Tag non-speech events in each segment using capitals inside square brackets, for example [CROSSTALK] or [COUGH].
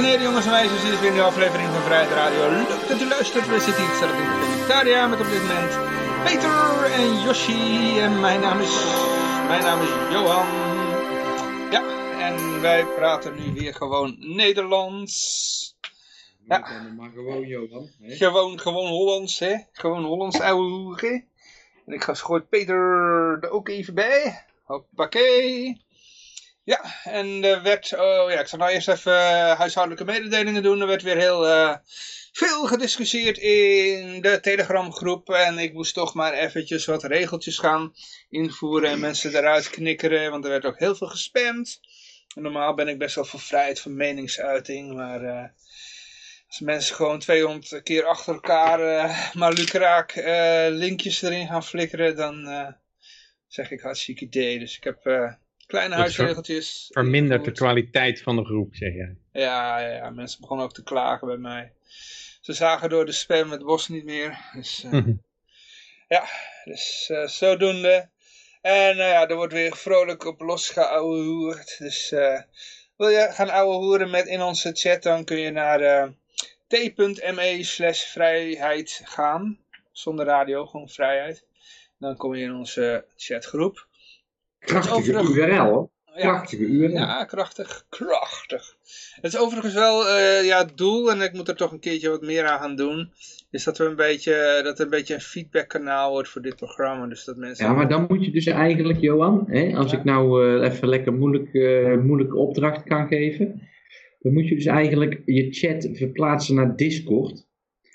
en heren, jongens en meisjes, dit is weer een aflevering van Vrijheid Radio. Leuk dat u luistert. We zitten hier gezellig in de Comentaria met op dit moment Peter en Yoshi. En mijn naam is, mijn naam is Johan. Ja, en wij praten nu weer gewoon Nederlands. Ja. Maar gewoon Johan. Hè? Gewoon, gewoon Hollands, hè. Gewoon Hollands, [LAUGHS] ouwe. En ik ga gooit Peter er ook even bij. Hoppakee. Ja, en er werd, oh ja, ik zal nou eerst even uh, huishoudelijke mededelingen doen. Er werd weer heel uh, veel gediscussieerd in de Telegram groep. En ik moest toch maar eventjes wat regeltjes gaan invoeren en mensen eruit knikkeren. Want er werd ook heel veel gespamd. Normaal ben ik best wel voor vrijheid van meningsuiting, maar... Uh, als mensen gewoon 200 keer achter elkaar uh, maar lukraak linkjes erin gaan flikkeren, dan zeg ik hartstikke idee. Dus ik heb kleine huisregeltjes. Vermindert de kwaliteit van de groep, zeg jij. Ja, ja, ja, mensen begonnen ook te klagen bij mij. Ze zagen door de spam het bos niet meer. Dus ja, dus zodoende. En nou ja, er wordt weer vrolijk op losgeouwehoerd. Dus wil je gaan ouwe hoeren met in onze chat, dan kun je naar t.me slash vrijheid gaan. Zonder radio, gewoon vrijheid. Dan kom je in onze chatgroep. Krachtige URL hoor. Krachtige URL. Ja, krachtig. Krachtig. Het is overigens wel uh, ja, het doel, en ik moet er toch een keertje wat meer aan gaan doen, is dat, we een beetje, dat er een beetje een feedbackkanaal wordt voor dit programma. Dus dat mensen ja, maar dan moet je dus eigenlijk, Johan, hè, als ja. ik nou uh, even lekker moeilijk, uh, moeilijke opdracht kan geven, dan moet je dus eigenlijk je chat verplaatsen naar Discord.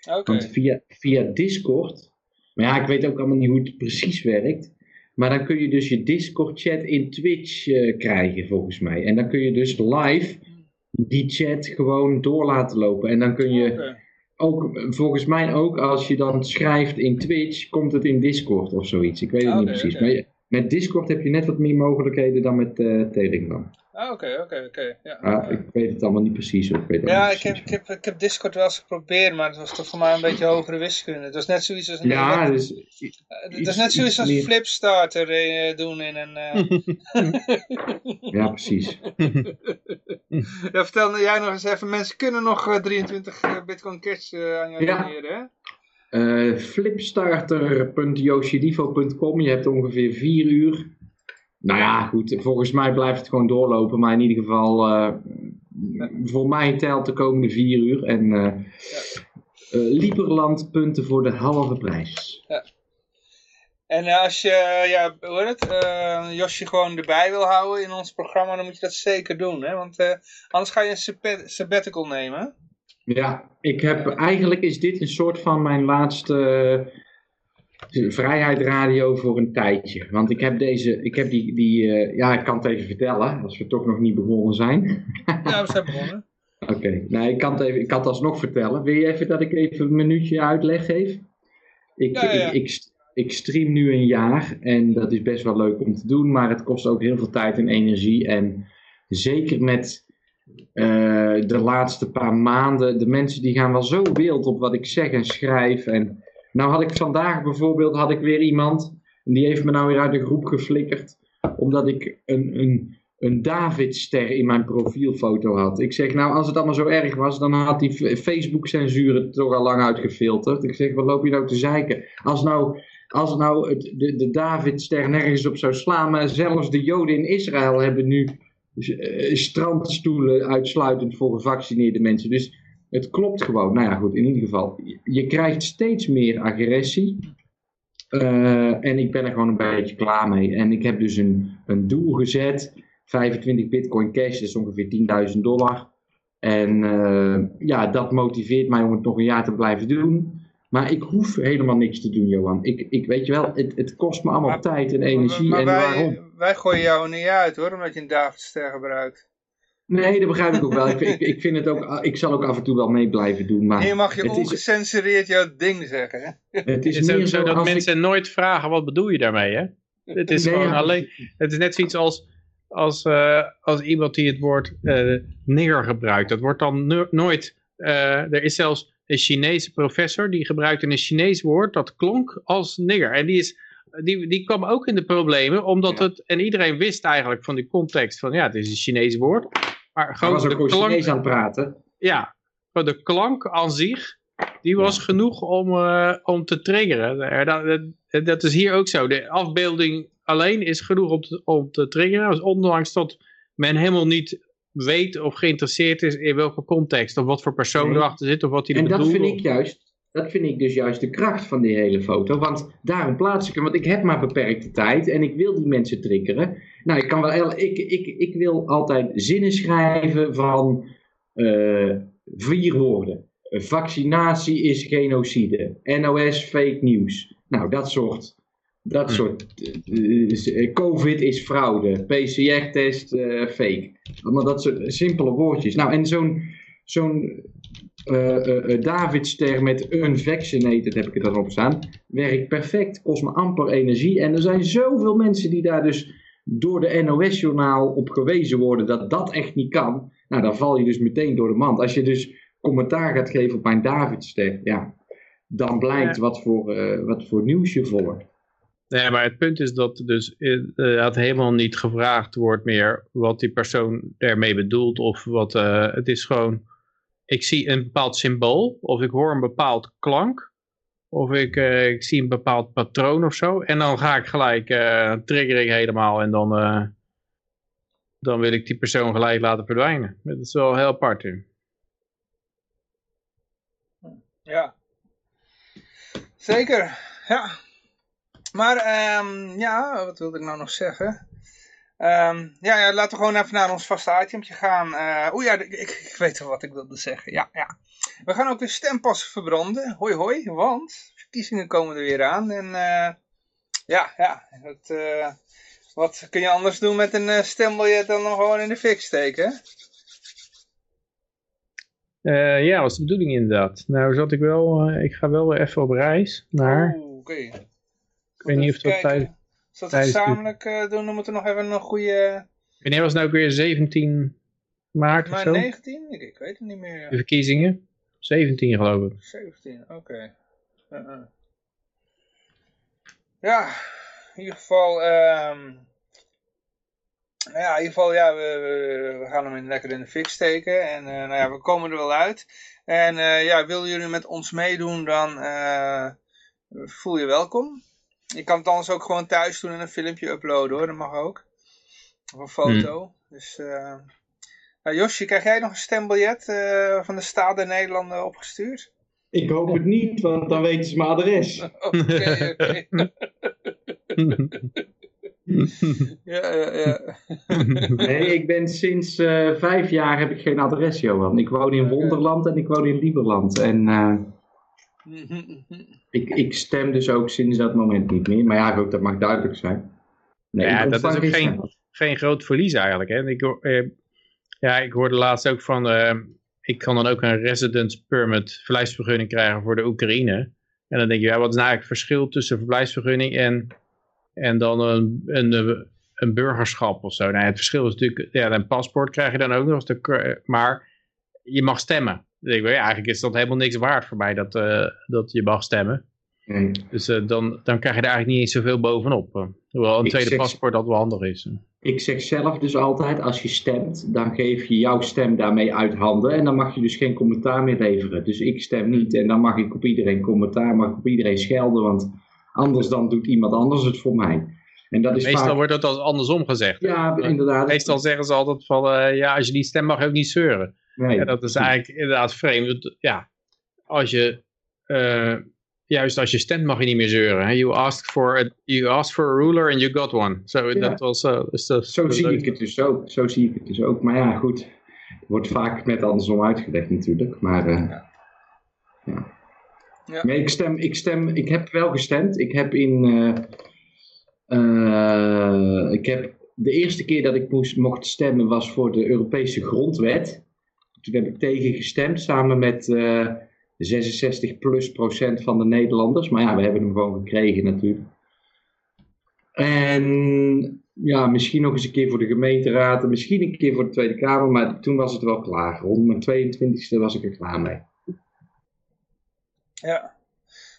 Okay. Want via, via Discord, maar ja, ik weet ook allemaal niet hoe het precies werkt. Maar dan kun je dus je Discord chat in Twitch uh, krijgen volgens mij. En dan kun je dus live die chat gewoon door laten lopen. En dan kun je ook, volgens mij ook, als je dan schrijft in Twitch, komt het in Discord of zoiets. Ik weet het okay, niet precies. Maar met Discord heb je net wat meer mogelijkheden dan met uh, Telegram. Ah, oké, oké, oké. Ja, ah, ik weet het allemaal niet precies. Ik weet ja, ik, heb, ik, heb, ik heb Discord wel eens geprobeerd, maar het was toch voor mij een beetje hogere wiskunde. Het was net zoiets als een... Ja, dus... Het is net zoiets als flipstarter uh, doen in een... Uh... [LAUGHS] ja, precies. [LAUGHS] ja, vertel jij nog eens even, mensen kunnen nog uh, 23 Bitcoin Cash aan jou ja. doneren, hè? Flipstarter.yoshidivo.com Je hebt ongeveer vier uur. Nou ja, goed. Volgens mij blijft het gewoon doorlopen. Maar in ieder geval, uh, voor mij telt de komende vier uur. En uh, ja. Lieberland punten voor de halve prijs. Ja. En als je, ja, hoe het, Josje gewoon erbij wil houden in ons programma, dan moet je dat zeker doen. Hè? Want anders ga je een sabbatical nemen. Ja, ik heb, eigenlijk is dit een soort van mijn laatste vrijheid radio voor een tijdje. Want ik heb deze, ik heb die, die uh, ja, ik kan het even vertellen, als we toch nog niet begonnen zijn. ja, we zijn begonnen. [LAUGHS] Oké, okay. nee, ik kan, het even, ik kan het alsnog vertellen. Wil je even dat ik even een minuutje uitleg geef? Ik, ja, ja. Ik, ik, ik stream nu een jaar en dat is best wel leuk om te doen, maar het kost ook heel veel tijd en energie. En zeker met uh, de laatste paar maanden, de mensen die gaan wel zo wild op wat ik zeg en schrijf. En nou had ik vandaag bijvoorbeeld, had ik weer iemand, en die heeft me nou weer uit de groep geflikkerd, omdat ik een, een, een Davidster in mijn profielfoto had. Ik zeg, nou als het allemaal zo erg was, dan had die Facebook-censuur het toch al lang uitgefilterd. Ik zeg, wat loop je nou te zeiken? Als nou... Als nou het, de, de Davidster nergens op zou slaan, maar zelfs de Joden in Israël hebben nu uh, strandstoelen uitsluitend voor gevaccineerde mensen. Dus het klopt gewoon. Nou ja, goed, in ieder geval. Je krijgt steeds meer agressie. Uh, en ik ben er gewoon een beetje klaar mee. En ik heb dus een, een doel gezet. 25 bitcoin cash, dat is ongeveer 10.000 dollar. En uh, ja, dat motiveert mij om het nog een jaar te blijven doen. Maar ik hoef helemaal niks te doen, Johan. Ik, ik weet je wel, het, het kost me allemaal maar, tijd en energie. Maar en wij, waarom? wij gooien jou niet uit hoor, omdat je een Davidster gebruikt. Nee, dat begrijp ik ook wel. Ik, ik, ik, vind het ook, ik zal ook af en toe wel mee blijven doen. Maar Hier mag je het is- ongecensureerd jouw ding zeggen. Hè? Het is Het is ook meer zo dat mensen nooit vragen, wat bedoel je daarmee, hè? Het is Nee, gewoon ja, alleen, het is net zoiets als, als, eh, als iemand die het woord eh nigger gebruikt. Dat wordt dan no- nooit, eh, er is zelfs een Chinese professor, die gebruikte een Chinees woord, dat klonk als nigger. En die is, die, die kwam ook in de problemen, omdat Ja. het, en iedereen wist eigenlijk van die context van, ja, het is een Chinees woord. Maar gewoon was ook de klank, aan het praten. ja, maar de klank aan zich, die was genoeg om, eh, om te triggeren. Eh, Dat, dat, dat is hier ook zo. De afbeelding alleen is genoeg om te, om te triggeren. Dus ondanks dat men helemaal niet weet of geïnteresseerd is in welke context. Of wat voor persoon Nee. erachter zit. Of wat hij En er dat bedoelt. vind ik juist, dat vind ik dus juist de kracht van die hele foto. Want daarom plaats ik hem, want ik heb maar beperkte tijd en ik wil die mensen triggeren. Nou, ik kan wel, ik, ik, ik wil altijd zinnen schrijven van eh, vier woorden. Vaccinatie is genocide. NOS fake news. Nou, dat soort. Dat Hm. soort. eh, eh, COVID is fraude. PCR-test fake. Allemaal dat soort simpele woordjes. Nou, en zo'n zo'n Davidster met unvaccinated heb ik er dan op staan. Werkt perfect, kost me amper energie. En er zijn zoveel mensen die daar dus door de NOS-journaal op gewezen worden dat dat echt niet kan. Nou, dan val je dus meteen door de mand. Als je dus commentaar gaat geven op mijn Davidster, ja, dan blijkt Ja. wat, voor, eh, wat voor nieuws je volgt. Nee, maar het punt is dat dus eh, het helemaal niet gevraagd wordt meer wat die persoon ermee bedoelt. Of wat, eh, het is gewoon, ik zie een bepaald symbool of ik hoor een bepaald klank. Of ik, eh, ik zie een bepaald patroon of zo. En dan ga ik gelijk, eh trigger ik helemaal en dan, eh, dan wil ik die persoon gelijk laten verdwijnen. Dat is wel heel apart. hè. Ja. Zeker, ja. Maar, ehm, ja, wat wilde ik nou nog zeggen? Ehm, ja, ja, laten we gewoon even naar ons vaste itemtje gaan. Eh Oeh ja, ik, ik, weet wel wat ik wilde zeggen. Ja, ja. We gaan ook weer stempassen verbranden. Hoi hoi, want verkiezingen komen er weer aan. En eh, ja, ja. Het, eh, wat kun je anders doen met een stembiljet dan hem gewoon in de fik steken? ja, was de bedoeling inderdaad. Nou zat ik wel, ik ga wel weer even op reis naar, Oeh, oké. ik weet niet of dat tijdens... We dat tijdens de- gezamenlijk eh, doen, dan moeten we nog even een goede... Wanneer was het nou ook weer 17 maart of Maar zo? 19? Ik, ik weet het niet meer. De verkiezingen? 17 geloof ik. 17, oké. Uh-uh. Ja, in ieder geval... ehm, nou ja, in ieder geval, ja, we, we, we gaan hem in, lekker in de fik steken. En eh, nou ja, we komen er wel uit. En eh, ja, willen jullie met ons meedoen, dan eh, voel je welkom. Je kan het anders ook gewoon thuis doen en een filmpje uploaden hoor, dat mag ook. Of een foto. Dus, eh nou, Josje, krijg jij nog een stembiljet eh, van de Staat der Nederlanden opgestuurd? Ik hoop het niet, want dan weten ze mijn adres. [LAUGHS] Oké, oké. [LAUGHS] Ja, ja, ja. Nee, ik ben sinds eh, vijf jaar heb ik geen adres, Johan. Ik woon in. Wonderland en ik woon in Lieberland. En eh, [LAUGHS] ik, ik stem dus ook sinds dat moment niet meer. Maar ja, ook, dat mag duidelijk zijn. Nee, Ja, dat is ook geen-. Geen groot verlies eigenlijk. Hè? Ik, eh, ja, ik hoorde laatst ook van, eh, ik kan dan ook een residence permit, verblijfsvergunning krijgen voor de Oekraïne. En dan denk je, ja, wat is nou eigenlijk het verschil tussen verblijfsvergunning en, en dan een, een, een burgerschap of zo? Nou, het verschil is natuurlijk, ja, een paspoort krijg je dan ook nog, de- maar je mag stemmen. Denk ik, ja, eigenlijk is dat helemaal niks waard voor mij dat, eh, dat je mag stemmen. Nee. Dus eh, dan, dan krijg je er eigenlijk niet eens zoveel bovenop. eh. Hoewel een Ik tweede zeg- paspoort dat wel handig is. Ik zeg zelf dus altijd, als je stemt, dan geef je jouw stem daarmee uit handen. En dan mag je dus geen commentaar meer leveren. Dus ik stem niet en dan mag ik op iedereen commentaar, mag ik op iedereen schelden. Want anders dan doet iemand anders het voor mij. En dat is Meestal vaak... wordt dat als andersom gezegd. Ja, inderdaad. Meestal zeggen ze altijd van, ja, als je niet stemt mag je ook niet zeuren. Nee. Ja, dat is eigenlijk inderdaad vreemd. Ja, als je, eh, juist als je stemt mag je niet meer zeuren. hè. You asked for a, you asked for a ruler and you got one. Zo, Ja. dat was, eh, is dat, Zo zie ik het dus ook. Zo zie ik het dus ook. Maar ja, goed. Het wordt vaak net andersom uitgelegd natuurlijk. Maar eh, Ja. ja. Ja. Nee, ik stem, ik stem, ik heb wel gestemd. Ik heb in, eh, eh, ik heb de eerste keer dat ik moest, mocht stemmen was voor de Europese grondwet. Toen heb ik tegen gestemd samen met eh 66 plus procent van de Nederlanders. Maar ja, we hebben hem gewoon gekregen natuurlijk. En ja, misschien nog eens een keer voor de gemeenteraad en misschien een keer voor de Tweede Kamer, maar toen was het wel klaar. Rond mijn 22e was ik er klaar mee. Ja.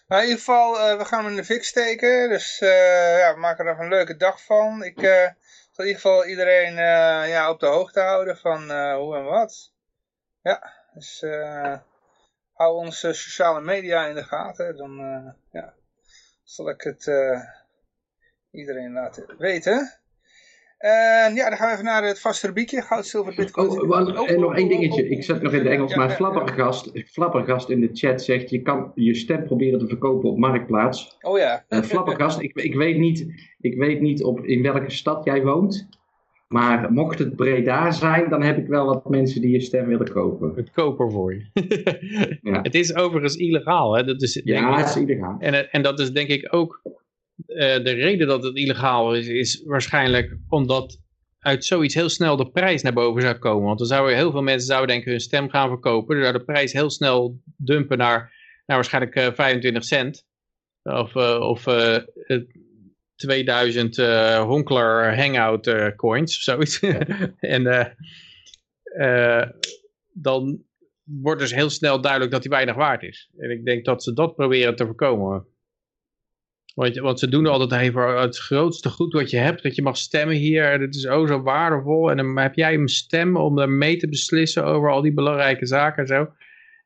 Nou, in ieder geval, eh, we gaan hem in de fik steken. Dus eh, ja, we maken er nog een leuke dag van. Ik zal in ieder geval iedereen ja, op de hoogte houden van hoe en wat. Ja, Dus uh, hou onze sociale media in de gaten. Dan uh, ja, zal ik het uh, iedereen laten weten. En ja, dan gaan we even naar het vaste rubriekje. Goud, zilver, bitcoin. Oh, oh, en nog één dingetje. Ik zet nog in het Engels, maar Flappergast, Flappergast in de chat zegt... je kan je stem proberen te verkopen op Marktplaats. Oh ja. Uh, Flappergast, ik, ik, weet niet, ik weet niet op, in welke stad jij woont. Maar mocht het Breda zijn, dan heb ik wel wat mensen die je stem willen kopen. Het koper voor je. ja. [LAUGHS] Het is overigens illegaal. Hè? Dat is, ja, ik, het is illegaal. En, en dat is denk ik ook uh, de reden dat het illegaal is, is waarschijnlijk omdat uit zoiets heel snel de prijs naar boven zou komen. Want dan zouden heel veel mensen zouden denken hun stem gaan verkopen. Dan zou de prijs heel snel dumpen naar, naar waarschijnlijk uh, 25 cent. Of, uh, of 2000 uh, Honkler Hangout uh, coins of zoiets. [LAUGHS] en uh, dan wordt dus heel snel duidelijk dat hij weinig waard is. En ik denk dat ze dat proberen te voorkomen. Want, want ze doen altijd even het grootste goed wat je hebt, dat je mag stemmen hier. Dat is oh zo waardevol. En dan heb jij een stem om er mee te beslissen over al die belangrijke zaken en zo.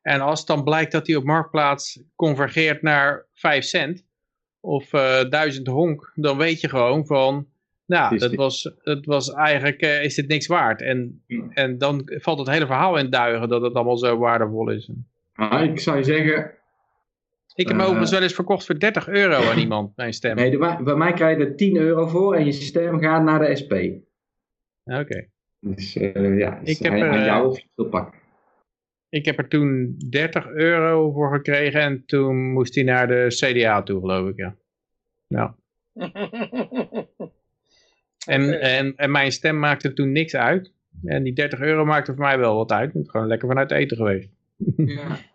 En als dan blijkt dat die op Marktplaats convergeert naar 5 cent, of uh, duizend honk, dan weet je gewoon van, nou, dat was, dat was eigenlijk, uh, is dit niks waard. En, Hmm. en dan valt het hele verhaal in duigen dat het allemaal zo waardevol is. Ah, ik zou je zeggen, Ik heb Uh, overigens wel eens verkocht voor 30 euro aan iemand, mijn stem. nee, bij mij krijg je er 10 euro voor en je stem gaat naar de SP. Oké. Dus uh, ja, Ik ik heb er, aan jou pakken. Ik heb er toen 30 euro voor gekregen en toen moest hij naar de CDA toe, geloof ik, ja. Nou, [LAUGHS] en, en, en mijn stem maakte toen niks uit. En die 30 euro maakte voor mij wel wat uit. Het is gewoon lekker vanuit eten geweest. ja. [LAUGHS]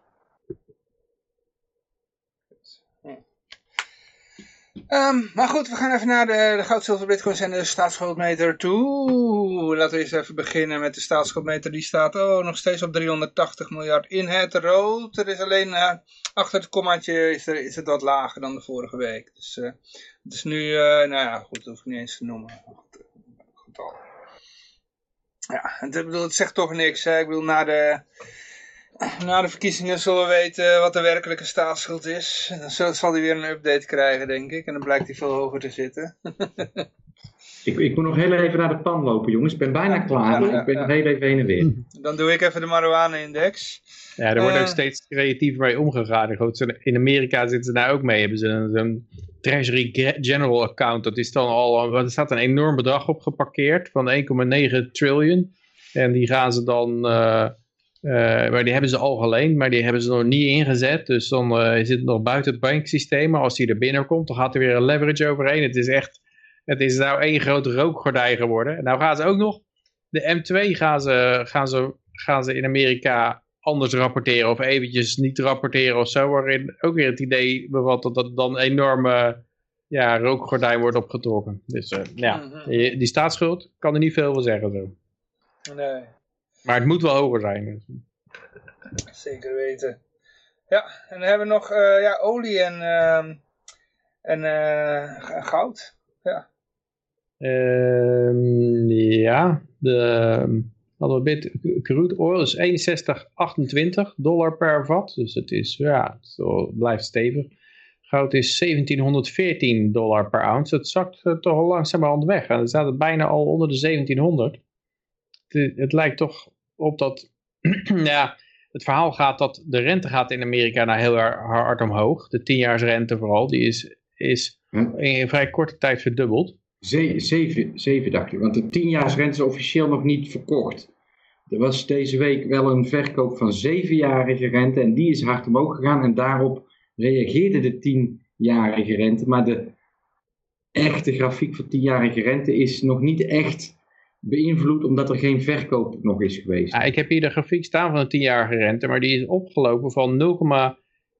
Ehm, maar goed, we gaan even naar de, de goud, zilver, bitcoins en de staatsschuldmeter toe. Laten we eens even beginnen met de staatsschuldmeter. Die staat oh, nog steeds op 380 miljard in het rood. Er is alleen eh, achter het kommaatje is, er, is het wat lager dan de vorige week. Dus eh, het is nu, eh, nou ja, goed, dat hoef ik niet eens te noemen. Goed. Ja, het, bedoel, het zegt toch niks. Hè? Ik bedoel, na de, na de verkiezingen zullen we weten wat de werkelijke staatsschuld is. En dan zal, hij weer een update krijgen, denk ik. En dan blijkt hij veel hoger te zitten. [LAUGHS] Ik, ik moet nog heel even naar de pan lopen, jongens. Ik ben bijna klaar, Ja, maar ja, ik ben ja. nog heel even heen en weer. Dan doe ik even de marijuana-index. Ja, er wordt Eh. ook steeds creatiever mee omgegaan. In Amerika zitten ze daar ook mee. Hebben ze een, Treasury Ge- General account. Dat is dan al, er staat een enorm bedrag op geparkeerd van 1,9 triljoen. En die gaan ze dan, eh, maar die hebben ze al geleend, maar die hebben ze nog niet ingezet. Dus dan eh, zit het nog buiten het banksysteem. Maar als die er binnenkomt, dan gaat er weer een leverage overheen. Het is echt, het is nou één grote rookgordijn geworden. En nou gaan ze ook nog, de M2 gaan ze, gaan ze, gaan ze in Amerika anders rapporteren of eventjes niet rapporteren of zo, waarin ook weer het idee bevat dat dat dan een enorme ja, rookgordijn wordt opgetrokken. Dus eh, ja, Mhm. die, die staatsschuld kan er niet veel van zeggen zo. Nee, Maar het moet wel hoger zijn. zeker weten. Ja, en dan hebben we nog eh, ja, olie en, ehm, en eh, goud. Ja. Ehm, ja, de hadden we bit, crude oil is 61,28 dollar per vat. Dus het is, ja, het blijft stevig. Goud is 1714 dollar per ounce. Het zakt eh, toch al langzamerhand weg. En dan staat het bijna al onder de 1700. Het, het lijkt toch op dat, [CLEARS THROAT] ja, het verhaal gaat dat de rente gaat in Amerika nou heel hard omhoog. De 10-jaarsrente vooral, die is, is Hm? in een vrij korte tijd verdubbeld. Ze- zeven, zeven dacht ik, want de 10-jaarsrente is officieel nog niet verkocht. Er was deze week wel een verkoop van zevenjarige rente en die is hard omhoog gegaan en daarop reageerde de 10-jarige rente. Maar de echte grafiek voor 10-jarige rente is nog niet echt beïnvloed omdat er geen verkoop nog is geweest. Ja, ik heb hier de grafiek staan van de 10-jarige rente, maar die is opgelopen van 0,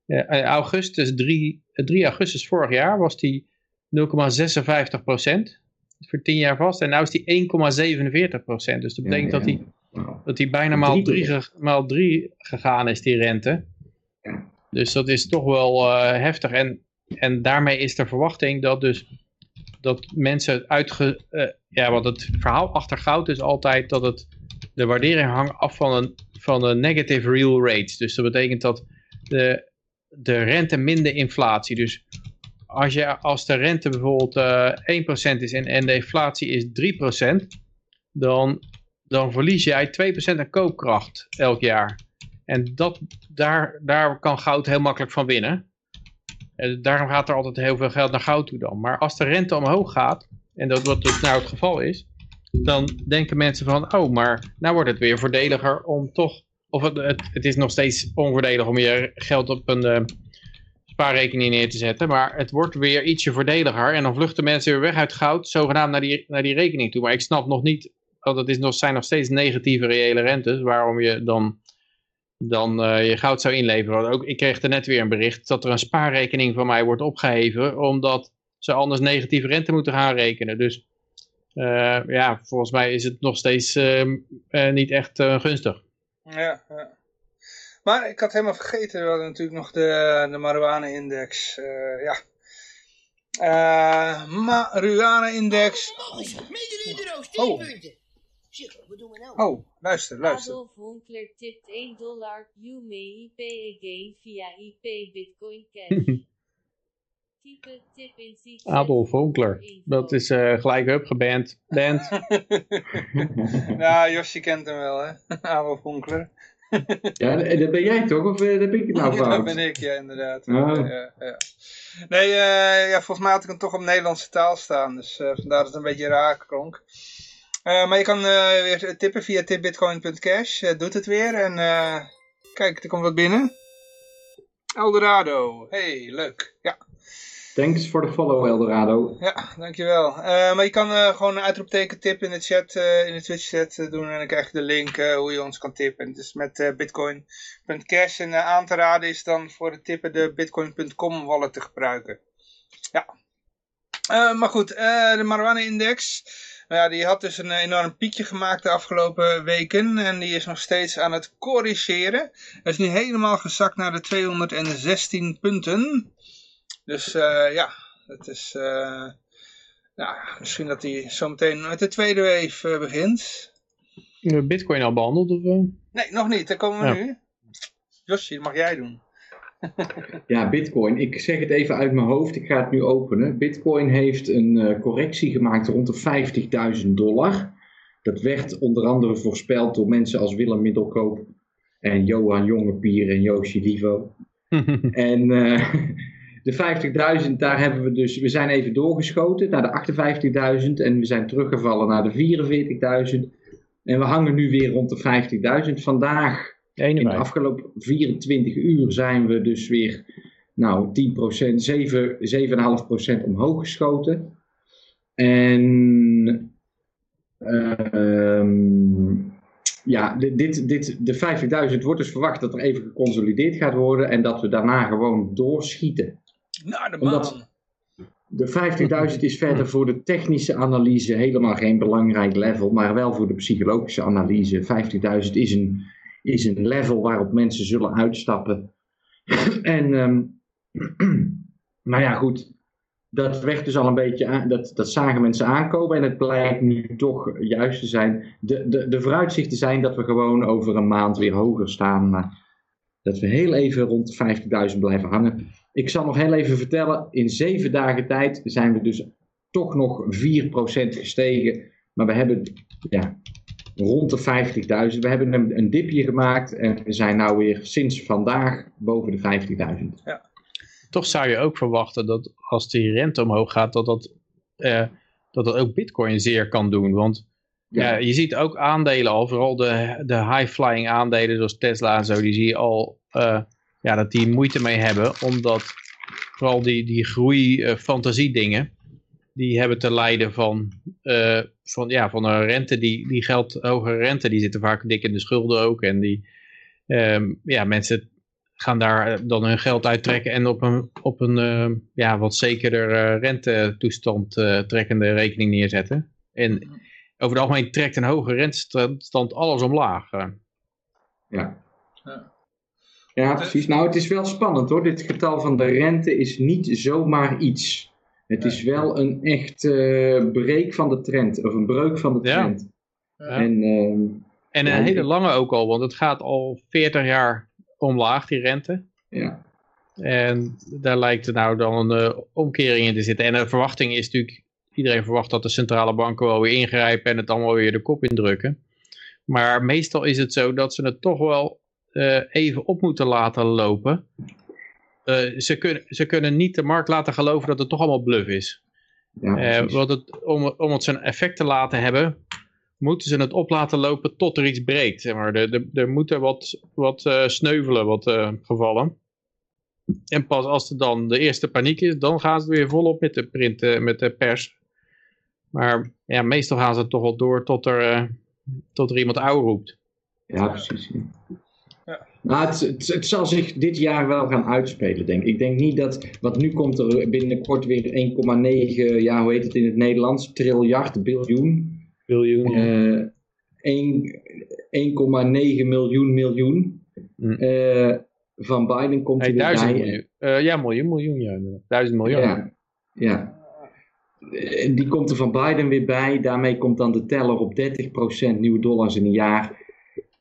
eh, augustus 3, 3 augustus vorig jaar was die 0,56 procent voor 10 jaar vast. En nu is die 1,47 procent. Dus dat betekent ja. dat die, Nou, dat die bijna maal Drie 3 keer. maal drie gegaan is, die rente. Ja. Dus dat is toch wel eh, heftig. En, en daarmee is de verwachting dat dus dat mensen uitge... eh, ja, want het verhaal achter goud is altijd dat het... De waardering hangt af van een van de negative real rates. Dus dat betekent dat de, de rente minder inflatie. Dus als, je, als de rente bijvoorbeeld uh, 1% is en, en de inflatie is 3%, dan, dan verlies jij 2% aan koopkracht elk jaar. En dat, daar, daar kan goud heel makkelijk van winnen. En daarom gaat er altijd heel veel geld naar goud toe dan. Maar als de rente omhoog gaat, en dat wat dus nou het geval is, dan denken mensen van, oh, maar nou wordt het weer voordeliger om toch, of het, het, is nog steeds onvoordelig om je geld op een uh, spaarrekening neer te zetten, maar het wordt weer ietsje voordeliger en dan vluchten mensen weer weg uit goud, zogenaamd naar die, naar die rekening toe. Maar ik snap nog niet, want het is nog, zijn nog steeds negatieve reële rentes, waarom je dan dan uh, je goud zou inleveren. Ook, ik kreeg er net weer een bericht dat er een spaarrekening van mij wordt opgeheven, omdat ze anders negatieve rente moeten gaan rekenen. Dus uh, ja, volgens mij is het nog steeds uh, niet echt gunstig. Ja, ja, Maar ik had helemaal vergeten, we hadden natuurlijk nog de, de marijuana-index. ja. marijuana-index. Oh, oh. Wat doen we nou? Oh, luister, luister. Adolf Honkler tipt 1 dollar IP again via IP Bitcoin Cash. [LAUGHS] Type tip in Adolf Honkler. Dat is uh, gelijk up geband. Band. [LAUGHS] ja, Josje kent hem wel, hè? [LAUGHS] Adolf Honkler. ja, dat ben jij toch? Of uh, dat ben ik nou fout? Ja, dat ben ik, ja, inderdaad. Oh. Ja, ja. Nee, uh, ja, volgens mij had ik hem toch op Nederlandse taal staan. Dus vandaar dat het een beetje raar klonk. Uh, maar je kan uh, weer tippen via tipbitcoin.cash. Uh, doet het weer. En kijk, er komt wat binnen. Eldorado. Hey, leuk. Ja. Thanks for the follow, Eldorado. Ja, dankjewel. maar je kan gewoon een uitroepteken tip in de chat, in de Twitch chat doen. En dan krijg je de link hoe je ons kan tippen. Dus met bitcoin.cash. En aan te raden is dan voor het tippen de bitcoin.com wallet te gebruiken. Ja. maar goed, de marijuana index... Nou ja, die had dus een enorm piekje gemaakt de afgelopen weken. En die is nog steeds aan het corrigeren. Hij is nu helemaal gezakt naar de 216 punten. Dus uh, ja, het is... Uh, nou, misschien dat hij zometeen met de tweede wave uh, begint. Bitcoin al behandeld? Of, Nee, nog niet. Daar komen we ja. nu. Josje, dat mag jij doen. [LAUGHS] ja, Bitcoin. Ik zeg het even uit mijn hoofd. Ik ga het nu openen. Bitcoin heeft een uh, correctie gemaakt rond de 50.000 dollar. Dat werd onder andere voorspeld door mensen als Willem Middelkoop en Johan Jongepier en Joosje Livo. [LAUGHS] en uh, de 50.000, daar hebben we dus, we zijn even doorgeschoten naar de 58.000 en we zijn teruggevallen naar de 44.000. En we hangen nu weer rond de 50.000. Vandaag in de afgelopen 24 uur zijn we dus weer nou, 10%, 7, 7,5% omhoog geschoten. En uh, ja, dit, dit, de 50.000 wordt dus verwacht dat er even geconsolideerd gaat worden en dat we daarna gewoon doorschieten. Naar de maan. de 50.000 is verder voor de technische analyse helemaal geen belangrijk level, maar wel voor de psychologische analyse. 50.000 is een is een level waarop mensen zullen uitstappen. [CLEARS THROAT] en, um, [CLEARS THROAT] nou ja, goed. Dat werd dus al een beetje aan, dat, dat zagen mensen aankomen en het blijkt nu toch juist te zijn. De, de, de vooruitzichten zijn dat we gewoon over een maand weer hoger staan, maar dat we heel even rond 50.000 blijven hangen. Ik zal nog heel even vertellen, in zeven dagen tijd zijn we dus toch nog 4% gestegen. Maar we hebben ja, rond de 50.000. We hebben een, een dipje gemaakt en we zijn nou weer sinds vandaag boven de 50.000. Ja. Toch zou je ook verwachten dat als die rente omhoog gaat, dat dat, uh, dat, dat ook bitcoin zeer kan doen. Want ja. ja. je ziet ook aandelen al, vooral de, de high-flying aandelen zoals Tesla en zo, die zie je al uh, ja, dat die moeite mee hebben, omdat vooral die, die groei-fantasie dingen, die hebben te lijden van, uh, van, ja, van een rente, die, die geldt, hogere rente, die zitten vaak dik in de schulden ook. En die, um, ja, mensen gaan daar dan hun geld uittrekken en op een, op een uh, ja, wat zekerder uh, rentetoestand uh, trekkende rekening neerzetten. En over het algemeen trekt een hoge rentestand alles omlaag. Ja. ja. Ja, precies. Nou, het is wel spannend hoor. Dit getal van de rente is niet zomaar iets. Het is wel een echt uh, breek van de trend, of een breuk van de trend. Ja. En, uh, En Ja, een hele lange ook al, want het gaat al 40 jaar omlaag, die rente. Ja. En daar lijkt er nou dan een eh, omkering in te zitten. En de verwachting is natuurlijk, iedereen verwacht dat de centrale banken wel weer ingrijpen en het allemaal weer de kop indrukken. Maar meestal is het zo dat ze het toch wel eh, even op moeten laten lopen. Eh, ze, kunnen, ze kunnen niet de markt laten geloven dat het toch allemaal bluff is. Ja, Eh, want het, om, om het zijn effect te laten hebben, moeten ze het op laten lopen tot er iets breekt. Zeg maar. er, er, er moeten wat, wat eh, sneuvelen, wat gevallen. En pas als er dan de eerste paniek is, dan gaan ze weer volop met de print, met de pers. Maar ja, meestal gaan ze toch wel door tot er, tot er iemand ouw roept. Ja, precies. ja. Nou, het, het, het zal zich dit jaar wel gaan uitspelen, denk ik. Ik denk niet dat, want nu komt er binnenkort weer 1,9, ja, hoe heet het in het Nederlands? Triljard, biljoen. Biljoen. Eh, één- 1,9 miljoen miljoen. Hm. Eh, van Biden komt Nee, er weer duizend bij. miljoen. Eh, ja, miljoen, miljoen, ja. Duizend miljoen. Ja, ja. Eh, Die komt er van Biden weer bij. Daarmee komt dan de teller op 30% nieuwe dollars in een jaar.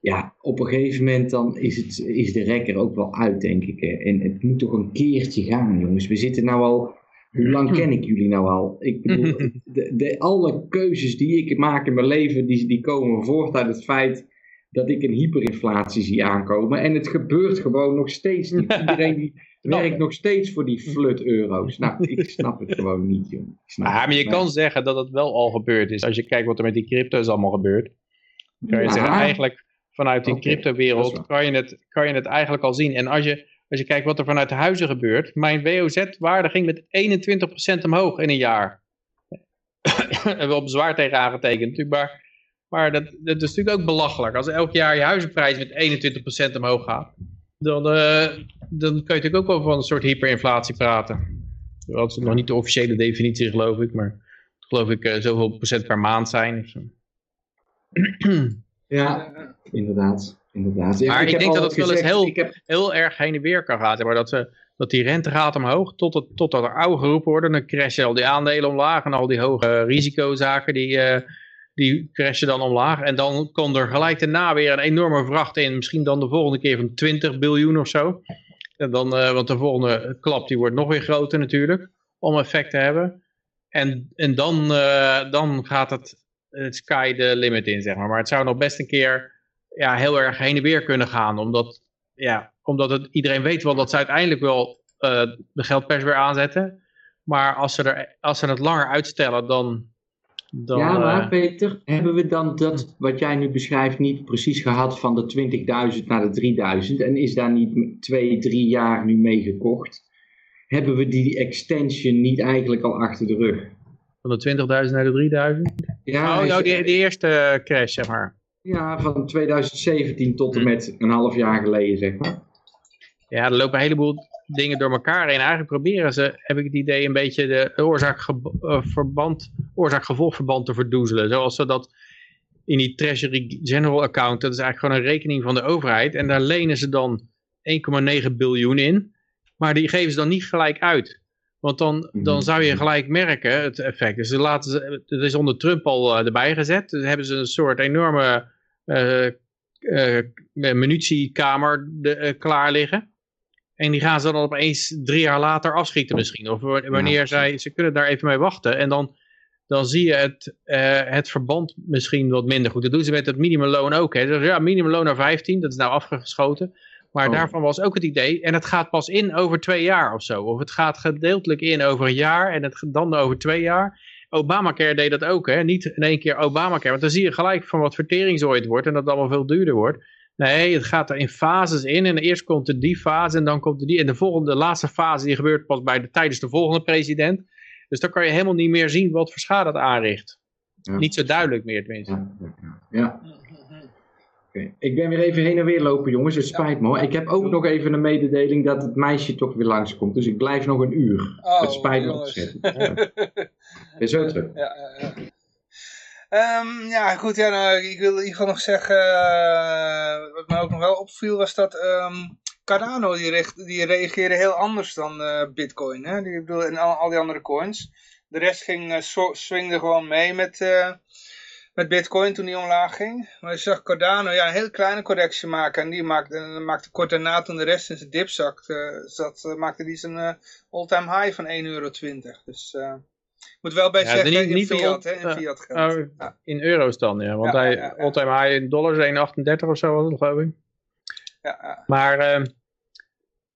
Ja, op een gegeven moment dan is, het, is de rekker ook wel uit, denk ik. hè. En het moet toch een keertje gaan, jongens. We zitten nou al... Hoe lang ken ik jullie nou al? Ik bedoel, [LAUGHS] de, de, alle keuzes die ik maak in mijn leven, die, die komen voort uit het feit dat ik een hyperinflatie zie aankomen. En het gebeurt gewoon nog steeds niet. [LAUGHS] Iedereen die werkt nog steeds voor die flut euro's. Nou, ik snap het gewoon niet, Ja, maar je kan zeggen dat het wel al gebeurd is. Als je kijkt wat er met die crypto's allemaal gebeurt. Kan je Ja. zeggen, eigenlijk vanuit die is cryptowereld kan je, het, kan je het eigenlijk al zien. En als je, als je kijkt wat er vanuit de huizen gebeurt. Mijn WOZ-waarde ging met 21% omhoog in een jaar. [COUGHS] en wel bezwaar tegen aangetekend natuurlijk. Maar, maar dat, dat is natuurlijk ook belachelijk. Als elk jaar je huizenprijs met 21% omhoog gaat. Dan, eh, dan kun je natuurlijk ook wel van een soort hyperinflatie praten. Dat is nog niet de officiële definitie geloof ik. Maar geloof ik eh, zoveel procent per maand zijn. Ja, inderdaad. inderdaad. Ja, Maar ik heb denk dat het wel eens heel- Ik heb, Heel erg heen en weer kan gaan. Maar dat, ze, dat die rente gaat omhoog tot het, totdat er oude geroepen worden. Dan crashen al die aandelen omlaag. En al die hoge risicozaken die, eh, die crashen dan omlaag. En dan komt er gelijk daarna weer een enorme vracht in. Misschien dan de volgende keer van 20 biljoen of zo. En dan, eh, want de volgende klap die wordt nog weer groter natuurlijk. Om effect te hebben. En, en dan, eh, dan gaat het, het sky the limit in, zeg maar. Maar het zou nog best een keer ja, heel erg heen en weer kunnen gaan. Omdat, ja, omdat het, iedereen weet wel dat ze uiteindelijk wel eh, de geldpers weer aanzetten. Maar als ze, er, als ze het langer uitstellen, dan... dan ja, maar eh, Peter, hebben we dan dat wat jij nu beschrijft niet precies gehad van de 20.000 naar de 3.000? En is daar niet twee, drie jaar nu mee gekocht? Hebben we die extension niet eigenlijk al achter de rug? van de 20.000 naar de 3.000? Ja, oh, oh die, eerste crash, zeg maar. ja, van 2017 tot en met een half jaar geleden, zeg maar. Ja, er lopen een heleboel dingen door elkaar heen. Eigenlijk proberen ze, heb ik het idee, een beetje de oorzaak-verband, oorzaak-gevolgverband te verdoezelen. Zoals ze dat in die Treasury General account, dat is eigenlijk gewoon een rekening van de overheid. En daar lenen ze dan 1,9 biljoen in. Maar die geven ze dan niet gelijk uit. Want dan, dan zou je gelijk merken, het effect. Dus ze laten ze, het is onder Trump al eh, erbij gezet. Dus hebben ze een soort enorme eh, eh, munitiekamer de, klaar liggen. En die gaan ze dan opeens drie jaar later afschieten misschien. Of wa- wanneer zij, ze kunnen daar even mee wachten. En dan, dan zie je het, het verband misschien wat minder goed. Dat doen ze met het minimumloon ook. Hè. Dus ja, minimumloon naar 15, dat is nou afgeschoten. Maar Oh. daarvan was ook het idee, en het gaat pas in over twee jaar of zo. Of het gaat gedeeltelijk in over een jaar en het dan over twee jaar. Obamacare deed dat ook, hè? niet in één keer Obamacare. Want dan zie je gelijk van wat verteringsooit het wordt en dat het allemaal veel duurder wordt. Nee, het gaat er in fases in. En eerst komt er die fase en dan komt er die. En de volgende, de laatste fase die gebeurt pas bij de, tijdens de volgende president. Dus dan kan je helemaal niet meer zien wat voor schade het aanricht. Ja. Niet zo duidelijk meer tenminste. Ja, ja, Ik ben weer even heen en weer lopen, jongens. Het spijt me hoor. Ik heb ook nog even een mededeling dat het meisje toch weer langskomt. Dus ik blijf nog een uur. Oh, het spijt me ontzettend. [LAUGHS] Ja. Zo terug. Ja, ja, ja. Ehm, ja, goed. Ja, nou, ik wil in ieder geval nog zeggen, eh, wat me ook nog wel opviel, was dat ehm, Cardano, die, recht- die reageerde heel anders dan eh, Bitcoin. Hè? Die, bedoel, en al, al die andere coins. De rest ging, eh, so- swingde gewoon mee met, met bitcoin toen die omlaag ging. Maar je zag Cardano ja, een heel kleine correctie maken. En die maakte, en maakte kort daarna toen de rest in zijn dip zakte, zat, eh, maakte die zijn eh, all-time high van 1,20 euro. Dus eh moet wel bij Ja, zeggen, niet- in niet fiat, hè, in eh, fiat geld. Oh, Ja. in euro's dan, ja. Want Ja, hij, all-time high in dollars 1,38 of zo was het, geloof ik. Ja, ja. Maar ehm,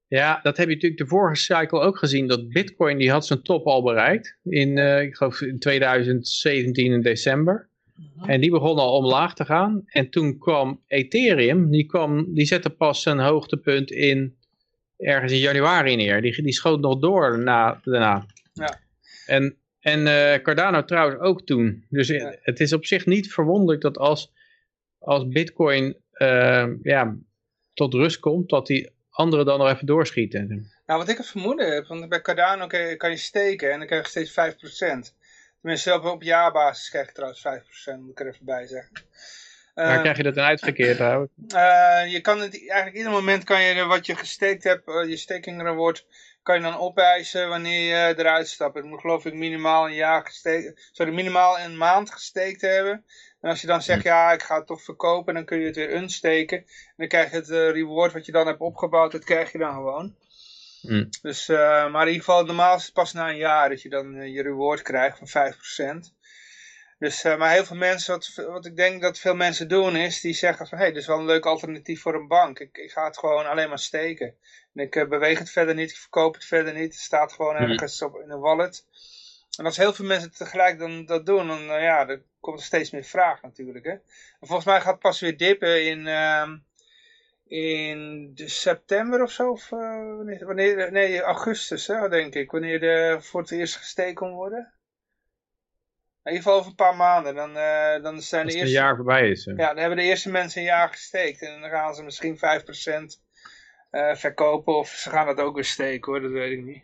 ja, dat heb je natuurlijk de vorige cycle ook gezien. Dat Bitcoin die had zijn top al bereikt. In, eh, ik geloof in 2017 in december. En die begon al omlaag te gaan. En toen kwam Ethereum. Die, kwam, die zette pas zijn hoogtepunt in ergens in januari neer. Die, die schoot nog door na, daarna. Ja. En, en eh, Cardano trouwens ook toen. Dus Ja. het is op zich niet verwonderlijk dat als, als Bitcoin eh, ja, tot rust komt, dat die anderen dan nog even doorschieten. Nou, wat ik het vermoeden heb, want bij Cardano kan je, kan je steken en dan krijg je steeds 5%. Tenminste, op, op jaarbasis krijg je trouwens 5%, moet ik er even bij zeggen. Waar Eh, krijg je dat dan uitgekeerd [CLEARS THROAT] trouwens? eh, je kan het, eigenlijk ieder moment kan je wat je gesteekt hebt, eh, je staking reward, kan je dan opeisen wanneer je eruit stapt. Het moet geloof ik minimaal een jaar gesteekt, sorry, minimaal een maand gesteekt hebben. En als je dan zegt, ja, ik ga het toch verkopen, dan kun je het weer unsteken. En dan krijg je het eh, reward wat je dan hebt opgebouwd, dat krijg je dan gewoon. Hm. Dus, eh, maar in ieder geval, normaal is het pas na een jaar dat je dan eh, je reward krijgt van 5%. Dus, eh, maar heel veel mensen, wat, wat ik denk dat veel mensen doen is, die zeggen van, hé, hey, dit is wel een leuk alternatief voor een bank. Ik, ik ga het gewoon alleen maar steken. En ik beweeg het verder niet, ik verkoop het verder niet. Het staat gewoon Mhm. ergens op, in een wallet. En als heel veel mensen tegelijk dan, dat doen, dan ja, dan komt er steeds meer vraag natuurlijk. Hè? En volgens mij gaat het pas weer dippen in, ehm, in de september of zo. Of, eh, wanneer, wanneer, nee, augustus hè, denk ik. Wanneer de voor het eerst gesteken kon worden. In ieder geval over een paar maanden. Dan, eh, dan zijn Als de een eerste... jaar voorbij is. Ja, dan hebben de eerste mensen een jaar gesteekt. En dan gaan ze misschien 5% eh verkopen. Of ze gaan dat ook weer steken hoor, dat weet ik niet.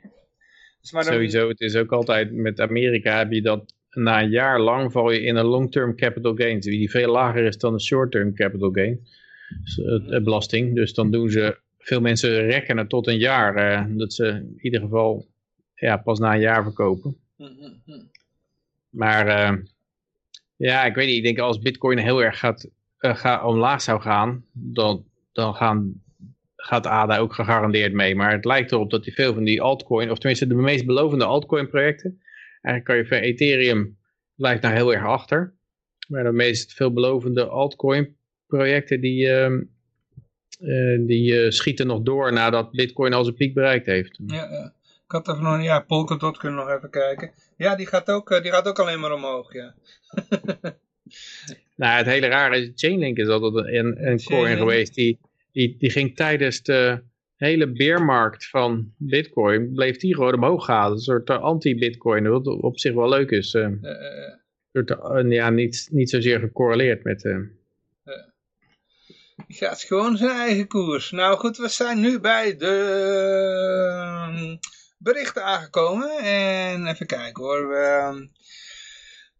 Dus maar dan- Sowieso, het is ook altijd met Amerika heb je dat na een jaar lang val je in een long-term capital gain, die veel lager is dan een short-term capital gain, belasting. Dus dan doen ze, veel mensen rekken het tot een jaar, eh, dat ze in ieder geval ja, pas na een jaar verkopen. Hm, hm, hm. Maar eh, ja, ik weet niet, ik denk als bitcoin heel erg gaat, eh, ga, omlaag zou gaan, dan, dan gaan, gaat ADA ook gegarandeerd mee. Maar het lijkt erop dat die veel van die altcoin, of tenminste de meest belovende altcoin projecten, eigenlijk kan je van Ethereum, lijkt nou heel erg achter. Maar de meest veelbelovende altcoin projecten, die, ehm, eh, die eh, schieten nog door nadat bitcoin al zijn piek bereikt heeft. Ja, ja. Ik had even nog, ja, Polkadot kunnen we nog even kijken. Ja, die gaat ook, eh, die gaat ook alleen maar omhoog, ja. [LAUGHS] Nou, het hele rare is, Chainlink is altijd een, een coin geweest. Die, die, die ging tijdens de hele beermarkt van bitcoin, bleef die gewoon omhoog gaan. Een soort anti-bitcoin, wat op zich wel leuk is. soort, eh, ja, niet, niet zozeer gecorreleerd met... Die gaat gewoon zijn eigen koers. Nou goed, we zijn nu bij de ehm, berichten aangekomen. En even kijken hoor. We, ehm,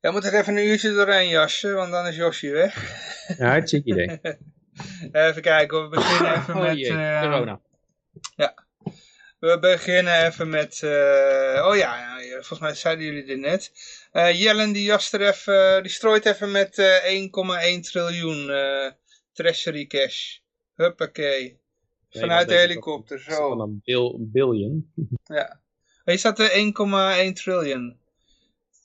ja, we moeten er even een uurtje doorheen jassen, want dan is Josje weg. [LAUGHS] ja, hartstikke idee. [LAUGHS] even kijken hoor, we beginnen even oh met... jee, ehm, corona. We beginnen even met... eh, oh ja, ja, volgens mij zeiden jullie dit net. Eh, Jellen die jast er even... Die strooit even met eh 1,1 triljoen eh, treasury cash. Huppakee. Vanuit de helikopter, zo. van een bil, billion. [LAUGHS] Ja. Hier staat er 1,1 triljoen.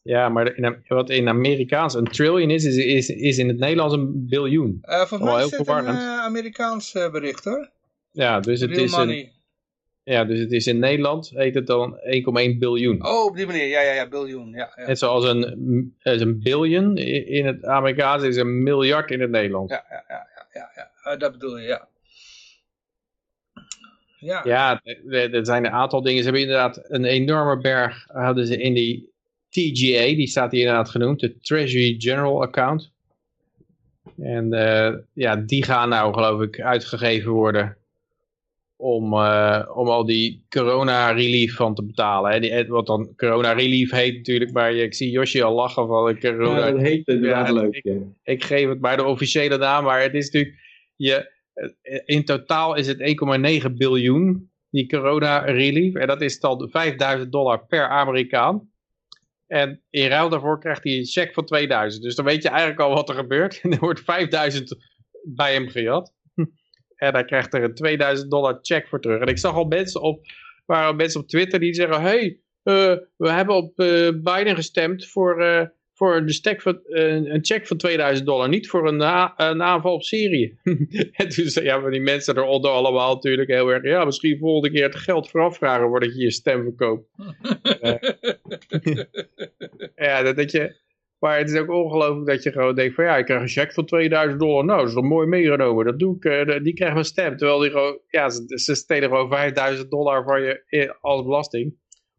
Ja, maar in, wat in Amerikaans een trillion is, is, is, is in het Nederlands een biljoen. Eh volgens mij is dit een eh, Amerikaans eh, bericht hoor. Ja, dus het Real is een, ja, dus het is in Nederland heet het dan 1,1 biljoen. Oh, op die manier. Ja, ja, ja, biljoen. Ja, ja. Net zoals een, een billion i- in het Amerikaans is een miljard in het Nederlands. Ja, ja, ja, ja, ja. Eh, dat bedoel je, ja. Ja. Ja, er zijn een aantal dingen. Ze hebben inderdaad een enorme berg hadden ze in die TGA, die staat hier inderdaad genoemd, de Treasury General Account. En eh, ja, die gaan nou geloof ik uitgegeven worden om, eh, om al die corona relief van te betalen. Hè. Die, wat dan corona relief heet natuurlijk, maar ik zie Josje al lachen van de corona. Ja, dat heet inderdaad Ja, leuk. ik- ja. ik geef het bij de officiële naam, maar het is natuurlijk, je, eh, in totaal is het 1,9 biljoen, die corona relief. En dat is dan 5000 dollar per Amerikaan. En in ruil daarvoor krijgt hij een cheque van 2000. Dus dan weet je eigenlijk al wat er gebeurt. [LAUGHS] En er wordt 5000 bij hem gejat. En hij krijgt er een 2000 dollar check voor terug. En ik zag al mensen op, waren mensen op Twitter die zeggen... hey, eh, we hebben op eh, Biden gestemd voor, eh, voor de stek van, een check van 2000 dollar. Niet voor een, een aanval op Syrië. [LAUGHS] en toen zei ja, maar die mensen eronder allemaal natuurlijk heel erg... Ja, misschien volgende keer het geld vooraf vragen voordat je je stem verkoopt. [LAUGHS] [LAUGHS] Ja, dat, dat je, maar het is ook ongelooflijk dat je gewoon denkt van ja, ik krijg een cheque van 2000 dollar. Nou, dat is toch mooi meegenomen. Dat doe ik, eh, die krijgt mijn stem. Terwijl die gewoon, ja, ze, ze stelen gewoon 5000 dollar van je in- als belasting.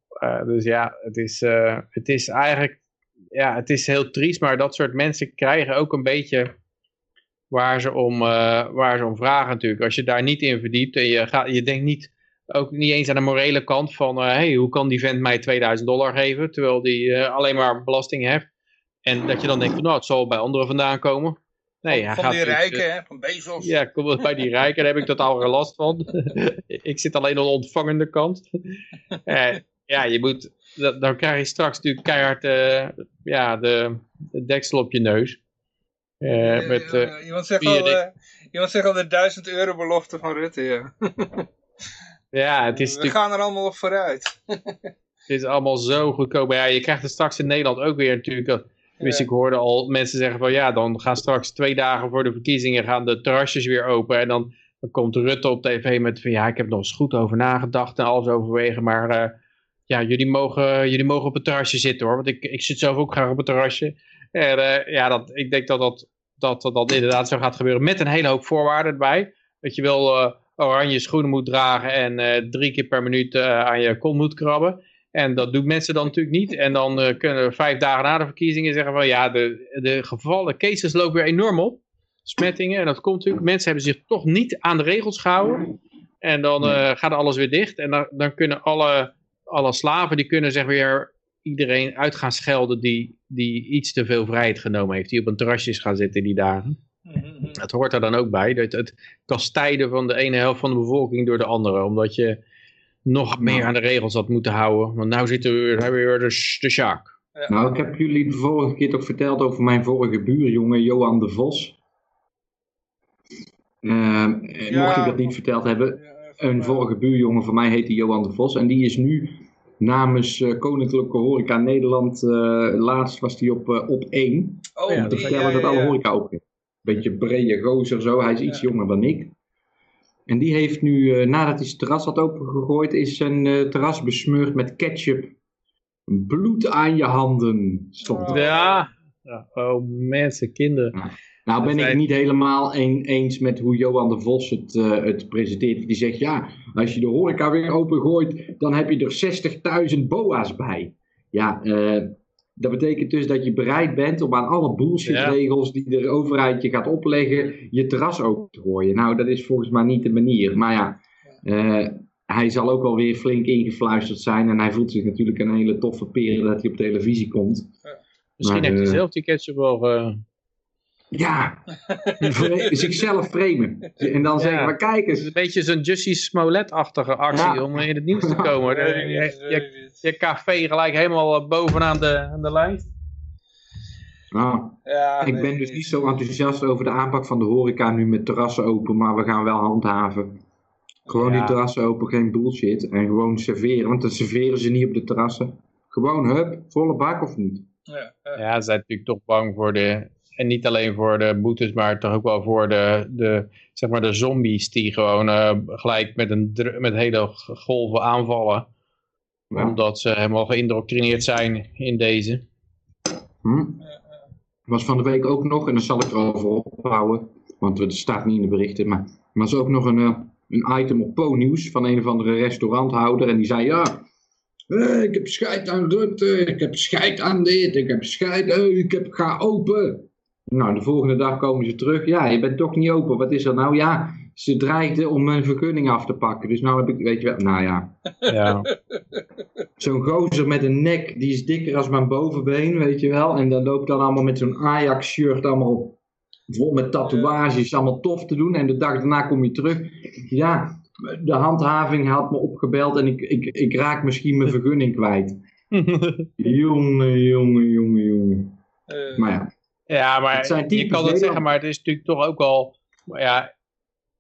Eh, dus ja, het is, eh, het is eigenlijk, ja, het is heel triest. Maar dat soort mensen krijgen ook een beetje waar ze om, eh, waar ze om vragen natuurlijk. Als je daar niet in verdiept en je, gaat, je denkt niet, ook niet eens aan de morele kant van, eh hey, hoe kan die vent mij 2000 dollar geven, terwijl die eh, alleen maar belasting heeft. En dat je dan denkt van, nou, het zal bij anderen vandaan komen. Nee, hij van gaat die dus, rijken, eh, hè, van Bezos. ja, kom bij die rijken, daar heb ik totaal geen last van. [LAUGHS] ik zit alleen aan de ontvangende kant. [LAUGHS] Eh, ja, je moet, dan dan krijg je straks natuurlijk keihard eh, ja, de, de deksel op je neus. Met, iemand, zegt al, de- iemand zegt al de 1000 euro belofte van Rutte, ja. [LAUGHS] ja, het is We gaan er allemaal op vooruit. Het is allemaal zo goedkoop. Maar ja, je krijgt het straks in Nederland ook weer natuurlijk. Dus ik hoorde al mensen zeggen van ja, dan gaan straks twee dagen voor de verkiezingen gaan de terrasjes weer open. En dan, dan komt Rutte op tv met van ja, ik heb nog eens goed over nagedacht en alles overwegen. Maar eh, ja, jullie mogen, jullie mogen op het terrasje zitten hoor. Want ik, ik zit zelf ook graag op het terrasje. En eh, ja, dat, ik denk dat dat, dat, dat, dat inderdaad zo gaat gebeuren. Met een hele hoop voorwaarden erbij. Dat je wel eh, oranje schoenen moet dragen en drie keer per minuut aan je kont moet krabben. En dat doen mensen dan natuurlijk niet. En dan eh, kunnen we vijf dagen na de verkiezingen zeggen van ja, de, de gevallen cases lopen weer enorm op. Smettingen. En dat komt natuurlijk. Mensen hebben zich toch niet aan de regels gehouden. En dan eh, gaat alles weer dicht. En dan, dan kunnen alle, alle slaven, die kunnen zeg weer iedereen uit gaan schelden die, die iets te veel vrijheid genomen heeft. Die op een terrasje is gaan zitten die dagen. Het hoort er dan ook bij. Het, het kastijden van de ene helft van de bevolking door de andere. Omdat je nog meer aan de regels had moeten houden. Want nou zitten we weer, hebben we weer de, de Sjaak. Nou, ik heb jullie de vorige keer toch verteld over mijn vorige buurjongen, Johan de Vos. Ehm, eh, Ja. Mocht ik dat niet verteld hebben, Ja, een vorige buurjongen van mij heette Johan de Vos. En die is nu namens eh, Koninklijke Horeca Nederland, eh, laatst was hij op, eh, op 1. Oh, Ja, Om te vertellen ja, dat ja, alle horeca open is. Beetje brede gozer zo, hij is iets Ja. jonger dan ik. En die heeft nu, eh, nadat hij zijn terras had opengegooid, is zijn eh, terras besmeurd met ketchup. Bloed aan je handen, stond er. Oh. Ja. ja. Oh mensen, kinderen. Nou ben ik niet helemaal een, eens met hoe Johan de Vos het, eh, het presenteert. Die zegt, ja, als je de horeca weer opengooit, dan heb je er 60.000 boa's bij. Ja, eh, dat betekent dus dat je bereid bent om aan alle bullshitregels die de overheid je gaat opleggen, je terras open te gooien. Nou, dat is volgens mij niet de manier. Maar ja, eh, hij zal ook wel weer flink ingefluisterd zijn. En hij voelt zich natuurlijk een hele toffe peren dat hij op televisie komt. Misschien Maar, heeft hij eh, zelf die ketchup wel... Ja, [LAUGHS] zichzelf framen. En dan zeggen we, kijk het is eens. een beetje zo'n Jussie Smollett-achtige actie Ja. om in het nieuws te komen. [LAUGHS] Je, je, café gelijk helemaal eh, bovenaan de, aan de lijst. Nou, Ja, ik ben dus niet zo enthousiast over de aanpak van de horeca nu met terrassen open, maar we gaan wel handhaven. Gewoon Ja. die terrassen open, geen bullshit. En gewoon serveren, want dan serveren ze niet op de terrassen. Gewoon, hup, volle bak of niet? Ja, ja. Ja, ze zijn natuurlijk toch bang voor de... En niet alleen voor de boetes, maar toch ook wel voor de, de, zeg maar de zombies die gewoon eh, gelijk met, een, met hele golven aanvallen. Ja. Omdat ze helemaal geïndoctrineerd zijn in deze. Hm? Was van de week ook nog, en dan zal ik erover ophouden, want het staat niet in de berichten, maar er was ook nog een, eh, een item op Po-nieuws van een of andere restauranthouder. En die zei, ja, eh, ik heb scheid aan Rutte, ik heb scheid aan dit, ik heb scheid, eh, ik heb, ga open. Nou, de volgende dag komen ze terug. Ja, je bent toch niet open. Wat is er nou? Ja, ze dreigden om mijn vergunning af te pakken. Dus nou heb ik, weet je wel, nou ja. Ja. [LAUGHS] Zo'n gozer met een nek, die is dikker als mijn bovenbeen, weet je wel. En dan loopt dan allemaal met zo'n Ajax-shirt allemaal vol met tatoeages, allemaal tof te doen. En de dag daarna kom je terug. Ja, de handhaving had me opgebeld en ik, ik, ik raak misschien mijn vergunning kwijt. [LAUGHS] Jongen, jongen, jongen, jongen. Eh, Maar ja, Ja, maar zijn je kan dat zeggen, maar het is natuurlijk toch ook al... Ja,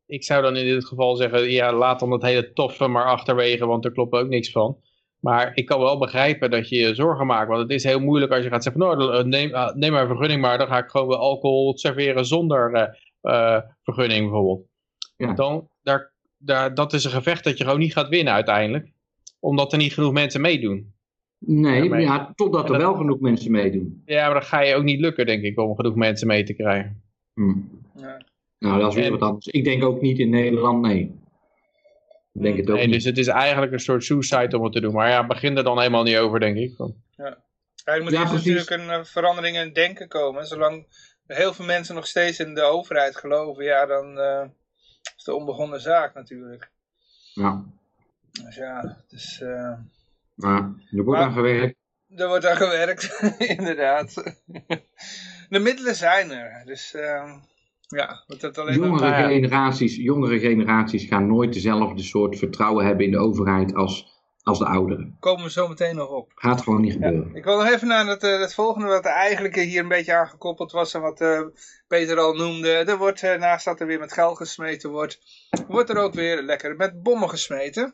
ik zou dan in dit geval zeggen, ja, laat dan dat hele toffe maar achterwege, want er klopt ook niks van. Maar ik kan wel begrijpen dat je je zorgen maakt, want het is heel moeilijk als je gaat zeggen, van, nou, neem, neem maar een vergunning, maar dan ga ik gewoon wel alcohol serveren zonder eh, eh, vergunning bijvoorbeeld. Ja. Dan, daar, daar, dat is een gevecht dat je gewoon niet gaat winnen uiteindelijk, omdat er niet genoeg mensen meedoen. Nee, Ja, maar- ja, totdat er dat- wel genoeg mensen meedoen. Ja, maar dan ga je ook niet lukken, denk ik, om genoeg mensen mee te krijgen. Hm. ja. Nou, dat is weer En- wat anders. Ik denk ook niet in Nederland, nee. Ik denk het ook Nee, niet. dus het is eigenlijk een soort suicide om het te doen. Maar ja, begin er dan helemaal niet over, denk ik. Van- Ja, er moet Ja, natuurlijk een eh, verandering in het denken komen. Zolang heel veel mensen nog steeds in de overheid geloven, ja, dan eh, is het een onbegonnen zaak natuurlijk. Ja, Dus ja, dus, eh, maar er wordt Maar- aan gewerkt. er wordt aan gewerkt, [LAUGHS] inderdaad. De middelen zijn er, dus eh, ja, moet dat alleen maar... Jongere, ja. generaties, jongere generaties gaan nooit dezelfde soort vertrouwen hebben in de overheid als, als de ouderen. Komen we zo meteen nog op. Gaat gewoon niet Ja, gebeuren. ik wil nog even naar het, eh, het volgende wat eigenlijk hier een beetje aangekoppeld was en wat eh, Peter al noemde. Er wordt, eh, naast dat er weer met geld gesmeten wordt, wordt er ook weer lekker met bommen gesmeten.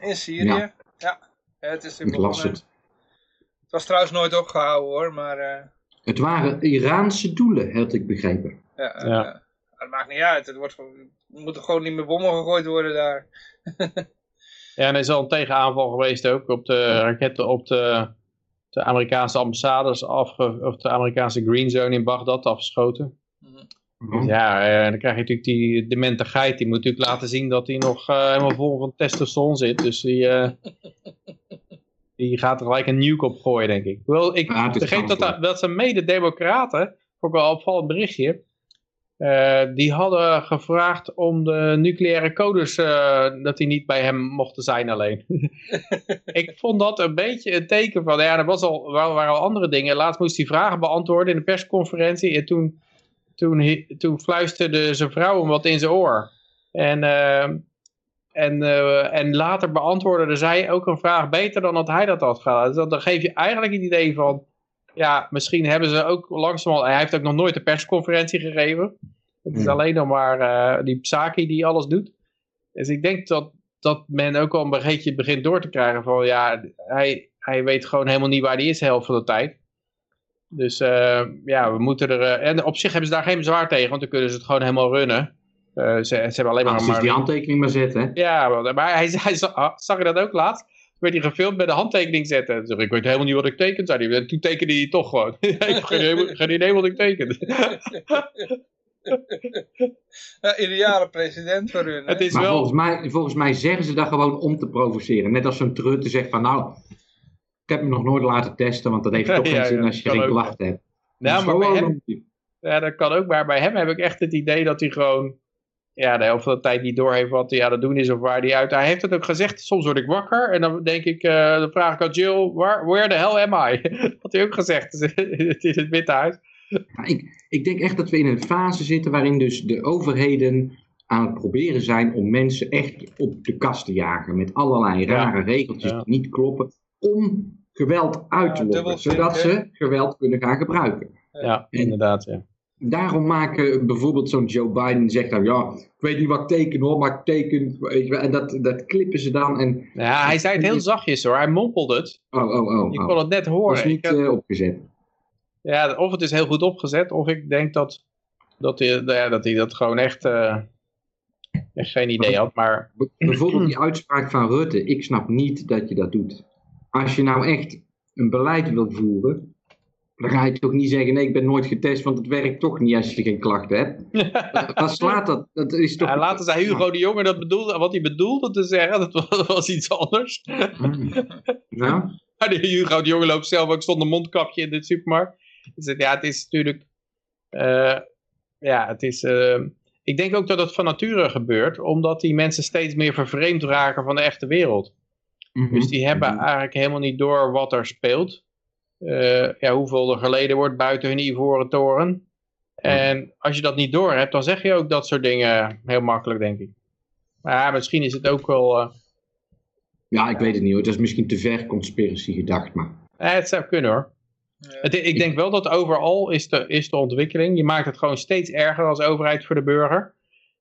In Syrië. Ja. Ja. het is weer Ik las begonnen. het. Het was trouwens nooit opgehouden hoor, maar eh, Het waren Iraanse doelen, had ik begrepen. ja, eh, Ja. het maakt niet uit. Het wordt, gewoon- er moeten gewoon niet meer bommen gegooid worden daar. [LAUGHS] Ja, en er is al een tegenaanval geweest ook op de raketten op de, de Amerikaanse ambassades afge, of de Amerikaanse Green Zone in Bagdad afgeschoten. Dus ja, eh, dan krijg je natuurlijk die demente geit. Die moet natuurlijk laten zien dat hij nog eh, helemaal vol van testosteron zit. Dus die, eh, [LAUGHS] die gaat er gelijk een nuke op gooien, denk ik. Hoewel, ik begreep dat, dat ze mede-democraten, vond ik wel opvallend berichtje, die hadden gevraagd om de nucleaire codes, dat die niet bij hem mochten zijn alleen. [LAUGHS] ik vond dat een beetje een teken van, ja, er was al, waren, waren al andere dingen. Laatst moest hij vragen beantwoorden in de persconferentie en toen, toen, toen fluisterde zijn vrouw hem wat in zijn oor. En, eh, en, eh, en later beantwoordde zij ook een vraag beter dan dat hij dat had gedaan. Dus dan- dan geef je eigenlijk het idee van, ja, misschien hebben ze ook langzamerhand... Hij heeft ook nog nooit een persconferentie gegeven. Het is Ja. alleen nog maar eh, die Psaki die alles doet. Dus ik denk dat, dat men ook al een beetje begint door te krijgen van... Ja, hij, hij weet gewoon helemaal niet waar hij is de helft van de tijd. Dus eh, ja, we moeten er... eh, en op zich hebben ze daar geen bezwaar tegen, want dan kunnen ze het gewoon helemaal runnen. Eh, ze, ze hebben alleen maar... Als maar die handtekening maar zetten. hè. ja, maar maar hij, [LAUGHS] hij zag, zag je dat ook laatst? Toen werd hij gefilmd met een handtekening zetten. Ik weet helemaal niet wat ik teken, zei hij. En toen tekende hij toch gewoon. [LAUGHS] ik heb geen, idee- geen idee wat ik teken. [LAUGHS] Ja, ideale president voor hun. hè? het is Maar wel... volgens mij, volgens mij zeggen ze dat gewoon om te provoceren. Net als zo'n Trutte zegt van nou, heb me nog nooit laten testen, want dat heeft [LAUGHS] toch Ja, geen zin als je geen klachten hebt. Nou, maar bij hem, ja, dat kan ook. Maar bij hem heb ik echt het idee dat hij gewoon... Ja, de helft van de tijd niet doorheeft wat hij aan het doen is of waar hij uit... Hij heeft het ook gezegd, soms word ik wakker en dan denk ik... eh, dan vraag ik aan Jill, where, where the hell am I? Dat [LAUGHS] had hij ook gezegd. [LAUGHS] Het is het Witte Huis. Ja, ik, ik denk echt dat we in een fase zitten waarin dus de overheden aan het proberen zijn om mensen echt op de kast te jagen. Met allerlei Ja. rare regeltjes Ja. die niet kloppen. Om geweld uit te lokken. Zodat ze geweld kunnen gaan gebruiken. Ja, En- inderdaad, ja. Daarom maken bijvoorbeeld zo'n Joe Biden zegt dan ja, ik weet niet wat ik teken hoor, maar ik teken. weet je wel, En dat, dat klippen ze dan. En, Ja, hij zei het heel zachtjes hoor. Hij mompelde het. oh, oh, oh. Je oh. kon het net horen. is Ik niet eh, opgezet. ja, of het is heel goed opgezet, of ik denk dat, dat, hij, nou ja, dat hij dat gewoon echt, eh, echt geen idee had. Maar Bijvoorbeeld die uitspraak van Rutte. Ik snap niet dat je dat doet. Als je nou echt een beleid wil voeren, dan ga je toch niet zeggen: nee, ik ben nooit getest, want het werkt toch niet als je geen klachten hebt. [LAUGHS] Wat slaat dat? Dat is toch. ja, later zei Hugo de Jonge dat bedoelde, wat hij bedoelde te zeggen, dat was, was iets anders. Hmm. Nou, [LAUGHS] Maar die Hugo de Jonge loopt zelf ook zonder mondkapje in de supermarkt. Dus het- ja, het is natuurlijk... eh, ja, het is... eh, ik denk ook dat het van nature gebeurt, omdat die mensen steeds meer vervreemd raken van de echte wereld. Mhm. Dus die hebben eigenlijk helemaal niet door wat er speelt. Eh, ja, hoeveel er geleden wordt buiten hun ivoren toren. En als je dat niet door hebt, dan zeg je ook dat soort dingen heel makkelijk, denk ik. Maar ja, misschien is het ook wel... eh, Ja, ik weet het niet hoor. Het is misschien te ver conspiracy gedacht, maar... Eh, het zou kunnen hoor. Ja. Het, ik denk wel dat overal is de, is de ontwikkeling. Je maakt het gewoon steeds erger als overheid voor de burger.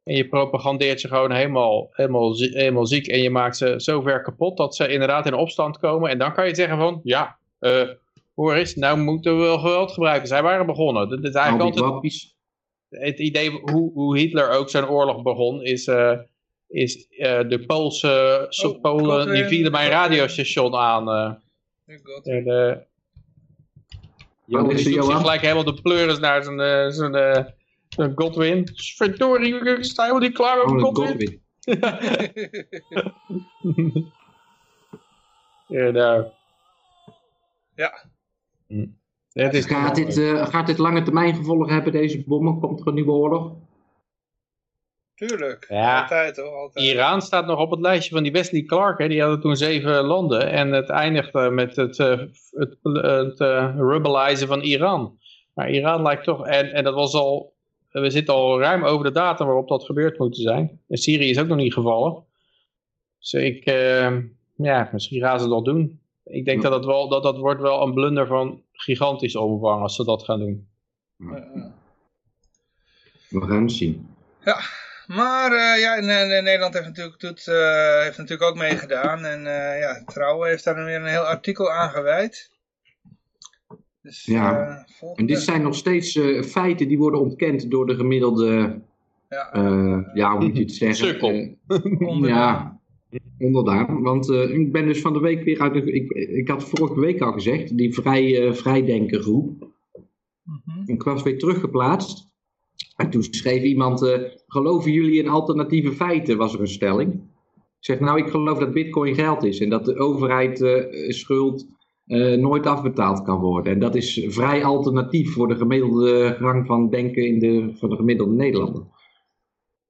En je propagandeert ze gewoon helemaal, helemaal, helemaal ziek. En je maakt ze zo ver kapot dat ze inderdaad in opstand komen. En dan kan je zeggen van, ja, eh hoor eens, nou moeten we wel geweld gebruiken. Zij waren begonnen. Dat is eigenlijk die altijd het idee hoe, hoe Hitler ook zijn oorlog begon, is, eh, is eh, de Poolse so- Oh, Polen, die vielen mijn radiostation aan. eh God. en, Johan. gelijk helemaal de pleuris naar zijn, eh, zijn, eh, zijn Godwin. Verdorie, sta helemaal niet klaar Oh, met een Godwin. Godwin. [LAUGHS] ja, nou. Ja. Hm. Het is Gaat dit, eh, gaat dit lange termijn gevolgen hebben, deze bommen? Komt er een nieuwe oorlog? Tuurlijk. Ja. Altijd hoor, altijd. Iran staat nog op het lijstje van die Wesley Clark. Hè. Die hadden toen zeven landen. En het eindigde met het, eh, het, het eh, rebellizen van Iran. Maar Iran lijkt toch... En, en dat was al... We zitten al ruim over de datum waarop dat gebeurd moet zijn. En Syrië is ook nog niet gevallen. Dus ik... eh, ja, misschien gaan ze dat doen. Ik denk dat, het wel, dat dat wordt wel een blunder van gigantisch omvang als ze dat gaan doen. Eh, We gaan het zien. Maar eh, ja, Nederland heeft natuurlijk, doet, eh, heeft natuurlijk ook meegedaan. En eh, ja, Trouwen heeft daar weer een heel artikel aan gewijd. Dus, Ja. eh, volgende. En dit zijn nog steeds eh, feiten die worden ontkend door de gemiddelde, Ja, eh, ja, hoe moet je het [LAUGHS] zeggen? Sukkel. Onderdaan. ja, onderdaan. Want eh, ik ben dus van de week weer uit de, ik, ik had vorige week al gezegd, die vrij, eh vrijdenkergroep. Mhm. Ik was weer teruggeplaatst. En toen schreef iemand, eh, geloven jullie in alternatieve feiten, was er een stelling. Ik zeg, nou, ik geloof dat bitcoin geld is en dat de overheid eh, schuld eh, nooit afbetaald kan worden. En dat is vrij alternatief voor de gemiddelde gang van denken in de, voor de gemiddelde Nederlander.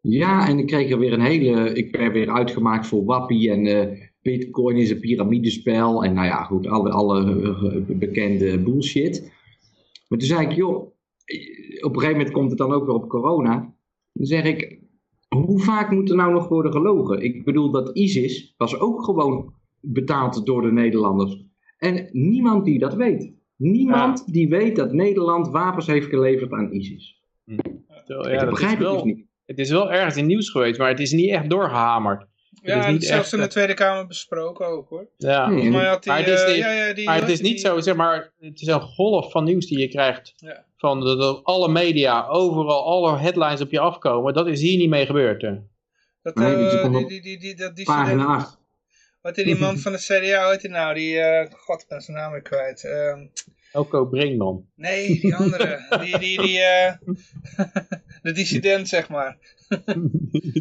Ja, en ik kreeg er weer een hele, ik ben weer uitgemaakt voor wappie en eh, bitcoin is een piramidespel en nou ja, goed, alle, alle eh, bekende bullshit. Maar toen zei ik, joh, op een gegeven moment komt het dan ook weer op corona. Dan zeg ik, hoe vaak moet er nou nog worden gelogen? Ik bedoel, dat ISIS was ook gewoon betaald door de Nederlanders. En niemand die dat weet. Niemand die weet dat Nederland wapens heeft geleverd aan ISIS. Ja, ik dat begrijp is het wel, dus niet. Het is wel ergens in nieuws geweest, maar het is niet echt doorgehamerd. Ja, is niet het is zelfs echt, in de eh, Tweede Kamer besproken ook hoor. Ja. Had die, Maar het is niet- ja, ja, die, Maar het is die- niet zo, zeg maar, het is een golf van nieuws die je krijgt Ja. van de, de- alle media, overal, alle headlines op je afkomen. Dat is hier niet mee gebeurd. hè. Dat, Nee, eh, die die, die, die, die, dat, die Pagina student- 8. Wat is die man [LAUGHS] van de CDA, hoe heet die nou? Die, eh, god, ik ben zijn naam weer kwijt. Ehm, Elko Brinkman. nee, die andere. [LAUGHS] die, die, die, eh, [LAUGHS] de dissident, zeg maar.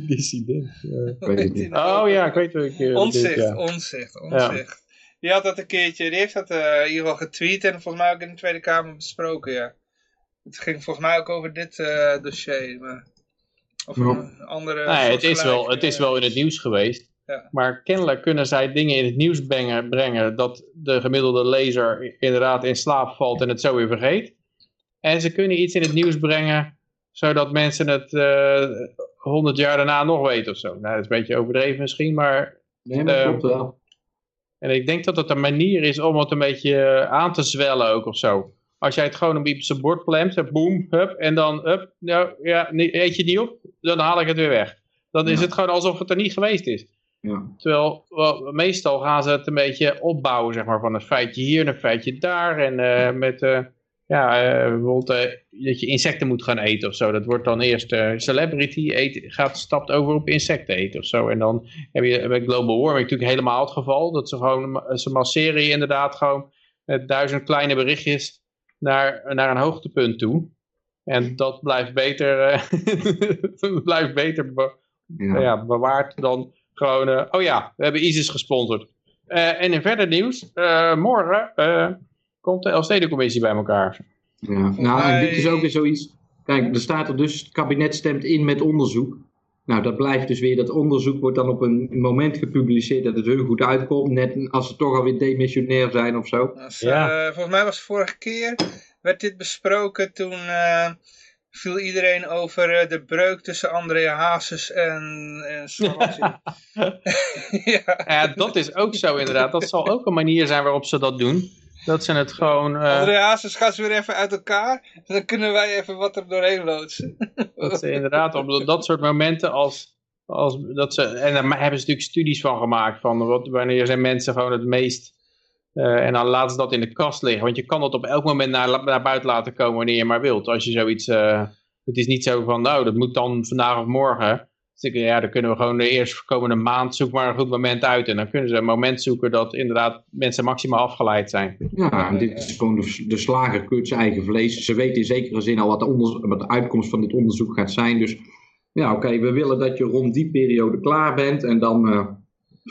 Dissident. ja. Nou? Oh ja, ik weet wel. Ik, eh, Onzicht, dit, ja. onzicht, onzicht. Die had dat een keertje, die heeft dat eh, in ieder geval getweet en volgens mij ook in de Tweede Kamer besproken, ja. Het ging volgens mij ook over dit dossier, maar... Of een andere... Nee, het is, wel, het is wel in het nieuws geweest. Ja. Maar kennelijk kunnen zij dingen in het nieuws brengen, brengen dat de gemiddelde lezer inderdaad in slaap valt en het zo weer vergeet. En ze kunnen iets in het nieuws brengen zodat mensen het honderd jaar daarna nog weten of zo. Nou, dat is een beetje overdreven misschien, maar Nee, maar Eh, klopt wel. en ik denk dat het een manier is om het een beetje eh, aan te zwellen ook of zo. Als jij het gewoon op zijn bord plemt, boem, hup, en dan, hup, nou, ja, eet je het niet op, dan haal ik het weer weg. Dan is het gewoon alsof het er niet geweest is. Ja. Terwijl, wel, meestal gaan ze het een beetje opbouwen, zeg maar, van een feitje hier en een feitje daar. En eh, met, eh, ja, eh, bijvoorbeeld dat je insecten moet gaan eten of zo. Dat wordt dan eerst celebrity, eet, gaat, stapt over op insecten eten of zo. En dan heb je bij global warming natuurlijk helemaal het geval. Dat ze gewoon, ze masseren je inderdaad gewoon met duizend kleine berichtjes naar, naar een hoogtepunt toe. En dat blijft beter, [LAUGHS] blijft beter be- Ja. ja. bewaard dan gewoon, eh, oh ja, we hebben ISIS gesponsord. Eh, en in verder nieuws, eh, morgen eh, komt de Elfstedencommissie bij elkaar. Ja. Nou, en dit is ook weer zoiets. Kijk, er staat er dus, het kabinet stemt in met onderzoek. Nou, dat blijft dus weer, dat onderzoek wordt dan op een moment gepubliceerd dat het hun goed uitkomt. Net als ze toch alweer demissionair zijn of zo. Als, Ja. eh, volgens mij was vorige keer, werd dit besproken toen, eh, viel iedereen over eh, de breuk tussen André Hazes en, en [LAUGHS] [LAUGHS] ja. Ja, dat is ook zo inderdaad. Dat zal ook een manier zijn waarop ze dat doen. Dat ze het gewoon... eh, André Hazes gaat ze weer even uit elkaar. En dan kunnen wij even wat er doorheen loodsen. [LAUGHS] Dat ze inderdaad op dat- dat soort momenten als, als dat ze, en daar hebben ze natuurlijk studies van gemaakt, van wat, wanneer zijn mensen gewoon het meest, eh, en dan laten ze dat in de kast liggen, want je kan dat op elk moment naar, naar buiten laten komen wanneer je maar wilt, als je zoiets, eh, het is niet zo van, nou dat moet dan vandaag of morgen, dus ik, ja, dan kunnen we gewoon de eerstkomende maand, zoek maar een goed moment uit, en dan kunnen ze een moment zoeken dat inderdaad mensen maximaal afgeleid zijn. Ja, dit is gewoon de, de slager zijn eigen vlees. Ze weten in zekere zin al wat de, de uitkomst van dit onderzoek gaat zijn. Dus ja, oké, we willen dat je rond die periode klaar bent. En dan eh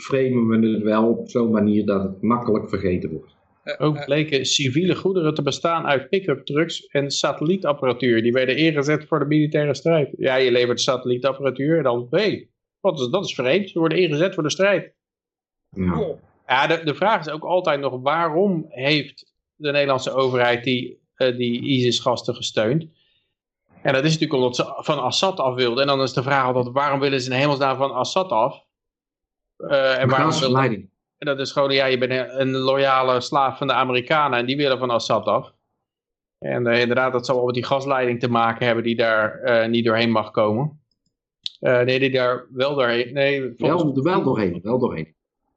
framen we het wel op zo'n manier dat het makkelijk vergeten wordt. Ook bleken civiele goederen te bestaan uit pick-up trucks en satellietapparatuur. Die werden ingezet voor de militaire strijd. Ja, je levert satellietapparatuur en dan, hé, hey, wat is, dat is vreemd. Ze worden ingezet voor de strijd. Ja. Ja, de, de vraag is ook altijd nog, waarom heeft de Nederlandse overheid die, eh, die ISIS-gasten gesteund? En dat is natuurlijk omdat ze van Assad af wilden. En dan is de vraag altijd, waarom willen ze in hemelsnaam van Assad af? Eh, en waarom en dat is gewoon, ja, je bent een, loyale slaaf van de Amerikanen en die willen van Assad af. En eh, inderdaad, dat zal wel met die gasleiding te maken hebben die daar eh, niet doorheen mag komen. Nee, die daar wel doorheen. Nee, volgens, Wel, er wel doorheen, wel doorheen.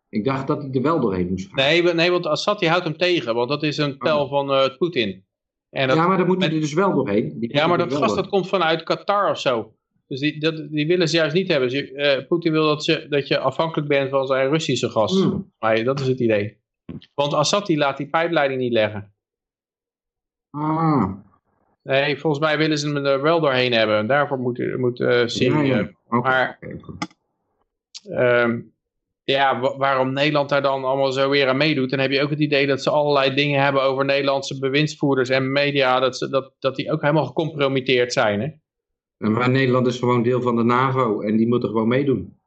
Ik dacht dat hij er wel doorheen moest gaan. nee, nee, want Assad die houdt hem tegen, want dat is een tel van Poetin. En dat, ja, maar dan moet hij er dus wel doorheen. Die ja, maar dat gas dat komt vanuit Qatar of zo. Dus die, dat, die willen ze juist niet hebben. Ze- eh, Poetin wil dat, ze, dat je afhankelijk bent van zijn Russische gas. Hmm. Maar dat is het idee. Want Assad die laat die pijpleiding niet leggen. Ah, Nee, volgens mij willen ze hem er wel doorheen hebben. En daarvoor moet, moet eh, Syrië. ja, ja. Oké, Maar-. Ehm, ja, wa- waarom Nederland daar dan allemaal zo weer aan meedoet. Dan heb je ook het idee dat ze allerlei dingen hebben over Nederlandse bewindsvoerders en media. Dat, ze, dat, dat die ook helemaal gecompromitteerd zijn. Hè? Maar Nederland is gewoon deel van de NAVO en die moeten gewoon meedoen.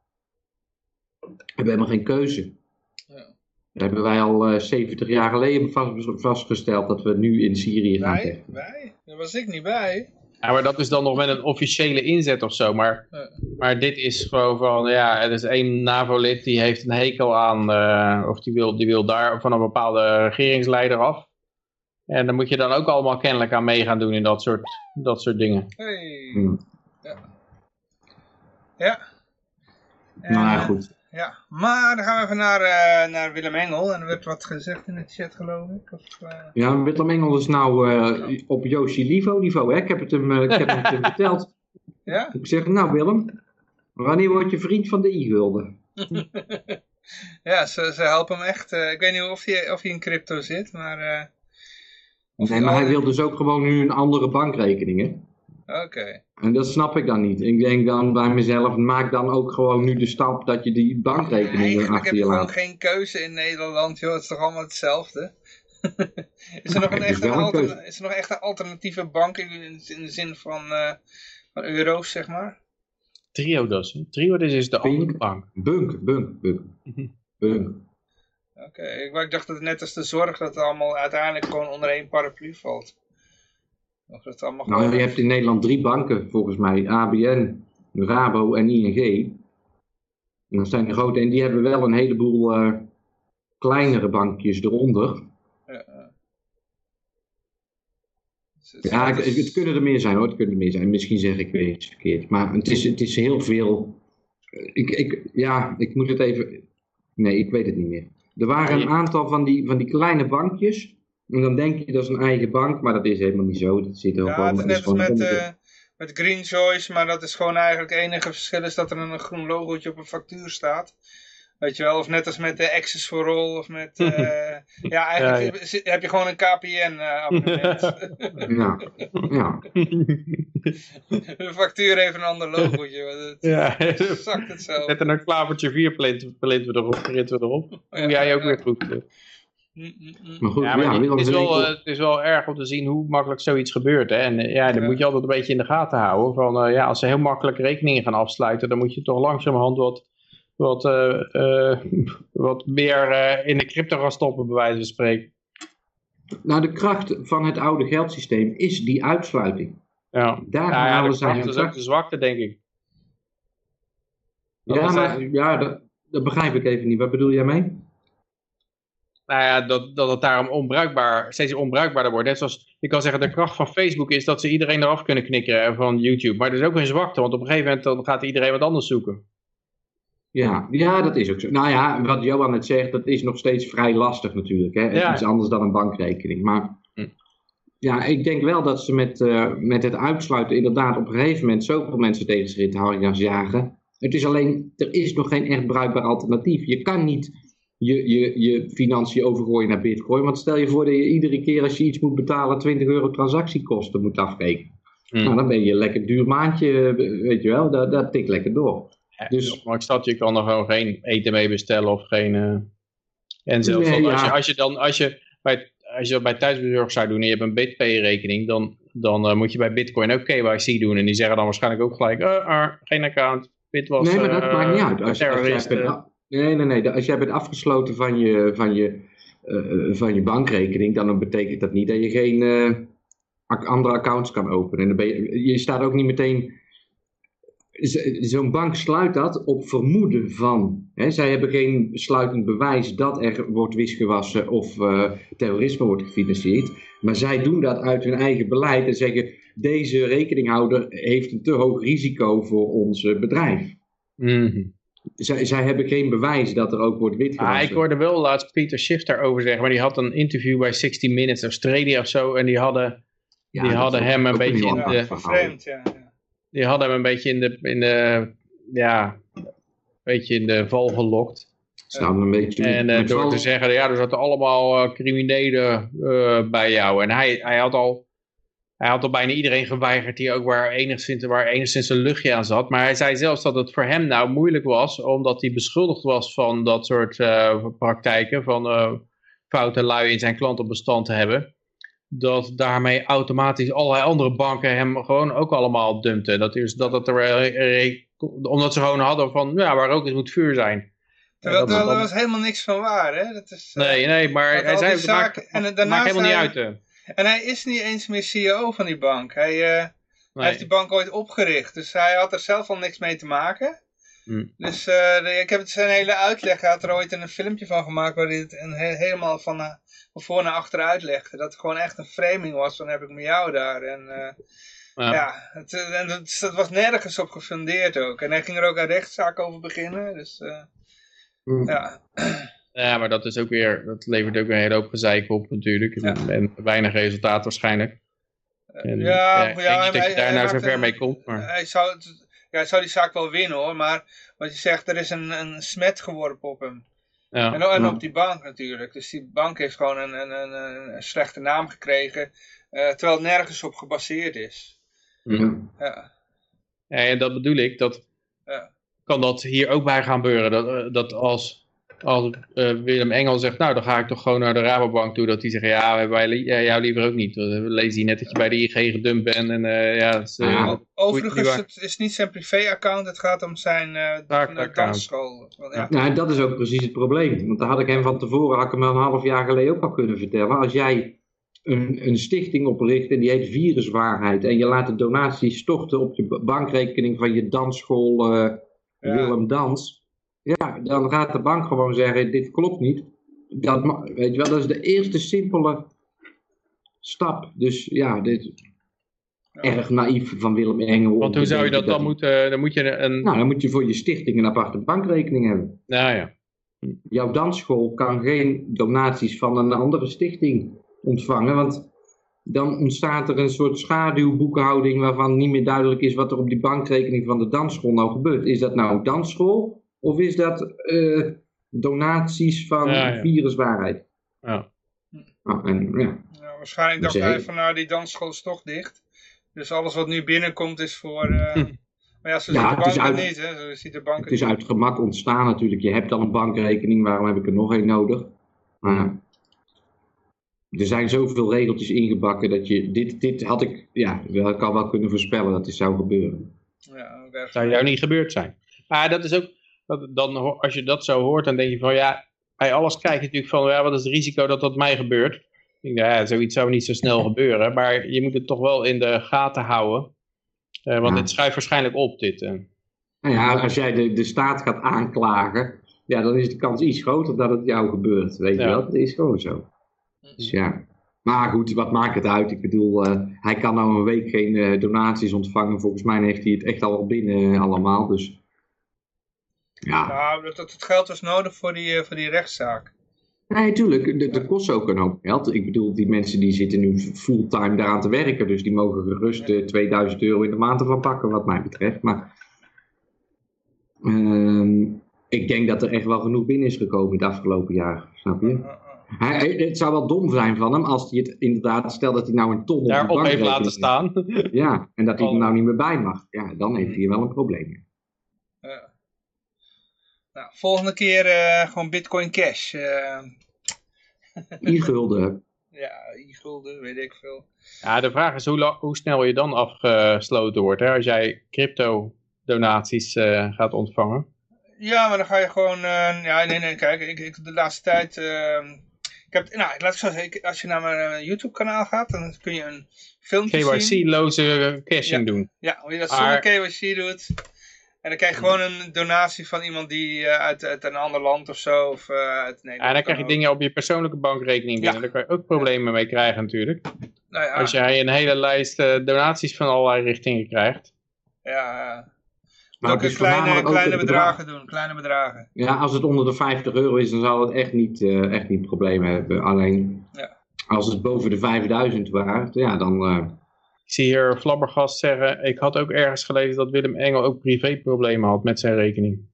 We hebben helemaal geen keuze. Ja. Dat hebben wij al eh, 70 jaar geleden vast, vastgesteld dat we nu in Syrië gaan Wij? vechten. Wij? Daar was ik niet bij. Ja, maar dat is dan nog met een officiële inzet of zo. Maar, Ja. maar dit is gewoon van, ja, er is één NAVO-lid die heeft een hekel aan, eh, of die wil, die wil daar van een bepaalde regeringsleider af. En dan moet je dan ook allemaal kennelijk aan mee gaan doen in dat soort, dat soort dingen. Hey. Hmm. Ja. En, Nou ja, eh, goed. Ja, maar dan gaan we even naar, eh, naar Willem Engel. En er werd wat gezegd in de chat, geloof ik. Of, eh, Ja, Willem Engel is nou eh, op Yoshi Livo niveau. Hè? Ik heb het hem, ik heb het [LAUGHS] hem verteld. ja? Ik zeg, nou Willem, wanneer word je vriend van de i-gulden? [LAUGHS] ja, ze, ze helpen hem echt. ik weet niet of hij, of hij in crypto zit, maar... Nee, maar hij wil dus ook gewoon nu een andere bankrekening. Hè? Oké. En dat snap ik dan niet. Ik denk dan bij mezelf, maak dan ook gewoon nu de stap dat je die bankrekening heb achter je je gewoon laat. geen keuze in Nederland, joh. Het is toch allemaal hetzelfde? [LAUGHS] is, er nog een Het is een er nog echt een alternatieve bank in, in, de zin van, eh, van euro's, zeg maar? Triodos. hè. Triodos is de Pink. andere bank. Bunk, bunk, bunk. Mhm. Bunk. Oké, ik, maar ik dacht dat het net als de zorg dat het allemaal uiteindelijk gewoon onder één paraplu valt. Of dat het allemaal Nou, je hebt in Nederland drie banken, volgens mij. ABN, Rabo en ING. En dat zijn de grote. En die hebben wel een heleboel eh, kleinere bankjes eronder. Ja. Dus het- Ja, het het, is- het kunnen er meer zijn hoor, het kunnen er meer zijn. Misschien zeg ik weer iets verkeerd. Maar het is, het is heel veel. Ik, ik, ja, ik moet het even. Nee, ik weet het niet meer. Er waren een aantal van die, van die kleine bankjes. En dan denk je dat is een eigen bank, maar dat is helemaal niet zo. Dat zit er Ja, gewoon. het is net als met, eh met Green Choice, maar dat is gewoon eigenlijk het enige verschil is dat er een groen logootje op een factuur staat. Weet je wel, of net als met de Access for All, of met, eh, [LAUGHS] ja eigenlijk Ja, heb je gewoon een KPN eh, abonnement. Ja, [LAUGHS] ja. de factuur heeft een ander logootje, want het ja, zakt het zo. met een klavertje vier printen printen we erop. Printen we erop. Doe jij ook weer goed. Mm, mm, mm. Maar goed, Ja, maar het, is wel, eh, het is wel erg om te zien hoe makkelijk zoiets gebeurt. Hè? En ja, dan Ja. moet je altijd een beetje in de gaten houden. Van, eh, ja, als ze heel makkelijk rekeningen gaan afsluiten, dan moet je toch langzamerhand wat, wat, eh, eh, wat meer eh, in de crypto gaan stoppen, bij wijze van spreken. Nou, de kracht van het oude geldsysteem is die uitsluiting. Ja. Daar Ja, ja, halen dat, is ook de zwakte, denk ik. Dat Ja, maar ja, dat, dat begrijp ik even niet. Wat bedoel jij mee? Nou ja, dat, dat het daarom onbruikbaar, steeds onbruikbaarder wordt. Net zoals, je kan zeggen, de kracht van Facebook is dat ze iedereen eraf kunnen knikkeren van YouTube. Maar dat is ook een zwakte, want op een gegeven moment dan gaat iedereen wat anders zoeken. Ja, ja, dat is ook zo. Nou ja, wat Johan net zegt, dat is nog steeds vrij lastig natuurlijk. Hè? Ja. Iets anders dan een bankrekening. Maar Hm. ja, ik denk wel dat ze met, eh, met het uitsluiten inderdaad op een gegeven moment zoveel mensen tegen zich in de jagen. Het is alleen, er is nog geen echt bruikbaar alternatief. Je kan niet je, je, je financiën overgooien naar bitcoin. Want stel je voor dat je iedere keer als je iets moet betalen 20 euro transactiekosten moet afrekenen. Hm. Nou, dan ben je een lekker duur maandje, weet je wel, dat, dat tikt lekker door. Dus- maar stad, je kan er gewoon geen eten mee bestellen of geen... eh, En zelfs Nee, als, je, als je dan, als je bij, als je dat bij thuisbezorgd zou doen en je hebt een BitPay rekening, dan, dan eh, moet je bij Bitcoin ook KYC doen. En die zeggen dan waarschijnlijk ook gelijk, eh, ah, geen account, dit was nee, maar dat maakt niet uit. Als, als jij bent, nee, nee, nee. Als jij bent afgesloten van je, van je, van je bankrekening, dan betekent dat niet dat je geen andere accounts kan openen. En dan ben je, je staat ook niet meteen. Zo'n bank sluit dat op vermoeden van. Hè, zij hebben geen sluitend bewijs dat er wordt wisgewassen of eh, terrorisme wordt gefinancierd. Maar zij doen dat uit hun eigen beleid en zeggen: deze rekeninghouder heeft een te hoog risico voor ons eh, bedrijf. Mhm. Zij, zij hebben geen bewijs dat er ook wordt witgewassen. Ah, ik hoorde wel laatst Peter Schiff daarover zeggen, maar die had een interview bij 60 Minutes Australia of zo. En die hadden, Ja, die hadden hem een beetje in de-. Vreemd, ja. Die hadden hem een beetje in de, in de, ja, een beetje in de val gelokt. Staan een beetje En eh, door te zeggen, ja, er zaten allemaal eh, criminelen eh, bij jou. En hij, hij, had al, hij had al bijna iedereen geweigerd die ook waar enigszins, waar enigszins een luchtje aan zat. Maar hij zei zelfs dat het voor hem nou moeilijk was, omdat hij beschuldigd was van dat soort praktijken, van foute lui in zijn klantenbestand te hebben. Dat daarmee automatisch allerlei andere banken hem gewoon ook allemaal dumpten. Dat, is, dat het er, eh, omdat ze gewoon hadden van, ja, waar ook is moet vuur zijn. Terwijl, er was helemaal niks van waar, hè? Dat is, eh, Nee, nee, maar hij zei, het maakt, en maakt helemaal niet uit. En hij is niet eens meer CEO van die bank. Hij, eh, hij heeft die bank ooit opgericht. Dus hij had er zelf al niks mee te maken. Hm. Dus eh, ik heb het zijn hele uitleg. Hij had er ooit een filmpje van gemaakt. Waar hij het een, he- helemaal van, eh, van voor naar achter uitlegde. Dat het gewoon echt een framing was. Dan heb ik met jou daar. En eh, Ja. ja, het, en dat, dat was nergens op gefundeerd ook. En hij ging er ook een rechtszaak over beginnen. Dus Hm. ja. Ja, maar dat is ook weer, dat levert ook een hele hoop gezeik op natuurlijk. Ja. En, weinig resultaat waarschijnlijk. En, ja, ja, ik ja, denk niet dat je daar nou zover mee komt. Maar, Hij zou, het- ja, hij zou die zaak wel winnen hoor. Maar wat je zegt, er is een, een smet geworpen op hem. ja. En, op die bank natuurlijk. Dus die bank heeft gewoon een, een, een, een slechte naam gekregen. eh, terwijl het nergens op gebaseerd is. Ja. Ja, Ja, en dat bedoel ik, dat Ja. kan dat hier ook bij gaan gebeuren. Dat, eh, dat als, als eh, Willem Engel zegt, nou dan ga ik toch gewoon naar de Rabobank toe. Dat die zeggen, ja, we hebben wij li- ja, jou liever ook niet. We lezen hier net dat je bij de IG gedumpt bent. En eh, ja, is, eh, dat- Overigens, waar. het is niet zijn privé-account. Het gaat om zijn eh Zaakaccount. dansschool. Ja. Nou, dat is ook precies het probleem. Want daar had ik hem van tevoren, had ik hem al een half jaar geleden ook al kunnen vertellen. Als jij een, een stichting opricht en die heet Viruswaarheid. En je laat de donaties storten op je ba- bankrekening van je dansschool eh, Ja. Willem Dans. Ja, dan gaat de bank gewoon zeggen, dit klopt niet. Dat, weet je wel, dat is de eerste simpele stap. Dus ja, dit is erg naïef van Willem Engel. want hoe zou je dat dan moeten, dan moet je een, Nou, dan moet je voor je stichting een aparte bankrekening hebben. nou ja. Jouw dansschool kan geen donaties van een andere stichting ontvangen, want dan ontstaat er een soort schaduwboekhouding waarvan niet meer duidelijk is wat er op die bankrekening van de dansschool nou gebeurt. Is dat nou een dansschool of is dat eh, donaties van Ja, ja. viruswaarheid? Ja. En, ja. Ja, waarschijnlijk dacht hij van, nou die dansschool is toch dicht. Dus alles wat nu binnenkomt is voor... eh, Maar ja, zo Ja, ziet de bank uit- niet. Hè. Zo ziet de bank Het is uit gemak ontstaan natuurlijk. Je hebt al een bankrekening, waarom heb ik er nog een nodig? Maar ja. er zijn zoveel regeltjes ingebakken dat je, dit, dit had ik, ja, wel, ik al wel kunnen voorspellen dat dit zou gebeuren. Ja, zou jou niet gebeurd zijn. Maar dat is ook, dat, dan, als je dat zo hoort, dan denk je van ja, bij alles kijk je natuurlijk van ja, wat is het risico dat dat mij gebeurt. Ik denk, ja, zoiets zou niet zo snel [LAUGHS] gebeuren. Maar je moet het toch wel in de gaten houden. Eh, want Ja. het schuift waarschijnlijk op, dit. Nou ja, als jij de, de staat gaat aanklagen, ja, dan is de kans iets groter dat het jou gebeurt. Weet je wel, dat is gewoon zo. Dus ja. Maar goed, wat maakt het uit? Ik bedoel, eh, hij kan nou een week geen donaties ontvangen. Volgens mij heeft hij het echt al wel binnen allemaal. Dus ja, Nou, dat, dat het geld was nodig voor die, eh, voor die rechtszaak. nee, tuurlijk, dat dat kost ook een hoop geld. Ik bedoel, die mensen die zitten nu fulltime daaraan te werken. Dus die mogen gerust eh, 2000 euro in de maand ervan pakken, wat mij betreft. Maar ehm, ik denk dat er echt wel genoeg binnen is gekomen het afgelopen jaar. Snap je? Hij, het zou wel dom zijn van hem als hij het inderdaad, stel dat hij nou een ton op de Daarop heeft laten staan. Ja, en dat hij er nou niet meer bij mag. Ja, dan heeft hij wel een probleem. Nou, volgende keer eh, gewoon Bitcoin Cash. eh, [LAUGHS] I-gulden. ja, e-gulden, weet ik veel. Ja, de vraag is hoe, hoe snel je dan afgesloten wordt. Hè? Als jij crypto donaties eh, gaat ontvangen. Ja, maar dan ga je gewoon... eh, ja, nee, nee, kijk, ik, ik de laatste tijd... eh, ik heb, nou, laat ik zo zeggen, als je naar mijn eh, YouTube kanaal gaat, dan kun je een filmpje zien. KYC-loze cashing doen. Ja, hoe je dat zonder KYC doet. En dan krijg je gewoon een donatie van iemand die eh, uit, uit een ander land of zo, of eh, uit Nederland. En dan krijg je ook. dingen op je persoonlijke bankrekening binnen. Ja. Daar kan je ook problemen mee krijgen natuurlijk. Nou ja, Als jij een hele lijst eh, donaties van allerlei richtingen krijgt. ja. Maar ook het is kleine, ook kleine bedrag. bedragen doen, kleine bedragen. Ja, als het onder de 50 euro is, dan zal het echt niet, eh echt niet problemen hebben. Alleen, Ja. als het boven de 5000 waard, ja, dan... eh, Ik zie hier Flabbergast zeggen, ik had ook ergens gelezen dat Willem Engel ook privéproblemen had met zijn rekening.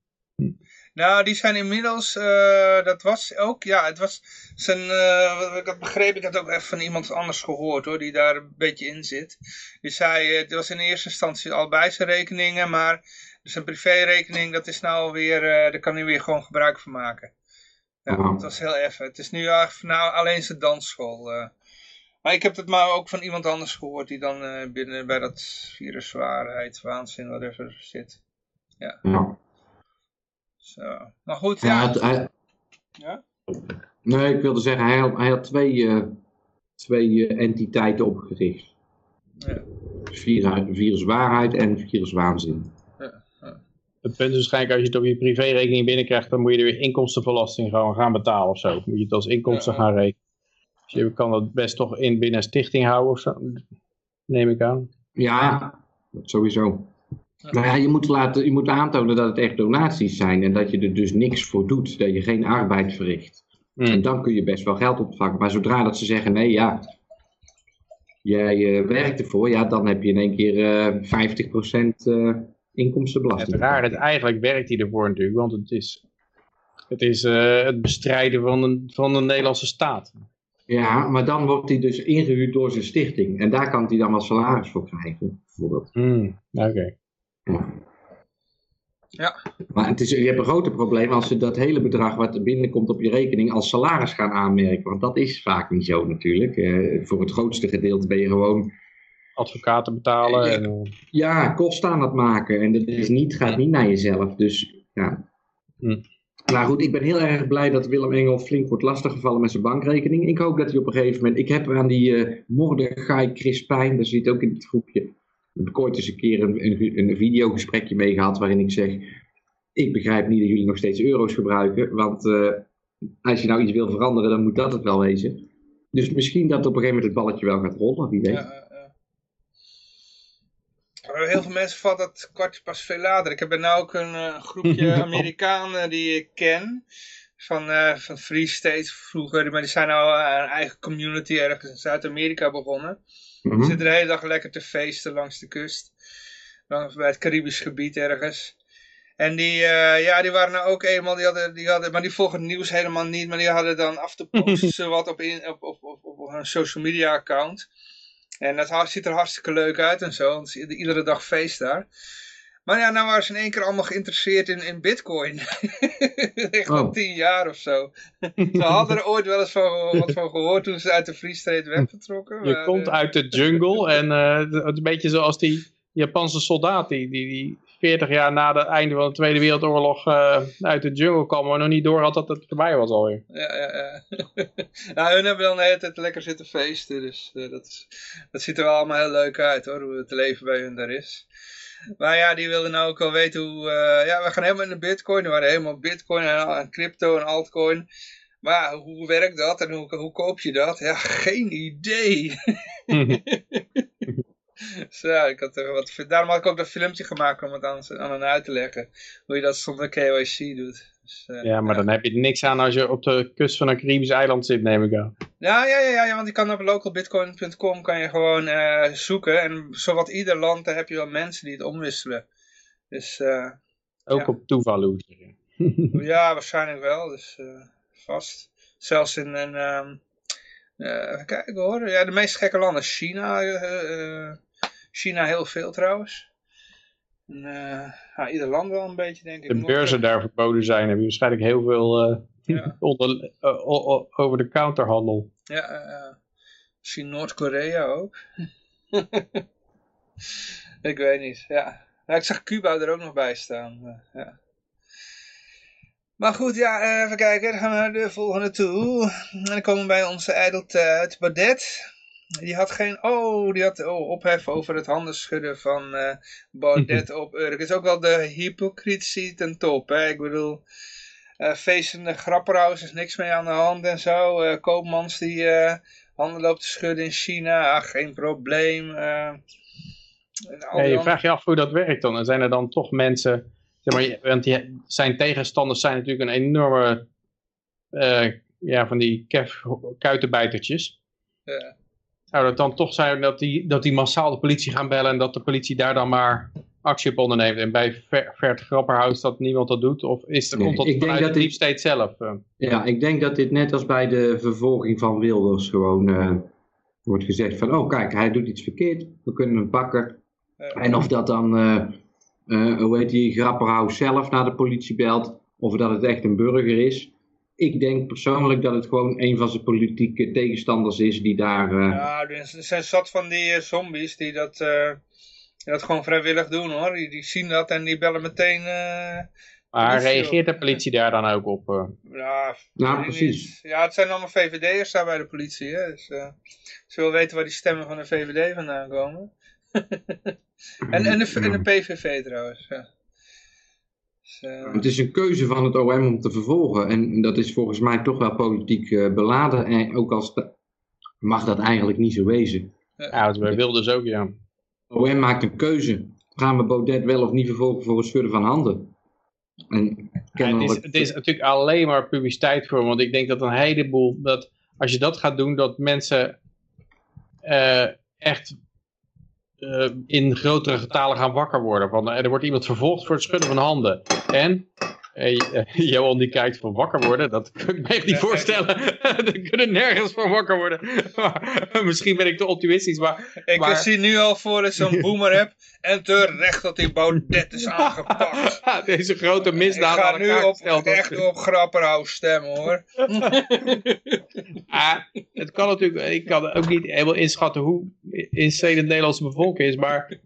Nou, die zijn inmiddels, eh, dat was ook, ja, het was zijn, eh, wat ik had begrepen, ik had ook even van iemand anders gehoord hoor, die daar een beetje in zit. Die zei, eh, het was in eerste instantie al bij zijn rekeningen, maar zijn privérekening, dat is nou weer, eh daar kan hij weer gewoon gebruik van maken. Ja, het was heel even. Het is nu eigenlijk nou alleen zijn dansschool. Maar ik heb het maar ook van iemand anders gehoord, die dan eh, binnen bij dat viruswaarheid, waanzin, whatever zit. ja. Zo. Maar goed, Ja, ja. het- hij- Ja? nee, ik wilde zeggen, hij had, hij had twee, eh, twee eh, entiteiten opgericht. Ja. Virus, viruswaarheid en viruswaanzin. Het punt is waarschijnlijk als je het op je privérekening binnenkrijgt, dan moet je er weer inkomstenbelasting gewoon gaan betalen of zo. Moet je het als inkomsten Ja. gaan rekenen. Dus je kan dat best toch in binnen een stichting houden of zo, neem ik aan. Ja, sowieso. Nou ja, je moet, laten, je moet aantonen dat het echt donaties zijn en dat je er dus niks voor doet, dat je geen arbeid verricht. Hmm. En dan kun je best wel geld ontvangen. Maar zodra dat ze zeggen, nee ja, jij eh, werkt ervoor, ja, dan heb je in één keer eh 50% eh Het inkomstenbelasting. raar is, eigenlijk werkt hij ervoor natuurlijk, want het is, het, is eh, het bestrijden van de, van de Nederlandse staat. Ja, maar dan wordt hij dus ingehuurd door zijn stichting. En daar kan hij dan wel salaris voor krijgen, bijvoorbeeld. Hmm, Oké. Ja. Ja. Maar het is, je hebt een groter probleem als ze dat hele bedrag wat er binnenkomt op je rekening als salaris gaan aanmerken. Want dat is vaak niet zo natuurlijk. Eh, voor het grootste gedeelte ben je gewoon Advocaten betalen. Ja. En, eh, ja, kosten aan het maken. En dat is niet, gaat niet naar jezelf. Dus ja. Hm. Nou goed, ik ben heel erg blij dat Willem Engel flink wordt lastiggevallen met zijn bankrekening. Ik hoop dat hij op een gegeven moment... Ik heb aan die eh Mordechai Crispijn, dat zit ook in het groepje... Heb ik ooit eens een keer een, videogesprekje mee gehad waarin ik zeg... Ik begrijp niet dat jullie nog steeds euro's gebruiken. Want eh, als je nou iets wil veranderen, dan moet dat het wel wezen. Dus misschien dat op een gegeven moment het balletje wel gaat rollen, wie weet. Ja, ja. Maar Heel veel mensen valt dat kwartje pas veel later. Ik heb er nou ook een eh, groepje [LAUGHS] Amerikanen die ik ken. Van, eh, van Free State vroeger. Maar die zijn nou een eigen community ergens in Zuid-Amerika begonnen. Mhm. Die zitten de hele dag lekker te feesten langs de kust. Langs bij het Caribisch gebied ergens. En die, ja, die waren nou ook eenmaal, die hadden, die hadden, maar die volgen het nieuws helemaal niet. Maar die hadden dan af toe [LAUGHS] posten ze wat op, in, op, op, op, op hun social media account. En dat ziet er hartstikke leuk uit en zo. Want iedere dag feest daar. Maar ja, nou waren ze in één keer allemaal geïnteresseerd in, in bitcoin. [LAUGHS] Echt al Oh. tien jaar of zo. [LAUGHS] ze hadden er ooit wel eens van, wat van gehoord toen ze uit de Free State weg vertrokken. je maar, komt eh, uit de jungle en het is een beetje zoals die Japanse soldaat die, die, die 40 jaar na het einde van de Tweede Wereldoorlog eh, uit de jungle kwam, maar nog niet door had dat het voorbij was alweer. Ja, ja, ja. [LAUGHS] nou, hun hebben wel de hele tijd lekker zitten feesten, dus eh, dat, is, dat ziet er wel allemaal heel leuk uit hoor, hoe het leven bij hun daar is. Maar ja, die wilden nou ook wel weten hoe, eh, ja, we gaan helemaal in de bitcoin, we waren helemaal bitcoin en, en crypto en altcoin. Maar hoe werkt dat en hoe, hoe koop je dat? Ja, [LAUGHS] geen idee. [LAUGHS] Dus ja, ik had er wat, daarom had ik ook dat filmpje gemaakt om het aan, aan hen uit te leggen. Hoe je dat zonder KYC doet. Dus, eh, ja, maar dan heb je niks aan als je op de kust van een Caribisch eiland zit, neem ik aan. Ja, ja, ja, ja, want je kan op localbitcoin.com kan je gewoon eh, zoeken. En zowat ieder land, daar heb je wel mensen die het omwisselen. Dus, eh, Ook ja. op je. [LAUGHS] ja, waarschijnlijk wel. Dus vast. Zelfs in een... even kijken hoor. Ja, de meest gekke landen. China. China heel veel trouwens. En, eh, ja, ieder land wel een beetje denk ik. de beurzen daar verboden zijn, heb je waarschijnlijk heel veel eh, Ja. [LAUGHS] onder, eh, over de counterhandel. Ja, misschien Noord-Korea ook. [LAUGHS] ik weet niet, ja. ja. Ik zag Cuba er ook nog bij staan. ja. Maar goed, ja, even kijken. Dan gaan we naar de volgende toe. En dan komen we bij onze ijdeltuit Baudet. Die had geen, oh, die had oh, ophef over het handenschudden van eh Baudet [LAUGHS] op Urk. Het is ook wel de hypocrisie ten top, hè. Ik bedoel, eh feestende grapperhaus is niks mee aan de hand en zo. Eh, Koopmans die handen loopt te schudden in China, ach, geen probleem. Ja, je vraagt je af hoe dat werkt dan. En zijn er dan toch mensen... Zeg maar, want die, zijn tegenstanders zijn natuurlijk een enorme... ja, van die kef, kuitenbijtertjes. Ja. Zou het dan toch zijn dat die, dat die massaal de politie gaan bellen... en dat de politie daar dan maar actie op onderneemt? En bij Ver- Vert Grapperhaus dat niemand dat doet? Of is er, Nee, komt dat ik denk vanuit dat de deep state zelf? eh? Ja, ik denk dat dit net als bij de vervolging van Wilders gewoon eh, wordt gezegd van, oh kijk, hij doet iets verkeerd, we kunnen hem pakken. En of dat dan, eh, eh, hoe heet die, Grapperhaus zelf naar de politie belt, of dat het echt een burger is. Ik denk persoonlijk dat het gewoon een van zijn politieke tegenstanders is die daar... eh, Ja, er zijn zat van die eh, zombies die dat, eh, die dat gewoon vrijwillig doen hoor. Die, die zien dat en die bellen meteen. eh, Maar reageert de politie daar dan ook op? ja, Nou, precies. niet. Ja, het zijn allemaal VVD'ers daar bij de politie. Hè? Dus, eh, ze wil weten waar die stemmen van de VVD vandaan komen. [LAUGHS] en, en, de, en de PVV trouwens. Ja. Dus, eh, Het is een keuze van het OM om te vervolgen. En dat is volgens mij toch wel politiek eh, beladen. En ook als de- mag dat eigenlijk niet zo wezen. Ja, dat bij Wilders ook, ja. OM maakt een keuze. Gaan we Baudet wel of niet vervolgen voor het schudden van handen? En Ja, het, is, kennelijk... het is natuurlijk alleen maar publiciteit voor, want ik denk dat een heleboel, dat als je dat gaat doen, dat mensen eh, echt eh, in grotere getalen gaan wakker worden. Van, eh, er wordt iemand vervolgd voor het schudden van handen. En eh, eh, [LAUGHS] Johan die kijkt van wakker worden, dat kan ik me echt niet voorstellen. Die [LAUGHS] kunnen nergens van wakker worden. Maar, [LAUGHS] misschien ben ik te optimistisch, maar ik maar- zie nu al voor dat ik zo'n boomer heb. En terecht dat die Baudet is aangepakt. deze grote Ik misdaad ga aan nu op, gesteld echt op Grapperhaus stemmen hoor. Ah, het kan natuurlijk, ik kan ook niet helemaal inschatten hoe insane de Nederlandse bevolking is, maar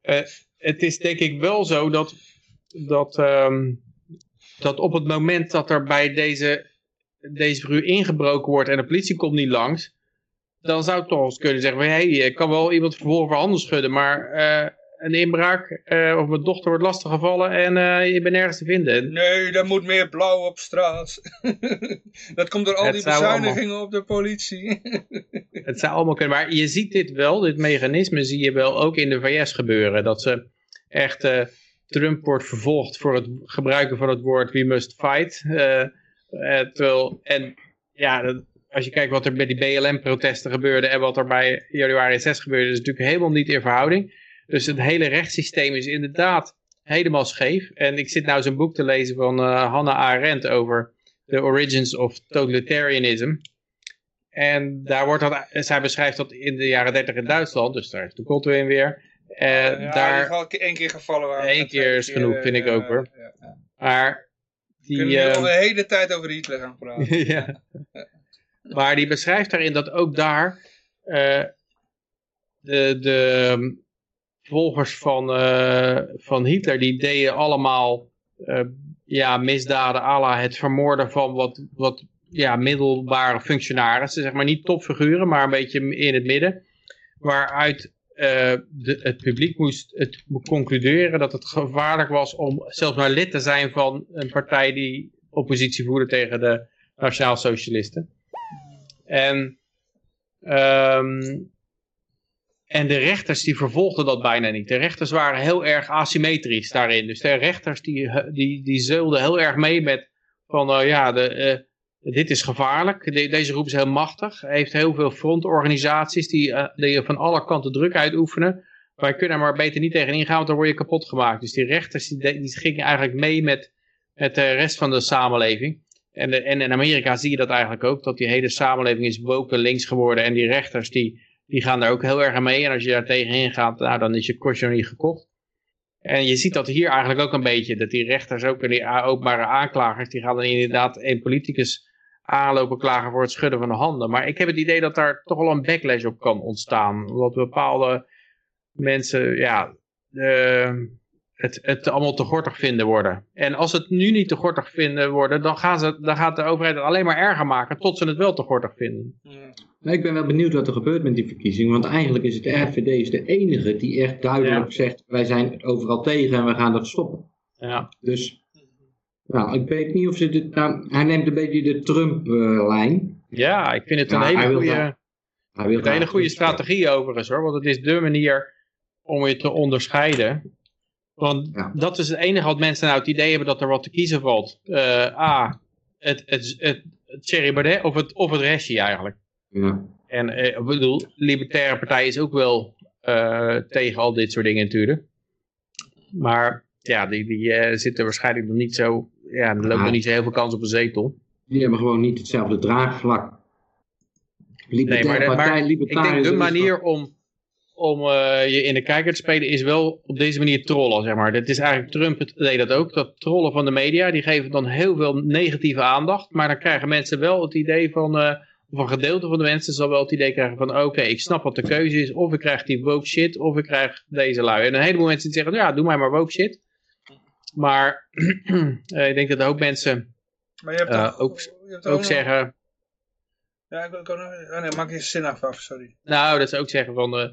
eh, het is denk ik wel zo dat, dat, ehm, dat op het moment dat er bij deze, deze ingebroken wordt en de politie komt niet langs, dan zou het toch eens kunnen zeggen, hé, hey, ik kan wel iemand vervolgen voor handen schudden, maar eh, een inbraak eh, of mijn dochter wordt lastiggevallen en eh, je bent nergens te vinden. Nee, er moet meer blauw op straat. [LAUGHS] dat komt door al Het die bezuinigingen op de politie. [LAUGHS] Het zou allemaal kunnen, maar je ziet dit wel, dit mechanisme zie je wel ook in de VS gebeuren. Dat ze echt, Trump wordt vervolgd voor het gebruiken van het woord we must fight. eh, eh, terwijl, en ja, als je kijkt wat er bij die BLM-protesten gebeurde en wat er bij januari 6 gebeurde, is natuurlijk helemaal niet in verhouding. Dus het hele rechtssysteem is inderdaad helemaal scheef. En ik zit nou zo'n boek te lezen van eh, Hannah Arendt over The Origins of Totalitarianism. En daar wordt dat, zij beschrijft dat in de jaren 30 in Duitsland, dus daar is de Godwin weer. Eh, ja, die daar, één keer gevallen. waren. Eén keer is genoeg, vind ik ook, hoor. Ja, maar We kunnen die, nu eh, al de hele tijd over Hitler gaan praten. [LAUGHS] ja. Maar die beschrijft daarin dat ook daar eh, de, de, volgers van, van Hitler, die deden allemaal eh, ja, misdaden à la het vermoorden van wat, wat ja, middelbare functionarissen, zeg maar niet topfiguren, maar een beetje in het midden. Waaruit de, het publiek moest het concluderen dat het gevaarlijk was om zelfs maar lid te zijn van een partij die oppositie voerde tegen de Nationaal Socialisten. En, ehm, en de rechters die vervolgden dat bijna niet. De rechters waren heel erg asymmetrisch daarin. Dus de rechters die, die, die zeulden heel erg mee met van uh, ja, de, uh, dit is gevaarlijk. De, deze groep is heel machtig. Heeft heel veel frontorganisaties die, uh, die van alle kanten druk uitoefenen. Wij kunnen er maar beter niet tegen ingaan, want dan word je kapot gemaakt. Dus die rechters die, die gingen eigenlijk mee met, met de rest van de samenleving. En, en in Amerika zie je dat eigenlijk ook, dat die hele samenleving is woke links geworden. En die rechters die, die gaan daar ook heel erg mee. En als je daar tegenin gaat, nou, dan is je kostje niet gekocht. En je ziet dat hier eigenlijk ook een beetje, dat die rechters ook en die openbare aanklagers, die gaan dan inderdaad een politicus aanlopen klagen voor het schudden van de handen. Maar ik heb het idee dat daar toch wel een backlash op kan ontstaan. Omdat bepaalde mensen, ja, uh, het, het allemaal te gortig vinden worden. En als het nu niet te gortig vinden worden, dan, gaan ze, dan gaat de overheid het alleen maar erger maken tot ze het wel te gortig vinden. Ja. ik ben wel benieuwd wat er gebeurt met die verkiezing, want eigenlijk is het de RVD is de enige die echt duidelijk ja. zegt, wij zijn het overal tegen en we gaan dat stoppen. Ja. Dus, nou, ik weet niet of ze dit, nou, hij neemt een beetje de Trump-lijn. ja, ik vind het een hele goede, een hele goede strategie overigens hoor, want het is de manier om je te onderscheiden. Want ja. dat is het enige wat mensen nou het idee hebben dat er wat te kiezen valt. Uh, A, het, het, het, het Thierry Baudet of het, of het restje eigenlijk. Ja. En uh, ik bedoel, de Libertaire Partij is ook wel uh, tegen al dit soort dingen natuurlijk. Maar ja, die, die zitten waarschijnlijk nog niet zo... Ja, er loopt Ah. nog niet zo heel veel kans op een zetel. Die hebben gewoon niet hetzelfde draagvlak. Libertaire Nee, maar, Partij, maar ik denk de is manier om, om eh, je in de kijker te spelen is wel op deze manier trollen, zeg maar. Dat is eigenlijk, Trump deed dat ook, dat trollen van de media, die geven dan heel veel negatieve aandacht, maar dan krijgen mensen wel het idee van, eh, of een gedeelte van de mensen zal wel het idee krijgen van, oké, ik snap wat de keuze is, of ik krijg die woke shit, of ik krijg deze lui. En een heleboel mensen die zeggen, ja, doe mij maar woke shit. Maar [CLEARS THROAT] eh, ik denk dat ook mensen Maar je hebt Eh, toch, ook- je hebt ook nog- zeggen, Ja, ik wil nog... Oh nee, maak je zin af, af, sorry. Nou, dat ze ook zeggen van, eh,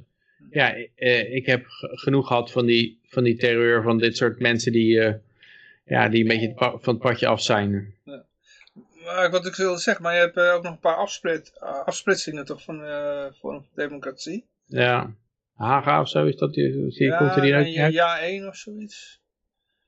ja, eh, ik heb genoeg gehad van die, van die terreur van dit soort mensen die, ja, die een beetje van het padje af zijn. Maar wat ik wilde zeggen, maar je hebt ook nog een paar afsplit, afsplitsingen toch van Forum voor Democratie? Ja, Haga of zo is dat, die, die ja, komt er die en uit? ja, ja, één of zoiets.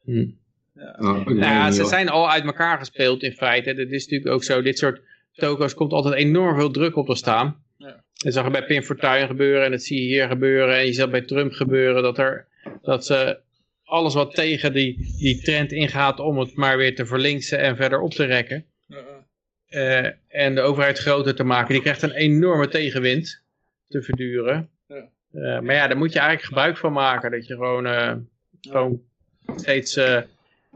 Hm. Ja. Oh, weet Nou ja, ze zijn al uit elkaar gespeeld in feite. Het is natuurlijk ook zo, dit soort toko's komt altijd enorm veel druk op te staan. Ja. Dat zag je bij Pim Fortuyn gebeuren en dat zie je hier gebeuren. En je zag bij Trump gebeuren dat, er, dat ze alles wat tegen die, die trend ingaat om het maar weer te verlinksen en verder op te rekken. Ja. eh, en de overheid groter te maken, die krijgt een enorme tegenwind te verduren. Ja. Eh, maar ja, daar moet je eigenlijk gebruik van maken. Dat je gewoon, eh, gewoon steeds... eh,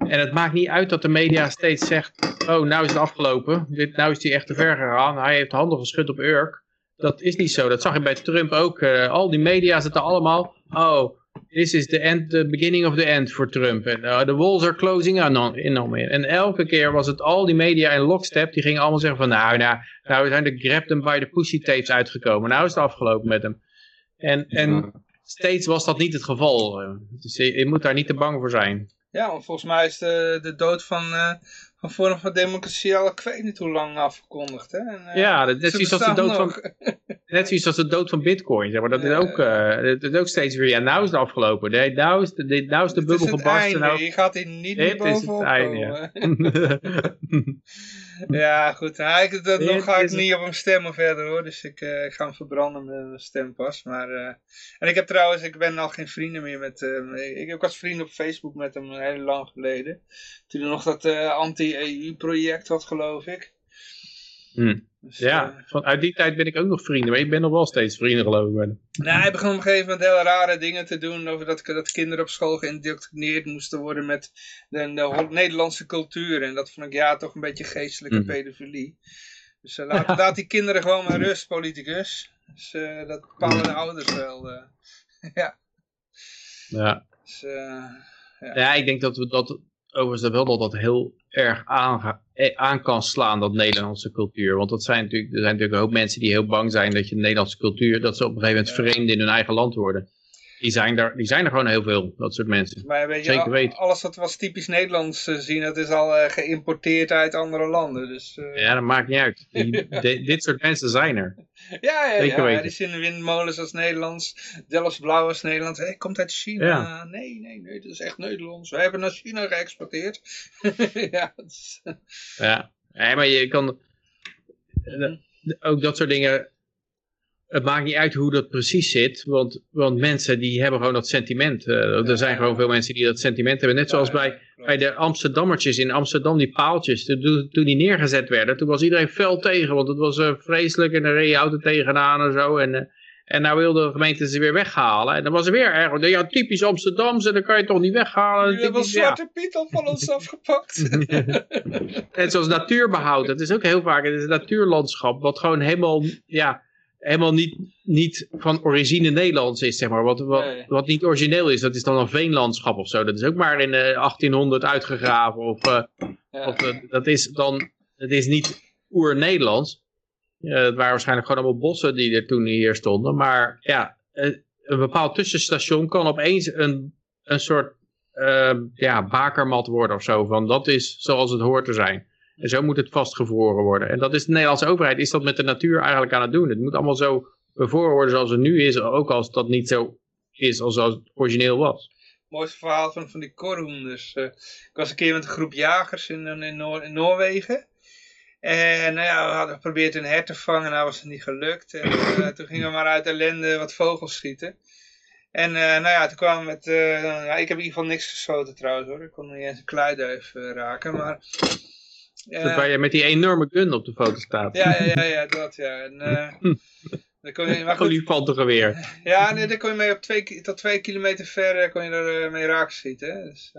en het maakt niet uit dat de media steeds zegt... Oh, nou is het afgelopen. Dit, nou is hij echt te ver gegaan. Hij heeft handen geschud op Urk. Dat is niet zo. Dat zag je bij Trump ook. eh, al die media zitten allemaal... Oh, this is the, end, the beginning of the end voor Trump. En uh, the walls are closing in on. En elke keer was het al die media in lockstep. Die gingen allemaal zeggen van... Nou, nou, nou zijn de grab them by the pussy tapes uitgekomen. Nou is het afgelopen met hem. En, en. Steeds was dat niet het geval. Dus je, je moet daar niet te bang voor zijn. Ja, want volgens mij is de, de dood van, eh van Forum voor Democratie al ik weet niet hoe lang afgekondigd. Hè? En, eh, Ja, net zoiets als de dood van, [LAUGHS] net zoiets als de dood van bitcoin. Zeg maar. Dat is ook, eh, dat is ook steeds weer, ja, nou is het afgelopen. Nee, nou, is de, nou is de bubbel het gebarsten. einde, Nou, je gaat hier niet meer Dit is het bovenop einde, komen. [LAUGHS] [LAUGHS] Ja, goed. Dat, nog ga ik het- niet op hem stemmen verder hoor. Dus ik, eh, ik ga hem verbranden met een stempas. Maar, eh, en ik heb trouwens, ik ben al geen vrienden meer met hem. Ik, ik was vrienden op Facebook met hem heel lang geleden. Toen hij nog dat eh, anti-EU project had, geloof ik. Hm. Dus, ja, eh, van, uit die tijd ben ik ook nog vrienden. Maar ik ben nog wel steeds vrienden geloof ik. nou, hij begon op een gegeven moment heel rare dingen te doen. Over dat, dat kinderen op school geïndoctrineerd moesten worden met de, Nederlandse cultuur. En dat vond ik ja toch een beetje geestelijke Mhm. pedofilie. Dus eh, laat, laat die kinderen gewoon maar rust, politicus. Dus eh, dat bepalen de ouders wel. [LAUGHS] ja. Ja. Dus, eh, Ja, ik denk dat we dat overigens wel dat dat heel erg aan, eh, aan kan slaan, dat Nederlandse cultuur. Want dat zijn natuurlijk, er zijn natuurlijk een hoop mensen die heel bang zijn dat je de Nederlandse cultuur, dat ze op een gegeven moment vreemd in hun eigen land worden. Die zijn, er, die zijn er gewoon heel veel, dat soort mensen. maar weet je, Zeker al- weten. alles wat we als typisch Nederlands eh, zien, dat is al eh, geïmporteerd uit andere landen. Dus, eh, Ja, dat maakt niet uit. Die- [LAUGHS] de- dit soort mensen zijn er. Ja, ja, Zeker ja. weten. die zien windmolens als Nederlands, Delfts Blauw als Nederlands. Hé, komt uit China. Ja. Nee, nee, nee, dat is echt Nederlands. Wij hebben naar China geëxporteerd. [LAUGHS] ja, is- Ja, nee, maar je kan eh, ook dat soort dingen. Het maakt niet uit hoe dat precies zit, want, want mensen die hebben gewoon dat sentiment. Eh, er zijn gewoon veel mensen die dat sentiment hebben. Net zoals bij, bij de Amsterdammertjes in Amsterdam, die paaltjes. Toen, toen die neergezet werden, toen was iedereen fel tegen, want het was eh, vreselijk en er reed je auto tegenaan en zo. En, eh, en nou wilde de gemeente ze weer weghalen. En dan was er weer erg. Ja, typisch Amsterdamse, dat kan je toch niet weghalen. Jullie hebben. Zwarte Piet al van ons [LAUGHS] afgepakt. Net zoals natuurbehoud. Dat is ook heel vaak het is een natuurlandschap. Wat gewoon helemaal, ja, helemaal niet, niet van origine Nederlands is, zeg maar. Wat, wat, wat niet origineel is, dat is dan een veenlandschap of zo. Dat is ook maar in eh, 1800 uitgegraven. Of, eh, ja. of eh, dat is dan, het is niet oer-Nederlands. Het waren waarschijnlijk gewoon allemaal bossen die er toen hier stonden. Maar ja, een bepaald tussenstation kan opeens een, een soort ja, bakermat worden of zo. Van dat is zoals het hoort te zijn. En zo moet het vastgevroren worden. En dat is de Nederlandse overheid, is dat met de natuur eigenlijk aan het doen. Het moet allemaal zo bevroren worden zoals het nu is, ook als dat niet zo is als het origineel was. mooiste verhaal van, van die korhoenders. Eh, ik was een keer met een groep jagers in, in, Noor- in Noorwegen. En nou ja, we hadden geprobeerd een hert te vangen, nou was het niet gelukt. En eh, toen gingen we maar uit ellende wat vogels schieten. En eh, nou ja, toen kwamen we met... eh, ja, ik heb in ieder geval niks geschoten trouwens hoor. Ik kon niet eens een kluiduif eh, raken, maar... Dat waar je met die enorme gun op de foto staat. ja, ja, ja, ja, dat ja. En, eh, [LAUGHS] dan kon je, maar goed, Olifantengeweer. ja, nee, daar kon je mee op twee, tot twee kilometer ver eh, kon je er eh, mee raak schieten. Dus,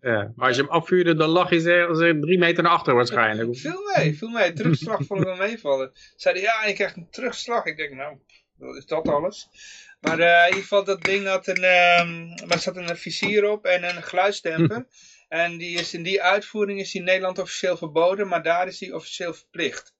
Ja. Maar als je hem afvuurde, dan lag je eh, drie meter naar achter waarschijnlijk. [LAUGHS] Viel mee, viel mee. Terugslag vond ik wel meevallen. Zeiden ja, je krijgt een terugslag. Ik denk, nou, is dat alles? Maar eh, in ieder geval, dat ding had een, maar er zat een visier op en een geluidsdemper. [LAUGHS] En die is in die uitvoering is die in Nederland officieel verboden, maar daar is die officieel verplicht.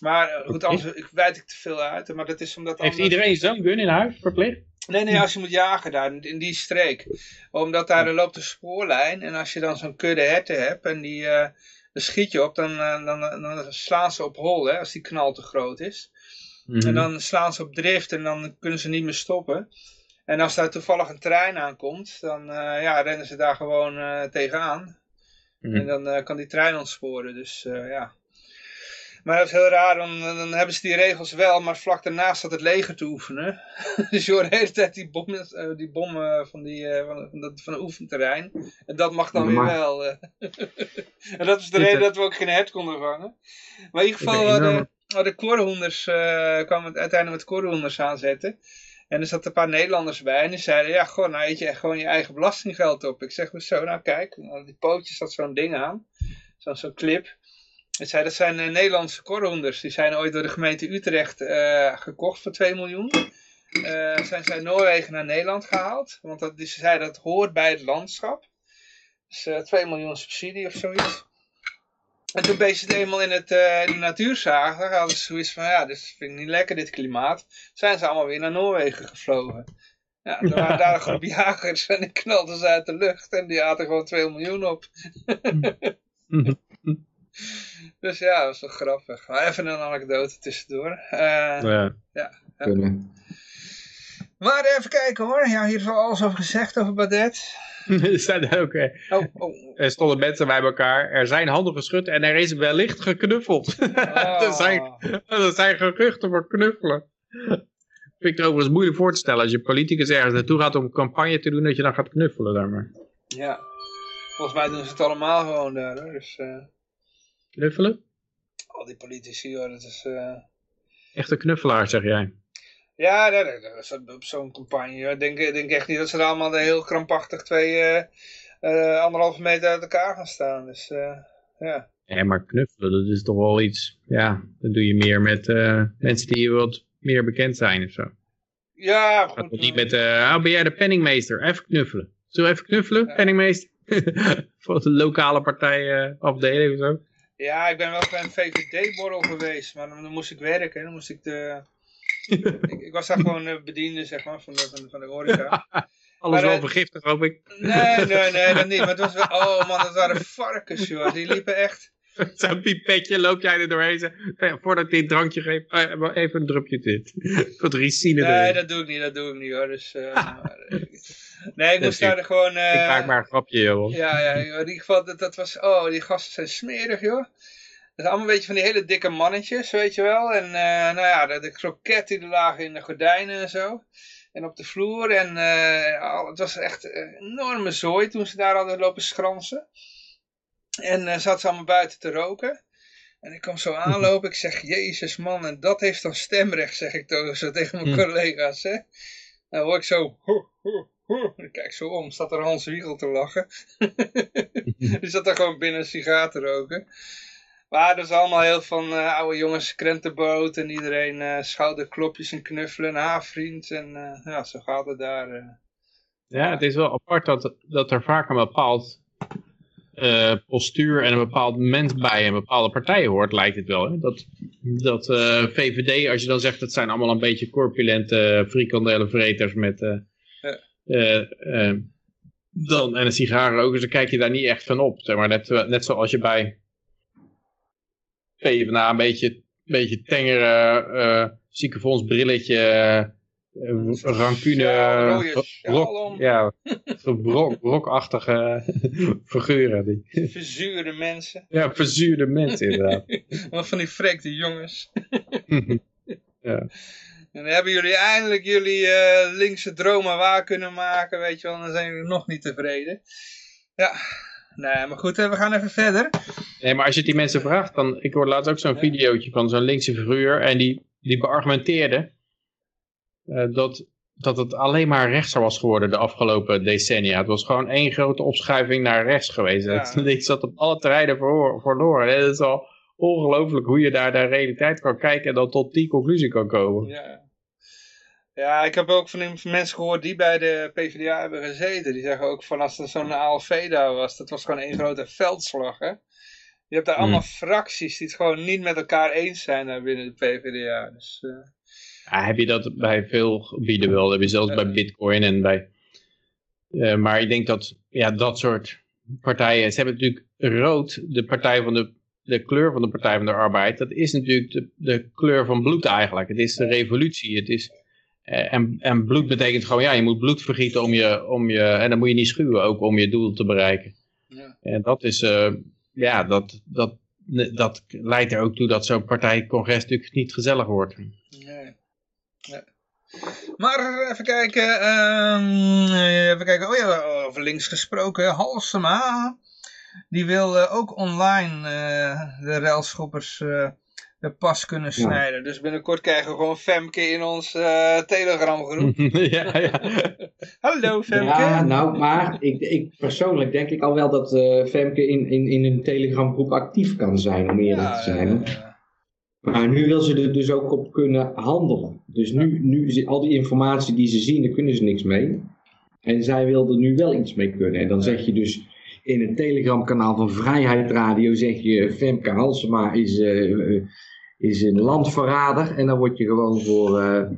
Maar eh, goed, anders ik, wijd ik te veel uit. Maar dat is omdat Heeft anders- iedereen zo'n gun in huis, verplicht? Nee, nee, als je moet jagen daar, in die streek. Omdat daar loopt een spoorlijn. En als je dan zo'n kudde herten hebt en die, eh dan schiet je op, dan, eh, dan, dan slaan ze op hol, hè, als die knal te groot is. Mhm. En dan slaan ze op drift en dan kunnen ze niet meer stoppen. En als daar toevallig een trein aankomt, dan eh, ja, rennen ze daar gewoon eh, tegenaan. Mhm. En dan eh, kan die trein ontsporen, dus ja. Maar dat is heel raar, dan, dan hebben ze die regels wel, maar vlak daarnaast staat het leger te oefenen. [LAUGHS] dus je hoort de hele tijd die bommen, die bommen van, die, van, van, dat, van het oefenterrein. En dat mag dan weer wel. [LAUGHS] en dat is de reden dat we ook geen hert konden vangen. Maar in ieder geval, we hadden korhoenders, eh, kwamen we uiteindelijk met korhoenders aanzetten. En er zaten een paar Nederlanders bij en die zeiden, ja, goh, nou eet je gewoon je eigen belastinggeld op. Ik zeg, zo, nou kijk, die pootjes zat zo'n ding aan, zo'n zo'n clip. Ik zei, dat zijn eh, Nederlandse korhoenders, die zijn ooit door de gemeente Utrecht eh, gekocht voor 2 miljoen. Eh, zijn uit Noorwegen naar Nederland gehaald, want dat, die, ze zeiden dat hoort bij het landschap. Dus eh 2 miljoen subsidie of zoiets. En toen bezig het eenmaal in, het, eh, in de natuur zagen, hadden ze zoiets van, ja, dit vind ik niet lekker, dit klimaat. Zijn ze allemaal weer naar Noorwegen gevlogen. Ja, er waren daar een groep jagers en die knalden ze uit de lucht en die aten gewoon 2 miljoen op. [LAUGHS] Dus ja, dat was wel grappig. Maar even een anekdote tussendoor. Eh, Ja. Kunnen. maar even kijken hoor, ja, hier is al alles over gezegd over Badet. [LAUGHS] er, ook, eh, Oh, oh. er stonden mensen bij elkaar. Er zijn handen geschud en er is wellicht geknuffeld. [LAUGHS] er, zijn, er zijn geruchten voor knuffelen. Vind ik het overigens moeilijk voor te stellen. Als je politicus ergens naartoe gaat om een campagne te doen, dat je dan gaat knuffelen daar maar. Ja, volgens mij doen ze het allemaal gewoon daar hoor. Dus eh, Knuffelen? al die politici hoor, dat is... eh, Echte knuffelaar, zeg jij. Ja, dat, op zo'n campagne. Ik denk, ik denk echt niet dat ze er allemaal heel krampachtig twee, eh, anderhalve meter uit elkaar gaan staan. Dus eh, ja. Ja, maar knuffelen, dat is toch wel iets... Ja, dat doe je meer met mensen die wat meer bekend zijn of zo. Ja, goed. niet met, oh, ben jij de penningmeester? Even knuffelen. Zullen we even knuffelen, Ja. penningmeester? [LAUGHS] Voor de lokale partijafdeling of zo. Ja, ik ben wel bij een VVD-borrel geweest, maar dan, dan moest ik werken. Dan moest ik de... [LAUGHS] ik, ik was daar gewoon eh, bediende, zeg maar, van de, van de, van de horeca. [LAUGHS] Alles Maar, wel eh, vergiftigd, hoop ik. Nee, nee, [LAUGHS] nee, dat niet. Maar het was wel... Oh man, dat waren varkens, joh. Die liepen echt... Zo'n pipetje, loop jij er doorheen. Eh, voordat ik dit drankje geef, eh, even een drupje dit. Wat ricine Nee, erin. dat doe ik niet, dat doe ik niet, hoor. Dus, maar, nee, ik Dat moest daar gewoon... eh, Ik maak maar een grapje, joh. Ja, ja, in ieder geval, dat, dat was, oh, die gasten zijn smerig, joh. Dat zijn allemaal een beetje van die hele dikke mannetjes, weet je wel. En eh, nou ja, de, de kroketten die lagen in de gordijnen en zo. En op de vloer. En al- het was echt een enorme zooi toen ze daar hadden lopen schransen. En eh zaten ze allemaal buiten te roken. En ik kwam zo [LAUGHS] aanlopen, ik zeg, jezus man, en dat heeft dan stemrecht, zeg ik zo tegen mijn collega's, hè. Dan hoor ik zo, ho, ho, ho. Ik kijk zo om, staat er Hans Wiegel te lachen. [LAUGHS] Die zat daar gewoon binnen een sigaar te roken. Maar dat is allemaal heel van eh, oude jongens, krentenboot en iedereen eh schouderklopjes en knuffelen en ah vriend. En eh, ja, zo gaat het daar. Ja, het is wel apart dat, dat er vaak een bepaald postuur en een bepaald mens bij een bepaalde partij hoort, lijkt het wel. Hè? Dat, dat VVD, als je dan zegt, dat zijn allemaal een beetje corpulente frikandellenvreters met... dan, en een sigarenrokers, dan kijk je daar niet echt van op. Zeg maar net, net zoals je bij PvdA een beetje, beetje tengere uh, ziekenfondsbrilletje, uh, rancune, Ja, brok, brokachtige [LAUGHS] figuren. Die. Verzuurde mensen. Ja, verzuurde mensen inderdaad. [LAUGHS] Wat van die frekte jongens. [LAUGHS] ja. En dan hebben jullie eindelijk jullie eh, linkse dromen waar kunnen maken, weet je wel. Dan zijn jullie nog niet tevreden. Ja, nee, maar goed, hè, we gaan even verder. Nee, maar als je die mensen vraagt, dan... Ik hoorde laatst ook zo'n videootje van zo'n linkse figuur. En die, die beargumenteerde uh, dat, dat het alleen maar rechtser was geworden de afgelopen decennia. Het was gewoon één grote opschuiving naar rechts geweest. Ja. [LAUGHS] Het, zat op alle terreinen voor, verloren. Het is al ongelooflijk hoe je daar naar de realiteit kan kijken en dan tot die conclusie kan komen. Ja. Ja, ik heb ook van mensen gehoord die bij de PvdA hebben gezeten. Die zeggen ook van als er zo'n ALV daar was, dat was gewoon één grote veldslag. Hè? Je hebt daar Hmm. allemaal fracties die het gewoon niet met elkaar eens zijn daar binnen de PvdA. Dus, uh... ja, heb je dat bij veel gebieden wel. Dat heb je zelfs bij Bitcoin en bij... Uh, maar ik denk dat ja, dat soort partijen... Ze hebben natuurlijk rood, de partij van de... De kleur van de Partij van de Arbeid, dat is natuurlijk de, de kleur van bloed eigenlijk. Het is de revolutie. Het is, en, en bloed betekent gewoon, ja, je moet bloed vergieten om je, om je, en dan moet je niet schuwen ook om je doel te bereiken. Ja. En dat is, uh, ja, dat, dat, dat leidt er ook toe dat zo'n partijcongres natuurlijk niet gezellig wordt. Nee. nee. Maar even kijken, um, even kijken, oh ja, over links gesproken, Halsema, die wil uh, ook online de railschoppers de pas kunnen snijden. Ja. Dus binnenkort krijgen we gewoon Femke in ons uh, Telegram groep. [LAUGHS] ja, ja. [LAUGHS] Hallo Femke. Ja, nou, maar ik, ik persoonlijk denk ik al wel dat uh, Femke in, in, in een Telegram groep actief kan zijn, om eerlijk ja, te zijn. Ja, maar nu wil ze er dus ook op kunnen handelen. Dus nu, nu al die informatie die ze zien, daar kunnen ze niks mee. En zij wil er nu wel iets mee kunnen. En dan zeg je dus in het Telegram kanaal van Vrijheid Radio, zeg je Femke Halsema is... Uh, is een landverrader en dan word je gewoon voor... Uh,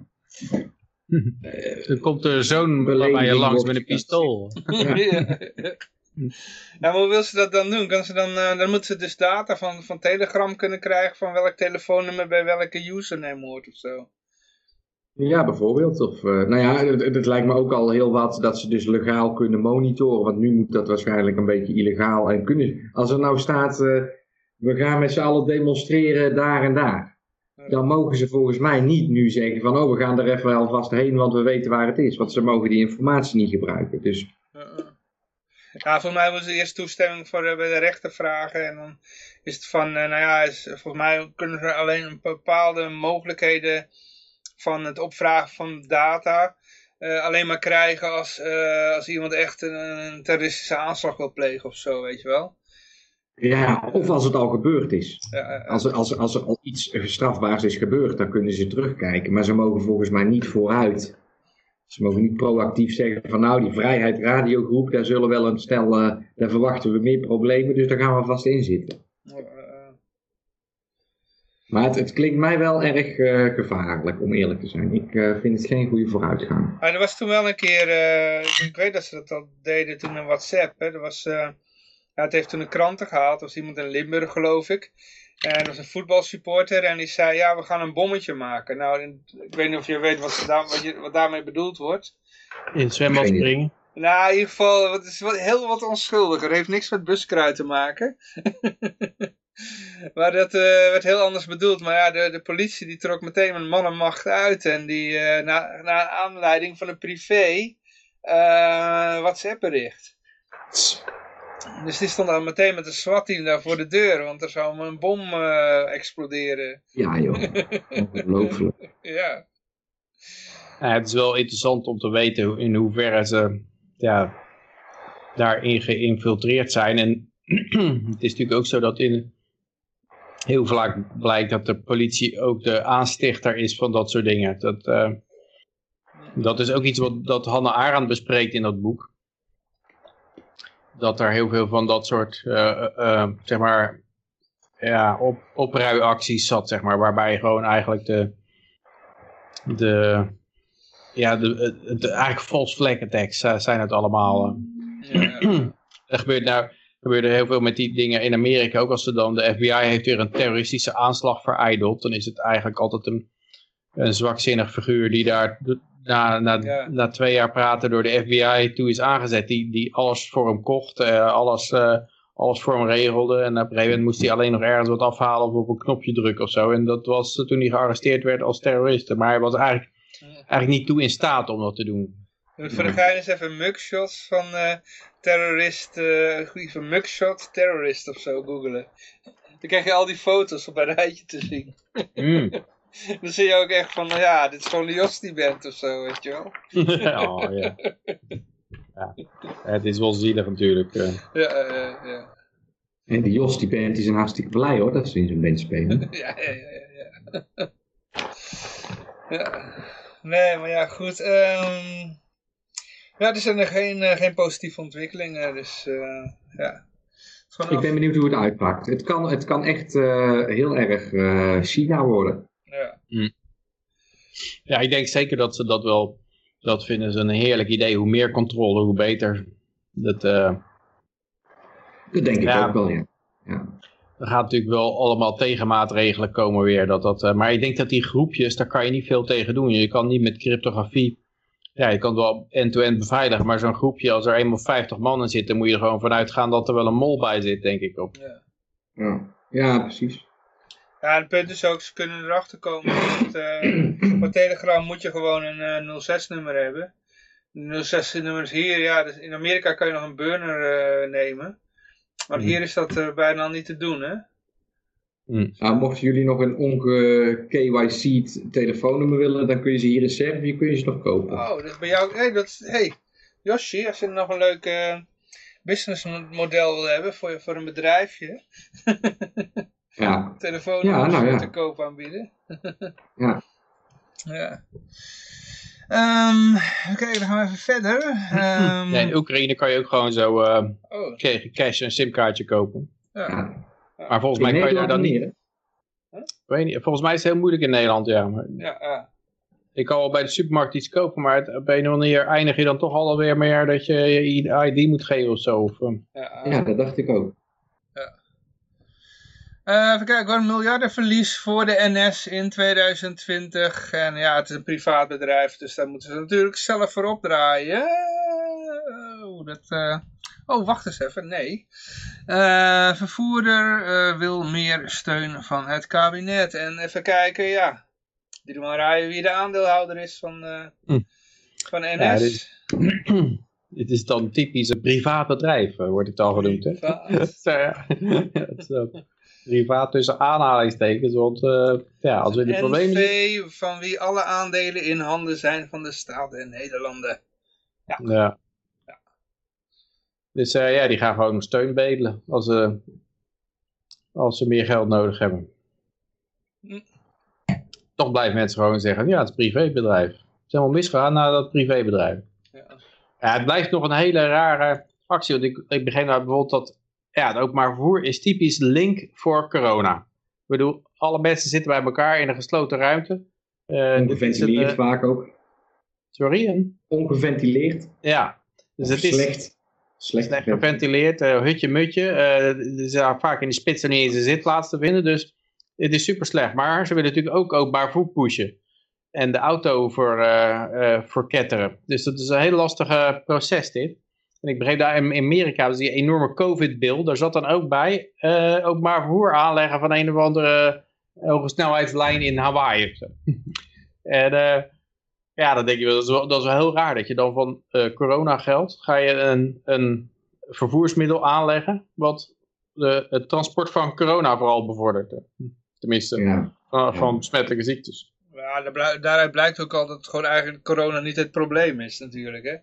uh, [LAUGHS] dan komt er zo'n bij je langs met een pistool. [LAUGHS] ja. ja. maar hoe wil ze dat dan doen? Kan ze dan, uh, dan moet ze dus data van, van Telegram kunnen krijgen van welk telefoonnummer bij welke username hoort of zo. Ja, bijvoorbeeld. Of, uh, nou ja, het, het, lijkt me ook al heel wat dat ze dus legaal kunnen monitoren. Want nu moet dat waarschijnlijk een beetje illegaal. En kunnen, als er nou staat, uh, we gaan met z'n allen demonstreren daar en daar. Dan mogen ze volgens mij niet nu zeggen van, oh we gaan er even alvast heen, want we weten waar het is. Want ze mogen die informatie niet gebruiken. Dus... Ja, volgens mij moeten ze eerst toestemming voor de, bij de rechter vragen. En dan is het van, uh, nou ja, is, volgens mij kunnen ze alleen bepaalde mogelijkheden van het opvragen van data uh, alleen maar krijgen als, uh, als iemand echt een, een terroristische aanslag wil plegen of zo, weet je wel. Ja, of als het al gebeurd is. Als, er, als, er, als er al iets strafbaars is gebeurd, dan kunnen ze terugkijken. Maar ze mogen volgens mij niet vooruit Ze mogen niet proactief zeggen van nou die Vrijheid Radiogroep, daar zullen wel een stel, eh, daar verwachten we meer problemen, dus daar gaan we vast in zitten. Maar het, het klinkt mij wel erg eh, gevaarlijk, om eerlijk te zijn. Ik eh, vind het geen goede vooruitgang. Er was toen wel een keer, ik weet dat ze dat al deden toen in WhatsApp. Hè. Er was, ja, het heeft toen een kranten gehaald, er was iemand in Limburg geloof ik. En dat was een voetbalsupporter en die zei, ja we gaan een bommetje maken. Nou, ik weet niet of je weet wat, daar, wat, je, wat daarmee bedoeld wordt. In het zwembad springen. Nou, in ieder geval, het is wat, heel wat onschuldiger. Het heeft niks met buskruid te maken. [LAUGHS] maar dat eh, werd heel anders bedoeld. Maar ja, de, de politie die trok meteen met mannenmacht uit. En die, eh, na, na aanleiding van een privé eh, WhatsApp bericht. Dus die stond dan meteen met een SWAT-team daar voor de deur. Want er zou een bom eh, exploderen. Ja joh, ongelooflijk. [LAUGHS] Ja. Ja, het is wel interessant om te weten hoe- in hoeverre ze ja, daarin geïnfiltreerd zijn. En [CLEARS THROAT] het is natuurlijk ook zo dat in heel vaak blijkt dat de politie ook de aanstichter is van dat soort dingen. Dat, eh, dat is ook iets wat dat Hannah Arendt bespreekt in dat boek. Dat er heel veel van dat soort, eh, eh, eh, zeg maar, ja, op, opruiacties zat, zeg maar. Waarbij gewoon eigenlijk de, de ja, de, het- de, eigenlijk false flag attacks zijn het allemaal. ja. Er gebeurt nou er gebeurde heel veel met die dingen in Amerika. Ook als ze dan, de FBI heeft weer een terroristische aanslag verijdeld. Dan is het eigenlijk altijd een, een zwakzinnig figuur die daar na, na, Ja. na twee jaar praten door de FBI toe is aangezet. Die, die alles voor hem kocht, eh, alles, eh, alles voor hem regelde. En op een gegeven moment moest hij alleen nog ergens wat afhalen of op een knopje drukken of zo. En dat was toen hij gearresteerd werd als terrorist. Maar hij was eigenlijk, eigenlijk niet toe in staat om dat te doen. Voor de gein eens even mugshots van eh terrorist, van mugshot terrorist of zo googelen. Dan krijg je al die foto's op een rijtje te zien. Mm. [LAUGHS] [LAUGHS] Dan zie je ook echt van, nou ja, dit is gewoon de Jos die bent of zo, weet je wel. [LAUGHS] oh, ja. ja. Het is wel zielig natuurlijk. eh. Ja, eh, ja. En die Jos, die band, die zijn hartstikke blij hoor, dat ze in zo'n band spelen. [LAUGHS] Ja, ja, ja, ja. ja. ja. Nee, maar ja, goed. ehm ja, er zijn er geen, eh, geen positieve ontwikkelingen, dus eh, ja. Ik ben benieuwd hoe het uitpakt. Het kan, het kan echt eh, heel erg eh, China worden. Ja. Ja, ik denk zeker dat ze dat wel, dat vinden ze een heerlijk idee. Hoe meer controle, hoe beter. Dat, eh, Dat denk ik Ja. ook wel, ja. ja. er gaat natuurlijk wel allemaal tegenmaatregelen komen weer. Dat dat, eh, maar ik denk dat die groepjes, daar kan je niet veel tegen doen. Je kan niet met cryptografie, ja, je kan het wel end-to-end beveiligen. Maar zo'n groepje, als er eenmaal 50 man in zitten, moet je er gewoon vanuit gaan dat er wel een mol bij zit, denk ik. Op. Ja, ja precies. Ja, het punt is ook, ze kunnen erachter komen. Dat, eh, [CLEARS THROAT] voor Telegram moet je gewoon een eh, 06-nummer hebben. Een 06-nummer is hier, ja, dus in Amerika kan je nog een burner eh, nemen. Maar hier is dat eh, bijna niet te doen, hè? Nou, mochten jullie nog een onge-KYC telefoonnummer willen, dan kun je ze hier in Servië kun je ze nog kopen. Oh, dus bij jou, hey, dat is, hey, Josje, als je nog een leuk eh, businessmodel wil hebben voor, je- voor een bedrijfje, [LAUGHS] Ja, telefoonnummers Ja, nou ja. te koop aanbieden. [LAUGHS] ja. Ja. Ehm even kijken, dan gaan we even verder. Ehm, Ja, in Oekraïne kan je ook gewoon zo eh oh, tegen cash een simkaartje kopen. ja. ja. Maar volgens In mij kan je daar dan niet... weet niet, volgens mij is het heel moeilijk in Nederland, ja. Maar Ja, ja. Ik kan wel bij de supermarkt iets kopen, maar het, op een of andere manier eindig je dan toch alweer meer dat je je ID moet geven of zo. Of, ja, Ja, dat dacht ik ook. Eh, even kijken een miljardenverlies voor de NS in 2020. En ja, het is een privaat bedrijf, dus daar moeten ze natuurlijk zelf voor opdraaien. Oh, dat, eh, oh wacht eens even, nee. Eh, vervoerder wil meer steun van het kabinet. En even kijken, ja. Die doen maar rijden wie de aandeelhouder is van, Hm. van NS. Ja, dit- het [CLEARS THROAT] is dan typisch een privaat bedrijf, wordt het al genoemd. Hè? [LAUGHS] Ja. Het [LAUGHS] is ook privaat tussen aanhalingstekens, want eh, ja, als we de problemen... NV, van wie alle aandelen in handen zijn van de staat en Nederlanden. Ja. Dus eh, ja, die gaan gewoon om steun bedelen als, ze als ze meer geld nodig hebben. Hm. Toch blijven mensen gewoon zeggen, ja, het is een privébedrijf. is helemaal misgegaan naar dat privébedrijf. Ja. Ja, het blijft nog een hele rare actie. Want ik, ik begreep nou bijvoorbeeld dat ja, het openbaar vervoer is typisch link voor corona. Ik bedoel, alle mensen zitten bij elkaar in een gesloten ruimte. Eh, Ongeventileerd eh, vaak ook. sorry? Ongeventileerd. Ja. Dus het is slecht. Slecht, slecht geventileerd. eh, hutje mutje. eh, er daar vaak in de spits er niet eens een zitplaats te vinden. Dus het is super slecht. Maar ze willen natuurlijk ook openbaar vervoer pushen. En de auto voor, eh, verketteren. Dus dat is een heel lastig proces dit. En ik begreep daar in Amerika, dus die enorme COVID-bill, daar zat dan ook bij eh openbaar vervoer aanleggen van een of andere hoge snelheidslijn in Hawaii. [LAUGHS] en eh, ja, dan denk je wel, dat is wel, dat is wel heel raar dat je dan van eh coronageld ga je een, een vervoersmiddel aanleggen wat de, het transport van corona vooral bevordert. Tenminste, Ja. van, van besmettelijke ziektes. Ja, daaruit blijkt ook al dat gewoon eigenlijk corona niet het probleem is natuurlijk. Hè?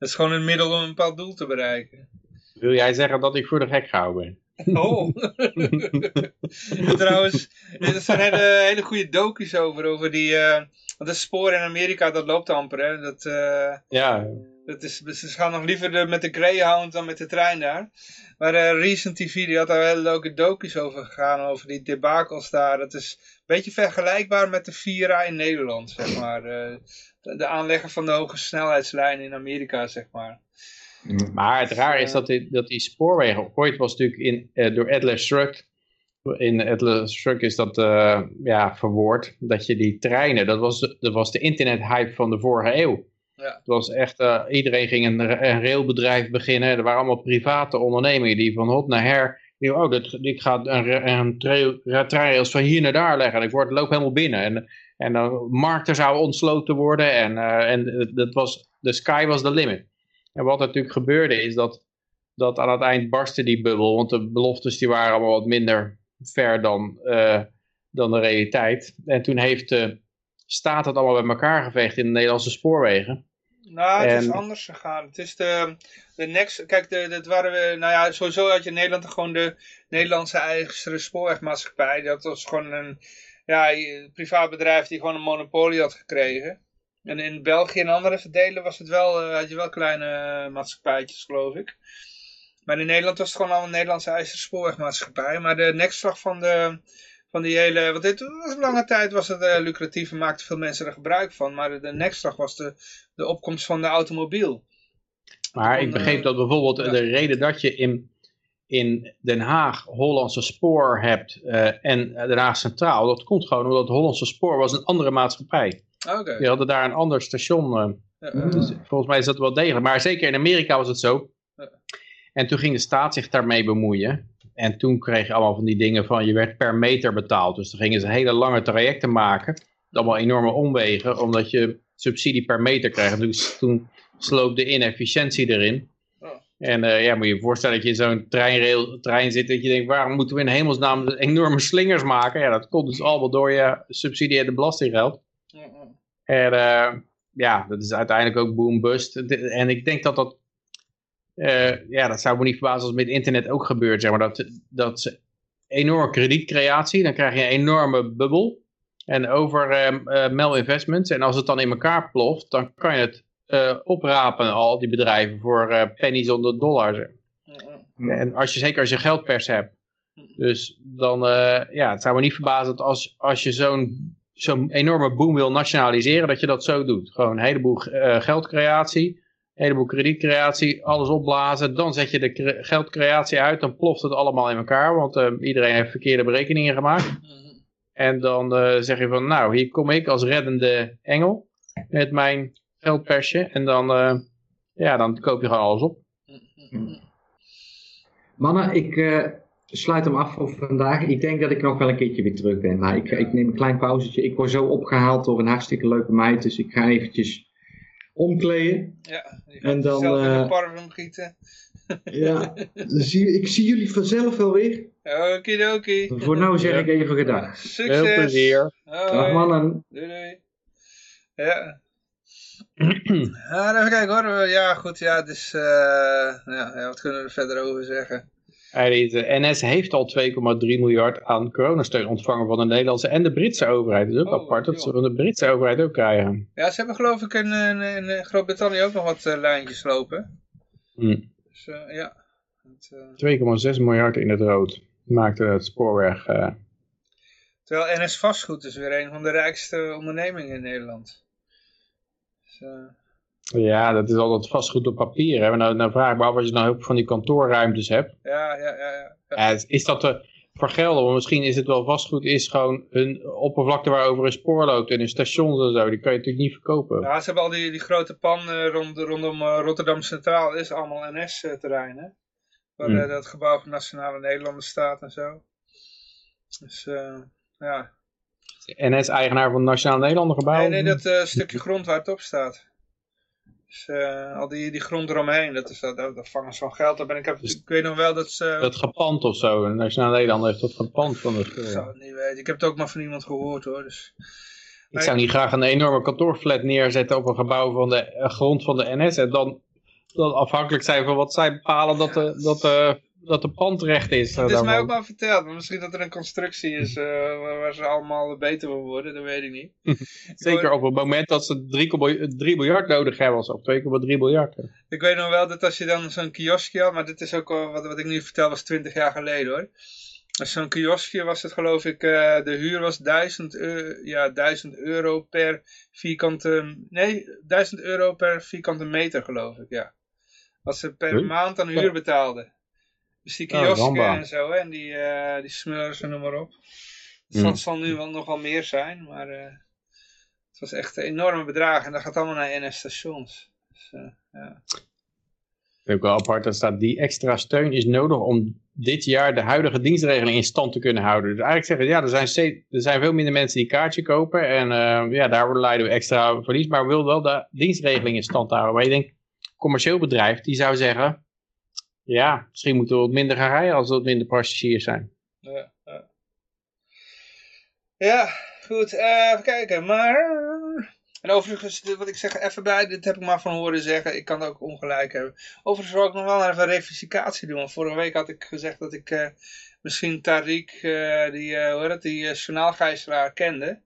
Dat is gewoon een middel om een bepaald doel te bereiken. Wil jij zeggen dat ik voor de gek gehouden ben? Oh. [LAUGHS] Trouwens, er zijn hele, hele goede docu's over, over die... eh want dat spoor in Amerika, dat loopt amper, hè. Dat, eh, Ja, dat is, ze gaan nog liever de- met de Greyhound dan met de trein daar. Maar eh, Recent TV, die had daar hele leuke docu's over gegaan, over die debakels daar. Dat is een beetje vergelijkbaar met de Vira in Nederland, zeg maar. Eh, de, aanlegger van de hoge snelheidslijn in Amerika, zeg maar. maar het raar is dat die, dat die spoorwegen, ooit was natuurlijk in, eh, door Atlas Shrugged, in Atlas Shrugged is dat eh, ja, verwoord, dat je die treinen, dat was, de- dat was de internethype van de vorige eeuw. Ja. Het was echt, eh, iedereen ging een, een railbedrijf beginnen, er waren allemaal private ondernemingen die van hot naar her, die, oh, dit, ik ga een, een treinrails van hier naar daar leggen en ik word, loop helemaal binnen. En, en dan markten zouden ontsloten worden en, eh, en dat was, de sky was the limit. En wat natuurlijk gebeurde is dat, dat aan het eind barstte die bubbel. Want de beloftes die waren allemaal wat minder ver dan, eh, dan de realiteit. En toen heeft de staat het allemaal bij elkaar geveegd in de Nederlandse spoorwegen. Nou, het is anders gegaan. Het is de, de next, kijk, de, dat waren we, nou ja, sowieso had je in Nederland gewoon de Nederlandse eigen spoorwegmaatschappij. Dat was gewoon een, ja, een privaat bedrijf die gewoon een monopolie had gekregen. En in België en andere delen was het wel, eh, had je wel kleine eh, maatschappijtjes, geloof ik. Maar in Nederland was het gewoon al een Nederlandse eigen spoorwegmaatschappij. Maar de nekslag van de, van die hele, want dit was een lange tijd was het eh, lucratief en maakten veel mensen er gebruik van. Maar de, de nekslag was de, de opkomst van de automobiel. Maar ik begreep dat bijvoorbeeld de reden dat je in, in Den Haag Hollandse Spoor hebt eh, en Den Haag Centraal, dat komt gewoon omdat Hollandse Spoor was een andere maatschappij. Oké. Die hadden daar een ander station eh, eh, Dus volgens mij is dat wel degelijk. Maar zeker in Amerika was het zo. En toen ging de staat zich daarmee bemoeien. En toen kreeg je allemaal van die dingen van je werd per meter betaald. Dus dan gingen ze hele lange trajecten maken. Allemaal enorme omwegen. Omdat je subsidie per meter kreeg. Dus toen sloop de inefficiëntie erin. En eh, ja, moet je je voorstellen dat je in zo'n treinrail, trein zit. Dat je denkt, waarom moeten we in hemelsnaam enorme slingers maken? Ja, dat komt dus allemaal door je subsidieerde belastinggeld. ja, ja. En eh, ja, dat is uiteindelijk ook boom bust. En ik denk dat dat, eh, ja, dat zou me niet verbazen als het met internet ook gebeurt. Zeg maar, dat, dat enorme kredietcreatie, dan krijg je een enorme bubbel. En over malinvestments. En als het dan in elkaar ploft, dan kan je het eh, oprapen, al die bedrijven, voor eh, pennies onder dollar. zeg. Ja, ja. En als je, zeker als je geldpers hebt. Dus dan, eh, ja, het zou me niet verbazen dat als, als je zo'n zo'n enorme boom wil nationaliseren, dat je dat zo doet. Gewoon een heleboel geldcreatie, een heleboel kredietcreatie, alles opblazen. Dan zet je de cre- geldcreatie uit, dan ploft het allemaal in elkaar, want iedereen heeft verkeerde berekeningen gemaakt. En dan zeg je van, nou, hier kom ik als reddende engel met mijn geldpersje. En dan, eh, ja, dan koop je gewoon alles op. [LAUGHS] Mannen, ik eh, sluit hem af voor vandaag. Ik denk dat ik nog wel een keertje weer terug ben. Maar ik, ik neem een klein pauzetje. Ik word zo opgehaald door een hartstikke leuke meid. Dus ik ga eventjes omkleden. Ja, En dan, zelf in eh, de parfum gieten. [LAUGHS] Ja, zie, ik zie jullie vanzelf wel weer. Okidoki. Voor nu zeg ik even gedag. Succes. Heel plezier. Hoi. Dag mannen. Doei doei. Ja. Ja, [CLEARS THROAT] even kijken hoor. Ja, goed. Ja, dus, eh ja, wat kunnen we er verder over zeggen? De NS heeft al 2,3 miljard aan coronasteun ontvangen van de Nederlandse en de Britse overheid. Dat is ook Oh, apart dat ze van de Britse overheid ook krijgen. Ja, ze hebben geloof ik in, in, in Groot-Brittannië ook nog wat eh, lijntjes lopen. Hm. Dus eh, ja. Het, eh, 2,6 miljard in het rood maakte het spoorweg. eh, terwijl NS Vastgoed is weer een van de rijkste ondernemingen in Nederland. Dus, eh, ja, dat is altijd vastgoed op papier. Hè? Nou, nou vraag ik me af als je nou heel veel van die kantoorruimtes hebt. ja, ja, ja. ja. Is- dat te vergelden? Want misschien is het wel vastgoed, is gewoon een oppervlakte waarover een spoor loopt en een stations en zo. Die kan je natuurlijk niet verkopen. Ja, ze hebben al die, die grote pan eh, rond, rondom eh, Rotterdam Centraal. is allemaal NS-terrein, Waar Hmm. eh, dat gebouw van Nationale Nederlanden staat en zo. Dus eh, ja. NS-eigenaar van Nationaal Nederlander gebouw? Nee, nee, dat eh, stukje grond waar het op staat. Dus eh, al die, die grond eromheen, dat, is, dat, dat vangen ze van geld op. En ik, heb, Dus- ik weet nog wel dat ze... Dat gepand of zo. Nationaal Nederlander heeft dat gepand van de ik zou het niet weten. Ik heb het ook maar van iemand gehoord hoor. Dus. Ik zou niet graag een enorme kantoorflat neerzetten op een gebouw van de eh, grond van de NS. En dan, dan afhankelijk zijn van wat zij bepalen dat de, dat de, dat de pandrecht is. eh, Het is mij ook maar verteld. Maar misschien dat er een constructie is eh, waar, ze allemaal beter van worden. Dat weet ik niet. [LAUGHS] Zeker op het moment dat ze 3, 3 miljard nodig hebben. Of 2,3 miljard. Ik weet nog wel dat als je dan zo'n kioskje had, maar dit is ook wat, wat ik nu vertel was 20 jaar geleden hoor. Als zo'n kioskje was het geloof ik, eh, de huur was 1000, eu- ja, 1000 euro per vierkante, nee, 1000 euro per vierkante meter geloof ik, ja. Wat ze per Huh? maand aan huur betaalden. Dus die Oh, kiosken gamba. en zo, hè, en die, eh die smurfs en noem maar op. Het Hmm. zal, zal nu wel nog wel meer zijn, maar eh, het was echt een enorme bedrag en dat gaat allemaal naar NS-stations. Dus, eh, ja. Ik wel apart. Er staat die extra steun is nodig om dit jaar de huidige dienstregeling in stand te kunnen houden. Dus eigenlijk zeggen ja, er zijn, steeds- er zijn veel minder mensen die kaartje kopen. En ja, daardoor leiden we extra verlies. Maar we willen wel de dienstregeling in stand houden. Maar je denkt, commercieel bedrijf, die zou zeggen... Ja, misschien moeten we wat minder gaan rijden als er wat minder passagiers zijn. Ja, ja. ja goed. eh, even kijken. Maar... En overigens, wat ik zeg even bij, dit heb ik maar van horen zeggen. Ik kan ook ongelijk hebben. Overigens wil ik nog wel even een rectificatie doen. Want vorige week had ik gezegd dat ik eh, misschien Tariq, eh, die, hoe heet het, die uh, journaalgijzelaar kende.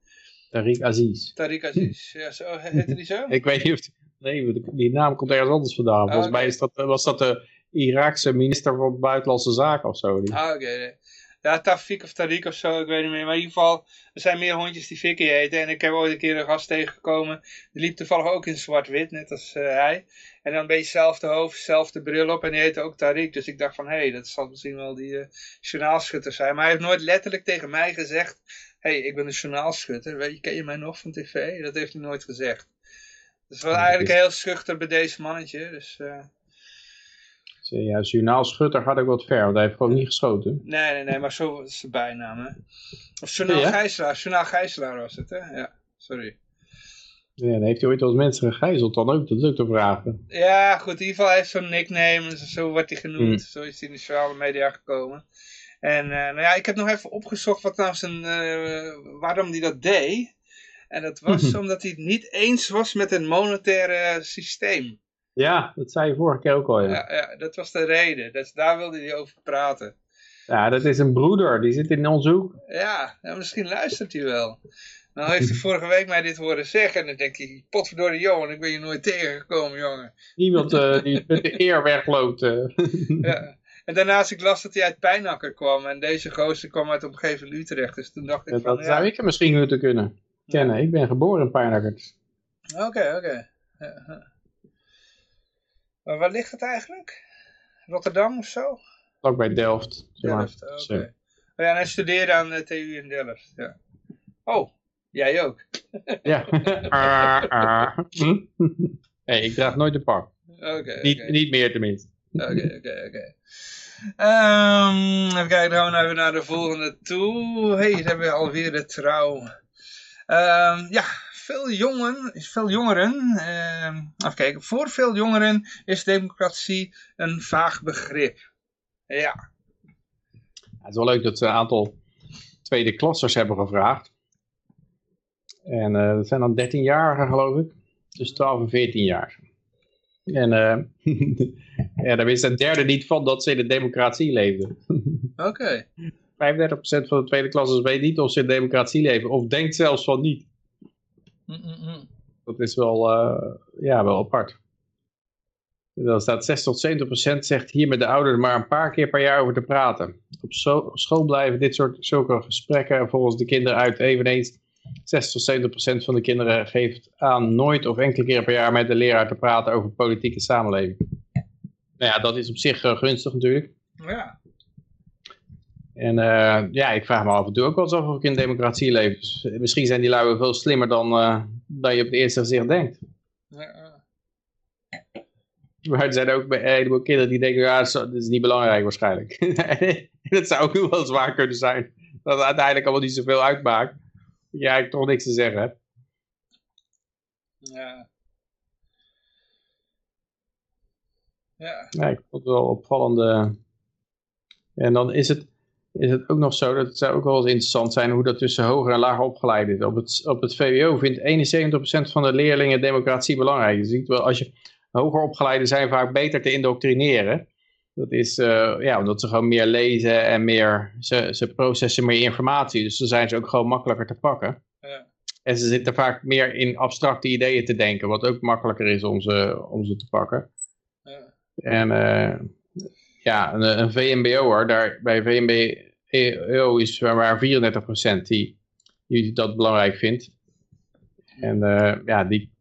Tariq Aziz. Tariq Aziz. [LAUGHS] Ja, zo, heette die zo? Ik weet niet of... Nee, die naam komt ergens anders vandaan. Volgens Ah, oké. mij is dat, was dat de Iraakse minister van Buitenlandse Zaken of zo. Die- Ah, oké. Ja, Tafik of Tariq of zo, ik weet niet meer. Maar in ieder geval, er zijn meer hondjes die Vicky heten. En ik heb ooit een keer een gast tegengekomen. Die liep toevallig ook in zwart-wit, net als eh, hij. En dan een beetje hetzelfde hoofd, hetzelfde bril op. En die heette ook Tariq. Dus ik dacht van, hé, hey, dat zal misschien wel die eh, journaalschutter zijn. Maar hij heeft nooit letterlijk tegen mij gezegd... Hé, hey, ik ben een journaalschutter. Weet je, ken je mij nog van tv? Dat heeft hij nooit gezegd. Dus het was eigenlijk heel schuchter bij deze mannetje. Dus... eh, Ja, journaalschutter gaat ook wat ver, want hij heeft gewoon niet geschoten. Nee, nee, nee, maar zo is zijn bijnaam, hè. Of Journaal Ja? Gijzelaar, Journaal Gijzelaar was het, hè. Ja, sorry. Ja, dan heeft hij ooit wel eens mensen gegijzeld dan ook, dat is ook te vragen. Ja, goed, in ieder geval heeft zo'n nickname, dus zo wordt hij genoemd. Hmm. Zo is hij in de sociale media gekomen. En eh, nou ja, ik heb nog even opgezocht wat nou zijn, eh, waarom hij dat deed. En dat was omdat hij het niet eens was met het monetaire systeem. Ja, dat zei je vorige keer ook al, ja. Ja, ja, dat was de reden. Dus daar wilde hij over praten. Ja, dat is een broeder, die zit in ons hoek. Ja, misschien luistert hij wel. Nou heeft hij vorige week mij dit horen zeggen. En dan denk ik, potverdorie jongen, ik ben je nooit tegengekomen, jongen. Iemand eh, die met de eer wegloopt. eh. Ja. En daarnaast ik las dat hij uit Pijnakker kwam. En deze gozer kwam uit omgeving Utrecht. Dus toen dacht ik Ja, van, dat ja. zou ik er misschien moeten kunnen kennen. Ik ben geboren in Pijnakkert. Oké, oké. Ja. Maar waar ligt het eigenlijk? Rotterdam of zo? Ook bij Delft. Delft, oké. Oh ja, en hij studeerde aan de TU in Delft. Ja. Oh, jij ook. [LAUGHS] Ja. Ah, ah. Hm? hey, ik draag nooit een pak. Oké, Niet, niet meer tenminste. Oké, oké, oké. Ehm, even kijken, dan gaan we nou even naar de volgende toe. hey, dan hebben we alweer de trouw. Ehm, ja, veel, jongen, veel jongeren, ehm, even kijken, voor veel jongeren is democratie een vaag begrip. Ja, het is wel leuk dat ze een aantal tweede klassers hebben gevraagd. En eh, dat zijn dan 13-jarigen geloof ik. Dus 12 en 14 jaar. En eh [LAUGHS] ja, daar wist een derde niet van dat ze in de democratie leefden. 35% [LAUGHS] Oké. van de tweede klassers weet niet of ze in de democratie leven. Of denkt zelfs van niet. Mm, mm, mm. Dat is wel, eh, ja, wel apart. Dan staat 6 tot 70 procent zegt hier met de ouders maar een paar keer per jaar over te praten. Op school blijven dit soort zulke gesprekken volgens de kinderen uit eveneens 6 tot 70 procent van de kinderen geeft aan nooit of enkele keer per jaar met de leraar te praten over politieke samenleving. Nou ja, dat is op zich eh, gunstig natuurlijk. Ja. En eh, ja, ik vraag me af en toe ook wel eens af of ik in een democratie leef. Dus, eh, misschien zijn die lui wel veel slimmer dan, eh, dan je op het eerste gezicht denkt. Ja. Maar er zijn ook een heleboel kinderen die denken, ja, dat is- niet belangrijk waarschijnlijk. [LAUGHS] dat zou ook wel zwaar kunnen zijn. Dat het uiteindelijk allemaal niet zoveel uitmaakt. Dat je eigenlijk toch niks te zeggen hebt. Ja. Ja. Ja, ik vond het wel opvallende. En dan is het, is het ook nog zo, dat het zou ook wel eens interessant zijn hoe dat tussen hoger en lager opgeleid is. Op het, op het VWO vindt 71% van de leerlingen democratie belangrijk. Je ziet wel, als je hoger opgeleiden zijn vaak beter te indoctrineren. Dat is eh, ja, omdat ze gewoon meer lezen en meer, ze, ze processen meer informatie. Dus dan zijn ze ook gewoon makkelijker te pakken. Ja. En ze zitten vaak meer in abstracte ideeën te denken, wat ook makkelijker is om ze, om ze te pakken. Ja. En eh, ja, een, een VMBO'er, daar, bij VMBO is er maar 34% die, dat belangrijk vindt. En eh, ja, die,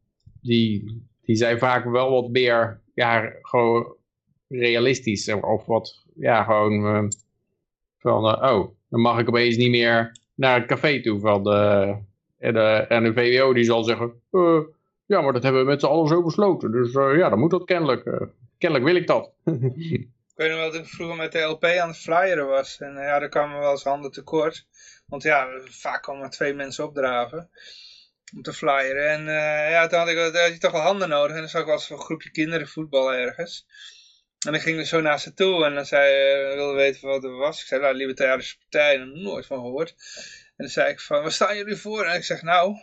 die, die zijn vaak wel wat meer, ja, gewoon realistisch. Of wat, ja, gewoon eh, van, eh, oh, dan mag ik opeens niet meer naar het café toe van de... En, de, en de VWO die zal zeggen, eh, ja, maar dat hebben we met z'n allen zo besloten. Dus eh, ja, dan moet dat kennelijk. eh, kennelijk wil ik dat. [LAUGHS] Ik weet nog wel dat ik vroeger met de LP aan het flyeren was. En eh, ja, daar kwamen wel eens handen tekort. Want ja, vaak kwamen maar twee mensen opdraven. Om te flyeren. En eh, ja, toen had, ik, had je toch wel handen nodig. En dan zag ik wel eens een groepje kinderen voetballen ergens. En ik ging er zo naar ze toe. En dan zei eh, wilde weten wat er was. Ik zei, nou, Libertarische Partij. En nooit van gehoord. En dan zei ik van, waar staan jullie voor? En ik zeg, nou...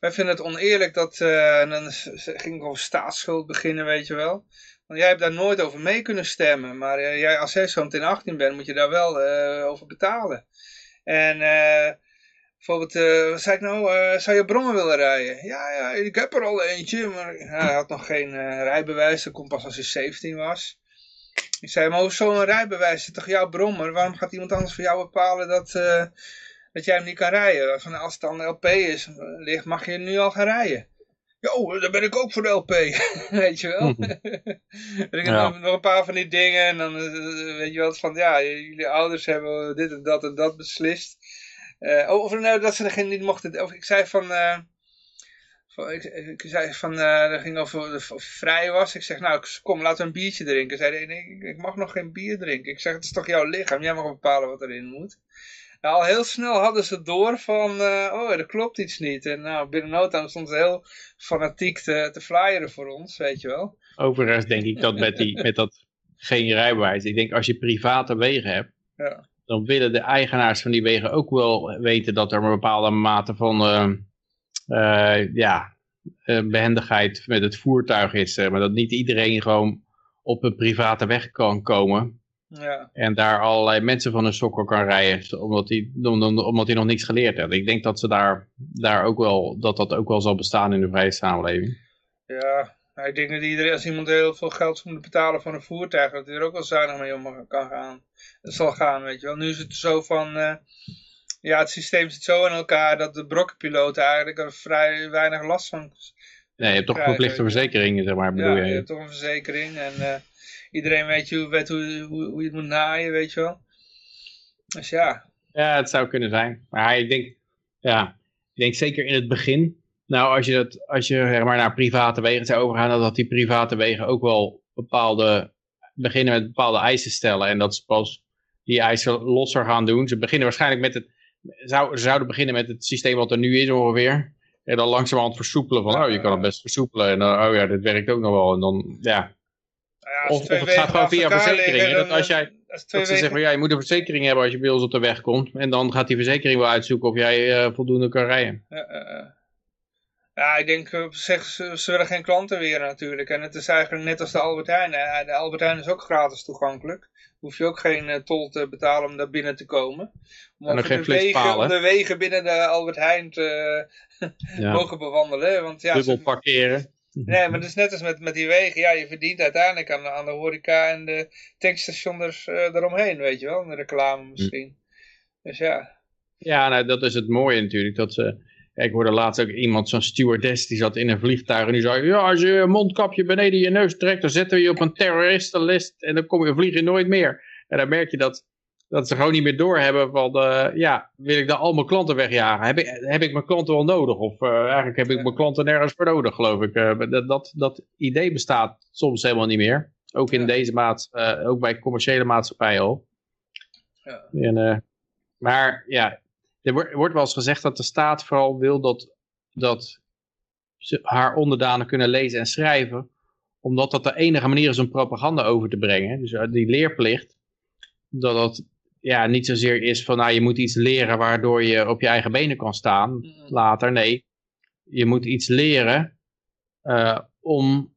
Wij vinden het oneerlijk dat... en dan ging ik over staatsschuld beginnen, weet je wel. Want jij hebt daar nooit over mee kunnen stemmen. Maar eh, jij, als jij zo meteen 18 bent, moet je daar wel eh, over betalen. En eh, bijvoorbeeld, wat zei ik nou? zou je brommen willen rijden? Ja, ja, ik heb er al eentje. Maar hij had nog geen rijbewijs. Dat kon pas als hij 17 was. Ik zei, maar een rijbewijs? Is toch jouw brommer? Waarom gaat iemand anders voor jou bepalen dat, dat jij hem niet kan rijden? Als het dan LP is, ligt, mag je nu al gaan rijden. Jo, dan ben ik ook voor de LP. [LAUGHS] Weet je wel? [LAUGHS] Er zijn Ja. nog, een paar van die dingen. En dan eh, weet je wel van, ja, jullie ouders hebben dit en dat en dat beslist. Eh, oh, of nou, dat ze er geen niet mochten. Of ik zei van. eh, van ik, ik zei van. eh dat ging over of of vrij was. Ik zeg, nou, ik- kom, laten we een biertje drinken. Zei nee, ik, ik mag nog geen bier drinken. Ik zeg, het is toch jouw lichaam. Jij mag bepalen wat erin moet. Nou, al heel snel hadden ze door van, eh, oh, er klopt iets niet. En nou, binnen no time stond ze heel fanatiek te, te flyeren voor ons, weet je wel. Overigens denk ik dat met, die, [LAUGHS] met dat geen rijbewijs. Ik denk als je private wegen hebt. Ja. Dan willen de eigenaars van die wegen ook wel weten dat er een bepaalde mate van eh, eh, ja, eh, behendigheid met het voertuig is. maar dat niet iedereen gewoon op een private weg kan komen. Ja, En daar allerlei mensen van hun sokken kan rijden, omdat hij om- om- omdat hij nog niks geleerd heeft. Ik denk dat ze daar, daar ook wel, dat dat ook wel zal bestaan in de vrije samenleving. ja. Nou, ik denk dat iedereen, als iemand heel veel geld moet betalen voor een voertuig, dat hij er ook wel zuinig mee om kan gaan. Dat zal gaan, weet je wel. Nu is het zo van, eh, ja, het systeem zit zo in elkaar dat de brokkenpiloten eigenlijk er vrij weinig last van Nee, je hebt toch verplichte verzekeringen, zeg maar, bedoel Ja, je je? hebt toch een verzekering en eh, iedereen weet, weet hoe, hoe, je het moet naaien, weet je wel. Dus ja, Ja, het zou kunnen zijn. Maar ik denk, ja, ik denk zeker in het begin. Nou, als je, dat, als je zeg maar, naar private wegen zou overgaan, dan dat die private wegen ook wel bepaalde, beginnen met bepaalde eisen stellen. En dat ze pas die eisen losser gaan doen. Ze beginnen waarschijnlijk met het, zou, ze zouden beginnen met het systeem wat er nu is ongeveer. En dan langzamerhand versoepelen van, oh, je kan het best versoepelen. En oh ja, dit werkt ook nog wel. En dan, ja, ja, Of- het gaat gewoon via verzekeringen, dat als jij- eh, als twee Dat ze wegen- zeggen, ja, je moet een verzekering hebben als je bij ons op de weg komt. En dan gaat die verzekering wel uitzoeken of jij eh, voldoende kan rijden. Ja. Ja, ik denk op zich, ze, ze willen geen klanten weer natuurlijk. En het is eigenlijk net als de Albert Heijn. Eh, De Albert Heijn is ook gratis toegankelijk. Hoef je ook geen eh, tol te betalen om daar binnen te komen. Om En ook geen de, wegen, om de wegen binnen de Albert Heijn te Ja. [LAUGHS] mogen bewandelen. Want ja, Dubbel parkeren. Nee, maar het is net als met, met die wegen. Ja, je verdient uiteindelijk aan, de- aan de horeca en de tankstations eh eromheen, weet je wel. En de reclame misschien. Dus ja. Ja, nou, dat is het mooie natuurlijk. Dat ze, ja, ik hoorde laatst ook iemand, zo'n stewardess, die zat in een vliegtuig en die zei, ja, als je je mondkapje beneden je neus trekt, dan zetten we je op een terroristenlist en dan kom je vliegen nooit meer. En dan merk je dat, dat ze gewoon niet meer doorhebben van, eh, ja, wil ik dan al mijn klanten wegjagen? Heb ik, heb ik mijn klanten wel nodig? Of eh, eigenlijk heb ik mijn klanten nergens voor nodig, geloof ik. Eh, dat, dat, dat idee bestaat soms helemaal niet meer. Ook in Ja. deze maat, ook bij commerciële maatschappijen al. Ja. En, maar ja, er wordt, wordt wel eens gezegd dat de staat vooral wil dat, dat ze haar onderdanen kunnen lezen en schrijven. Omdat dat de enige manier is om propaganda over te brengen. Dus die leerplicht. Dat dat ja, niet zozeer is van nou je moet iets leren waardoor je op je eigen benen kan staan later. Nee, je moet iets leren eh, om,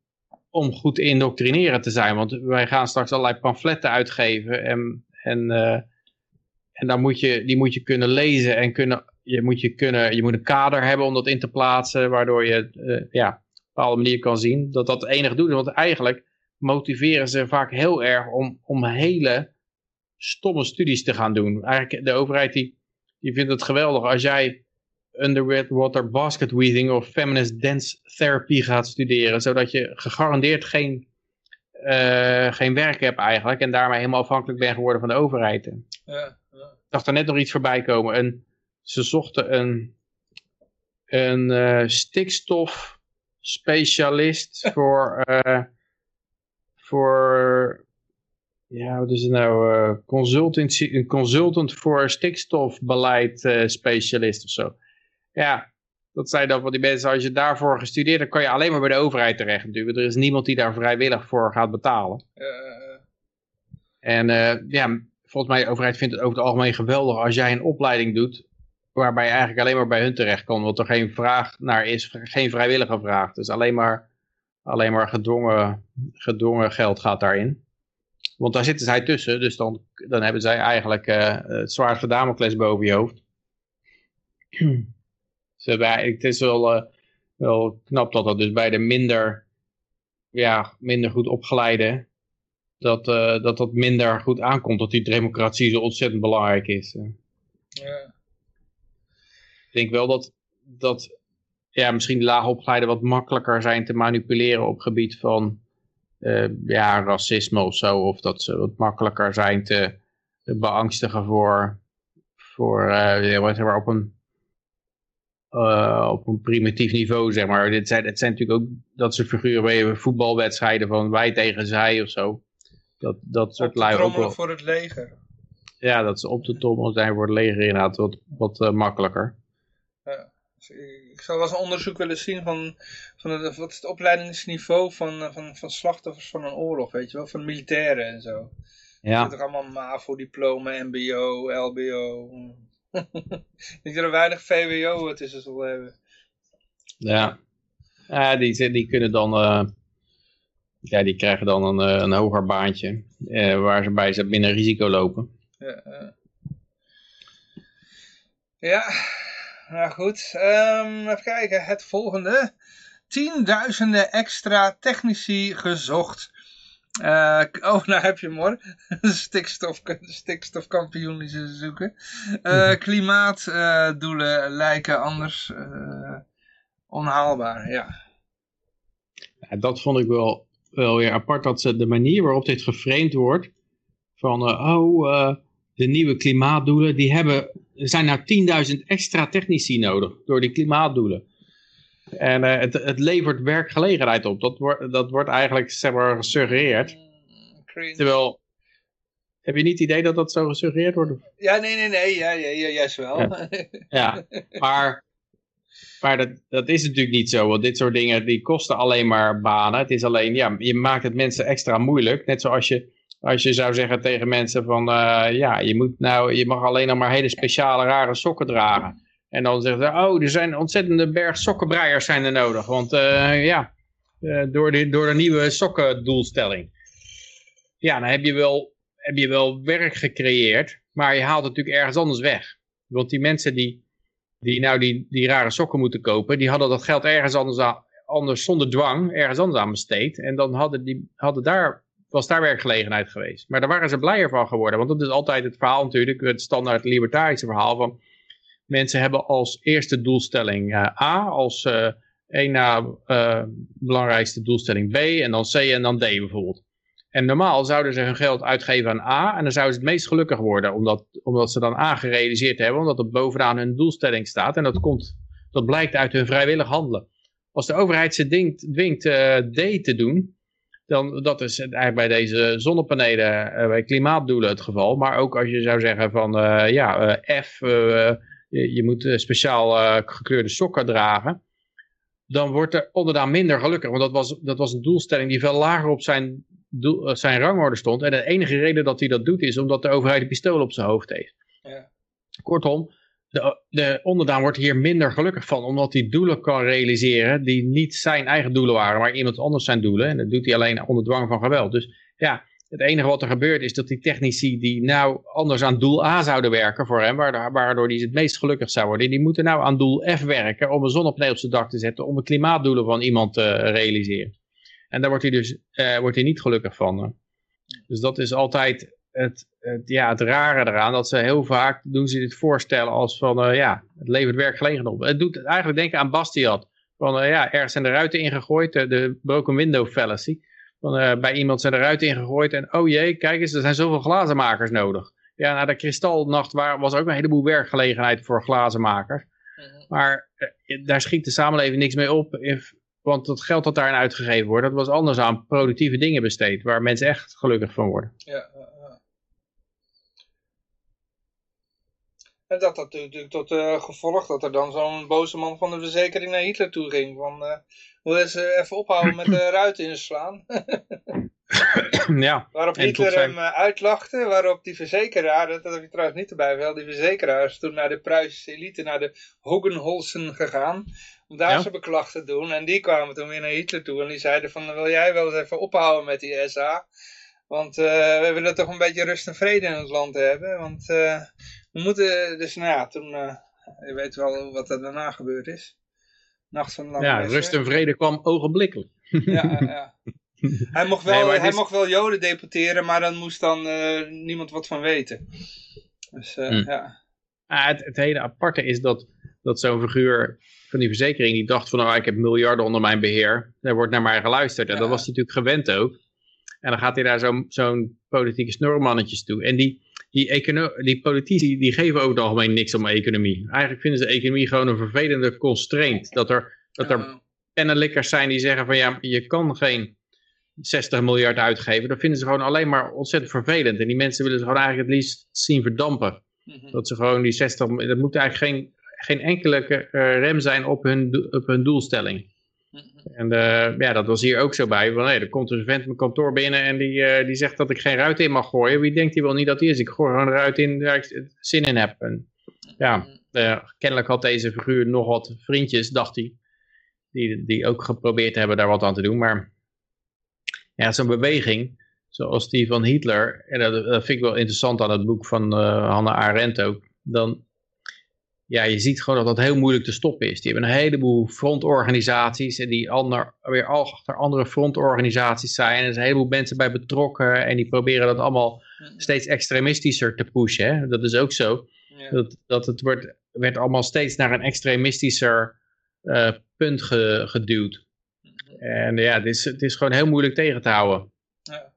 om goed indoctrineren te zijn. Want wij gaan straks allerlei pamfletten uitgeven en, en, eh, en dan moet je, die moet je kunnen lezen en kunnen, je, moet je, kunnen, je moet een kader hebben om dat in te plaatsen, waardoor je eh, ja, op een bepaalde manier kan zien dat dat het enige doet. Want eigenlijk motiveren ze vaak heel erg om, om hele stomme studies te gaan doen. Eigenlijk de overheid die, die vindt het geweldig als jij underwater basket weaving of feminist dance therapy gaat studeren, zodat je gegarandeerd geen, eh, geen werk hebt eigenlijk en daarmee helemaal afhankelijk bent geworden van de overheid. Ik Ja, ja. dacht er net nog iets voorbij komen. En ze zochten een, een eh, stikstofspecialist [LAUGHS] voor, eh, voor ja, wat is het nou? eh, consultancy, een consultant voor stikstofbeleid eh, specialist of zo. Ja, dat zijn dan van die mensen, als je daarvoor gestudeerd hebt, kan je alleen maar bij de overheid terecht natuurlijk. Er is niemand die daar vrijwillig voor gaat betalen. Eh, En ja, volgens mij de overheid vindt het over het algemeen geweldig als jij een opleiding doet, waarbij je eigenlijk alleen maar bij hun terecht kan, want er geen vraag naar is, geen vrijwillige vraag. Dus alleen maar, alleen maar gedwongen, gedwongen geld gaat daarin. Want daar zitten zij tussen, dus dan, dan hebben zij eigenlijk eh, het zwaard van Damocles boven je hoofd. [CLEARS THROAT] Ze hebben eigenlijk- het is wel, eh, wel knap dat dat dus bij de minder, ja, minder goed opgeleide, dat, eh, dat dat minder goed aankomt, dat die democratie zo ontzettend belangrijk is. Ja. Ik denk wel dat, dat ja, misschien de laagopgeleiden wat makkelijker zijn te manipuleren op gebied van ja, racisme of zo. Of dat ze wat makkelijker zijn te beangstigen voor, voor eh, zeg maar, op een, eh, op een primitief niveau, zeg maar. Dit zijn, het zijn natuurlijk ook dat soort figuren bij voetbalwedstrijden van wij tegen zij of zo. Dat, dat soort lui ook wel. voor het leger. Ja, dat ze op de tommel zijn voor het leger inderdaad wat, wat eh, makkelijker. Dus Ik zou wel eens een onderzoek willen zien van, van het, wat is het opleidingsniveau van, eh, van, van slachtoffers van een oorlog, weet je wel, van militairen en zo. Ja. Er allemaal MAVO-diploma, MBO, LBO. [LAUGHS] ik denk dat er weinig VWO tussen zal hebben. Ja, ja die, die kunnen dan, eh, ja, die krijgen dan een, eh, een hoger baantje, waar ze bij ze minder risico lopen. Ja, ja. ja, nou goed. Ehm, even kijken, het volgende. Tienduizenden extra technici gezocht. Eh, oh, [LAUGHS] nou heb je hem hoor. Stikstof, stikstofkampioen die ze zoeken. Eh, klimaatdoelen lijken anders eh, onhaalbaar, ja. Ja, dat vond ik wel, wel weer apart, dat ze de manier waarop dit geframed wordt, van oh, de nieuwe klimaatdoelen, die hebben, er zijn nou 10.000 extra technici nodig door die klimaatdoelen. En eh, het, het levert werkgelegenheid op. Dat, wordt dat wordt eigenlijk zeg maar, gesuggereerd. Mm. Terwijl, heb je niet het idee dat dat zo gesuggereerd wordt? Ja, nee, nee, nee, ja, ja, ja, juist wel. Ja, maar, maar dat, dat is natuurlijk niet zo. Want dit soort dingen die kosten alleen maar banen. Het is alleen, ja, je maakt het mensen extra moeilijk. Net zoals je, als je zou zeggen tegen mensen van, eh, ja, je, moet nou, je mag alleen nog maar hele speciale rare sokken dragen. En dan zeggen ze, oh, er zijn ontzettende berg sokkenbreiers zijn er nodig. Want eh, ja, eh, door, de, door de nieuwe sokkendoelstelling. Ja, dan heb je, wel, heb je wel werk gecreëerd, maar je haalt het natuurlijk ergens anders weg. Want die mensen die, die nou die, die rare sokken moeten kopen, die hadden dat geld ergens anders, aan, anders zonder dwang, ergens anders aan besteed. En dan hadden die, hadden daar, was daar werkgelegenheid geweest. Maar daar waren ze blijer van geworden, want dat is altijd het verhaal natuurlijk, het standaard libertarische verhaal van mensen hebben als eerste doelstelling eh, A, als eh één na eh, belangrijkste doelstelling B en dan C en dan D bijvoorbeeld. En normaal zouden ze hun geld uitgeven aan A en dan zouden ze het meest gelukkig worden, omdat, omdat ze dan A gerealiseerd hebben, omdat het bovenaan hun doelstelling staat. En dat, komt, dat blijkt uit hun vrijwillig handelen. Als de overheid ze dwingt, dwingt D te doen, dan dat is eigenlijk bij deze zonnepanelen, eh, bij klimaatdoelen het geval. Maar ook als je zou zeggen van eh, ja, eh, F, je, je moet speciaal gekleurde sokken dragen. Dan wordt de onderdaan minder gelukkig. Want dat was, dat was een doelstelling die veel lager op zijn, doel, zijn rangorde stond. En de enige reden dat hij dat doet is omdat de overheid een pistool op zijn hoofd heeft. Ja. Kortom, de, de onderdaan wordt hier minder gelukkig van. Omdat hij doelen kan realiseren die niet zijn eigen doelen waren. Maar iemand anders zijn doelen. En dat doet hij alleen onder dwang van geweld. Dus ja, het enige wat er gebeurt is dat die technici die nou anders aan doel A zouden werken voor hem, waardoor, die het meest gelukkig zou worden, die moeten nou aan doel F werken om een zonnepaneel op zijn dak te zetten, om de klimaatdoelen van iemand te realiseren. En daar wordt hij dus eh, wordt hij niet gelukkig van. hè. Dus dat is altijd het, het, ja, het rare eraan, dat ze heel vaak doen ze dit voorstellen als van, eh, ja, het levert werkgelegenheid op. Het doet eigenlijk denken aan Bastiat. Van, eh, ja, ergens zijn de ruiten ingegooid, de, de broken window fallacy. Van, eh, bij iemand zijn de ruiten ingegooid en oh jee, kijk eens, er zijn zoveel glazenmakers nodig. Ja, na de kristalnacht waar, was ook een heleboel werkgelegenheid voor glazenmakers. Maar eh, daar schiet de samenleving niks mee op. if- want het geld dat daarin uitgegeven wordt, dat was anders aan productieve dingen besteed. Waar mensen echt gelukkig van worden. Ja, ja, ja. En dat had natuurlijk tot eh, gevolg dat er dan zo'n boze man van de verzekering naar Hitler toe ging. Van, eh wil je ze even ophouden met de ruiten inslaan? [COUGHS] ja, Waarop Hitler zijn- hem eh, uitlachte, waarop die verzekeraar, dat, dat heb je trouwens niet erbij wel, die verzekeraar is toen naar de Pruisische elite, naar de Hogenholzen gegaan, om daar Ja. zijn beklag te doen. En die kwamen toen weer naar Hitler toe en die zeiden van, wil jij wel eens even ophouden met die SA? Want we willen toch een beetje rust en vrede in het land hebben, want we moeten, dus nou ja, toen, eh, je weet wel wat er daarna gebeurd is. Nacht van lange ja rust en vrede kwam ogenblikkelijk. Ja, ja, ja. [LAUGHS] Hij mocht wel, Nee, hij is- mocht wel Joden deporteren, maar dan moest dan eh, niemand wat van weten. Dus eh, Hm. ja. Ah, het, het hele aparte is dat, dat zo'n figuur van die verzekering die dacht van nou ik heb miljarden onder mijn beheer. Er wordt naar mij geluisterd. En Ja. dat was hij natuurlijk gewend ook. En dan gaat hij daar zo'n zo'n politieke snormannetjes toe. En die, die, die politici die geven over het algemeen niks om economie. Eigenlijk vinden ze economie gewoon een vervelende constraint. Dat er, dat er Ja. pennenlikkers zijn die zeggen van ja, je kan geen 60 miljard uitgeven. Dat vinden ze gewoon alleen maar ontzettend vervelend. En die mensen willen ze gewoon eigenlijk het liefst zien verdampen. Mhm. Dat ze gewoon die 60, dat moet eigenlijk geen, geen enkele eh, rem zijn op hun, op hun doelstelling. En eh, ja, dat was hier ook zo bij. Nee, er komt een vent mijn kantoor binnen en die, eh, die zegt dat ik geen ruit in mag gooien. Wie denkt hij wel niet dat hij is? Ik gooi gewoon een ruit in waar ik zin in heb. En, ja, eh, kennelijk had deze figuur nog wat vriendjes, dacht hij. Die, die ook geprobeerd hebben daar wat aan te doen. Maar ja, zo'n beweging, zoals die van Hitler, en dat, dat vind ik wel interessant aan het boek van Hannah Arendt ook. Dan, ja, je ziet gewoon dat dat heel moeilijk te stoppen is. Die hebben een heleboel frontorganisaties en die ander, weer achter andere frontorganisaties zijn. En er zijn een heleboel mensen bij betrokken en die proberen dat allemaal Mhm. steeds extremistischer te pushen. Hè? Dat is ook zo. Ja. Dat, dat het wordt, werd allemaal steeds naar een extremistischer eh, punt ge- geduwd. En ja, het is, het is gewoon heel moeilijk tegen te houden. Ja.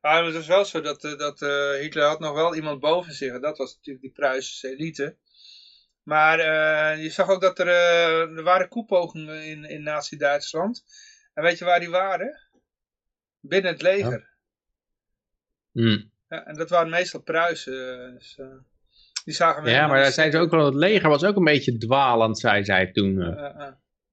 Maar het is wel zo dat, eh, dat eh, Hitler had nog wel iemand boven zich. En dat was natuurlijk die Pruisische elite. Maar eh, je zag ook dat er, eh, er waren koepogingen in, in Nazi-Duitsland. En weet je waar die waren? Binnen het leger. Hm. Ja, en dat waren meestal Pruisen. eh, Dus, die zagen we Ja, maar daar zei ze ook wel, het leger was ook een beetje dwalend, zei zij toen.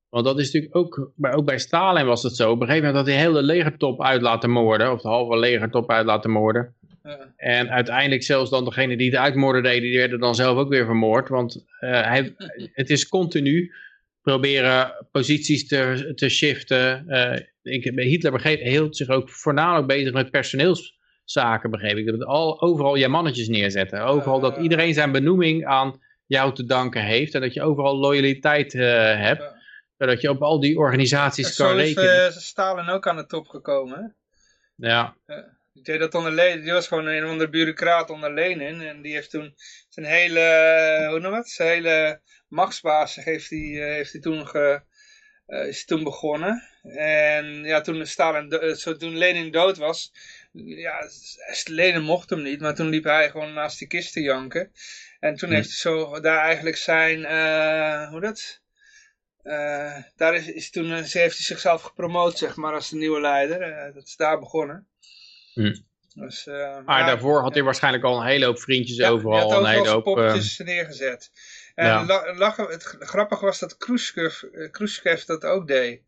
Want dat is natuurlijk ook, bij, ook bij Stalin was het zo. Op een gegeven moment had hij de hele legertop uit laten moorden, of de halve legertop uit laten moorden. Ja. En uiteindelijk zelfs dan degene die het uitmoorden deden, die werden dan zelf ook weer vermoord. Want eh, hij, [LAUGHS] het is continu proberen posities te, te shiften. Eh, ik, Hitler begreep, hield zich ook voornamelijk bezig met personeelszaken, begreep ik. Dat al, overal je mannetjes neerzetten. Overal dat Ja. iedereen zijn benoeming aan jou te danken heeft. En dat je overal loyaliteit eh, hebt. Ja. Zodat je op al die organisaties zo kan is rekenen. eh, Stalin ook aan de top gekomen. Hè? Ja, Die deed dat onder Lenin. Die was gewoon een of andere bureaucraat onder Lenin. En die heeft toen zijn hele, eh, hoe noem het? Zijn hele machtsbasis heeft hij, eh, heeft hij toen, ge, eh, is toen begonnen. En ja, toen, Stalin, zo, toen Lenin dood was, ja, Lenin mocht hem niet. Maar toen liep hij gewoon naast die kist te janken. En toen Hm. heeft hij zo daar eigenlijk zijn, eh, hoe dat? Daar is, is toen, heeft hij zichzelf gepromoot, zeg maar, als de nieuwe leider. Dat is daar begonnen. Dus, eh, maar ja, daarvoor had hij waarschijnlijk al een hele hoop vriendjes ja, overal. had Een hele zijn hoop, eh, poppetjes neergezet. En ja. lachen, het grappige was dat Khrushchev, eh, Khrushchev dat ook deed.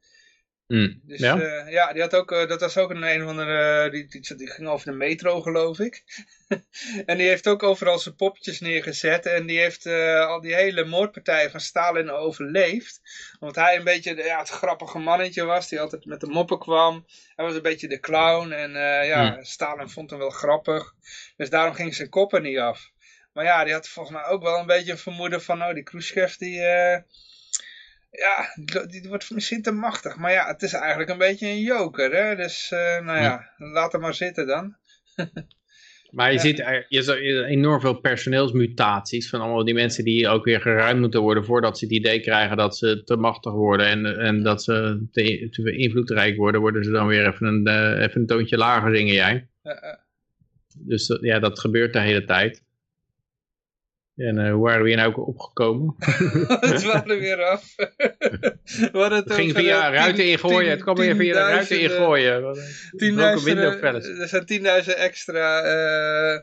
Hm, Dus ja? ja, ja die had ook, eh, dat was ook een een of andere, die, die, die ging over de metro geloof ik. [LAUGHS] en die heeft ook overal zijn poppetjes neergezet en die heeft eh, al die hele moordpartijen van Stalin overleefd. Omdat hij een beetje de- ja, het grappige mannetje was, die altijd met de moppen kwam. Hij was een beetje de clown en eh, ja, Hmm. Stalin vond hem wel grappig. Dus daarom ging zijn kop er niet af. Maar ja, die had volgens mij ook wel een beetje een vermoeden van, oh die Khrushchev die... ja, die, wordt misschien te machtig. Maar ja, het is eigenlijk een beetje een joker. Hè? Dus, eh, nou ja, laat hem maar zitten dan. [LAUGHS] Maar je Ja. ziet er je ziet enorm veel personeelsmutaties van allemaal die mensen die ook weer geruimd moeten worden voordat ze het idee krijgen dat ze te machtig worden en, en dat ze te, te invloedrijk worden, worden ze dan weer even een, eh, even een toontje lager zingen jij. Dus ja, dat gebeurt de hele tijd. En eh, hoe waren we hier nou ook opgekomen? [LAUGHS] het was er weer af. [LAUGHS] Het Het ging via ruiten tien- ingooien. Het kwam weer via de ruiten ingooien. Tienduizenden-. Er zijn 10.000 extra eh,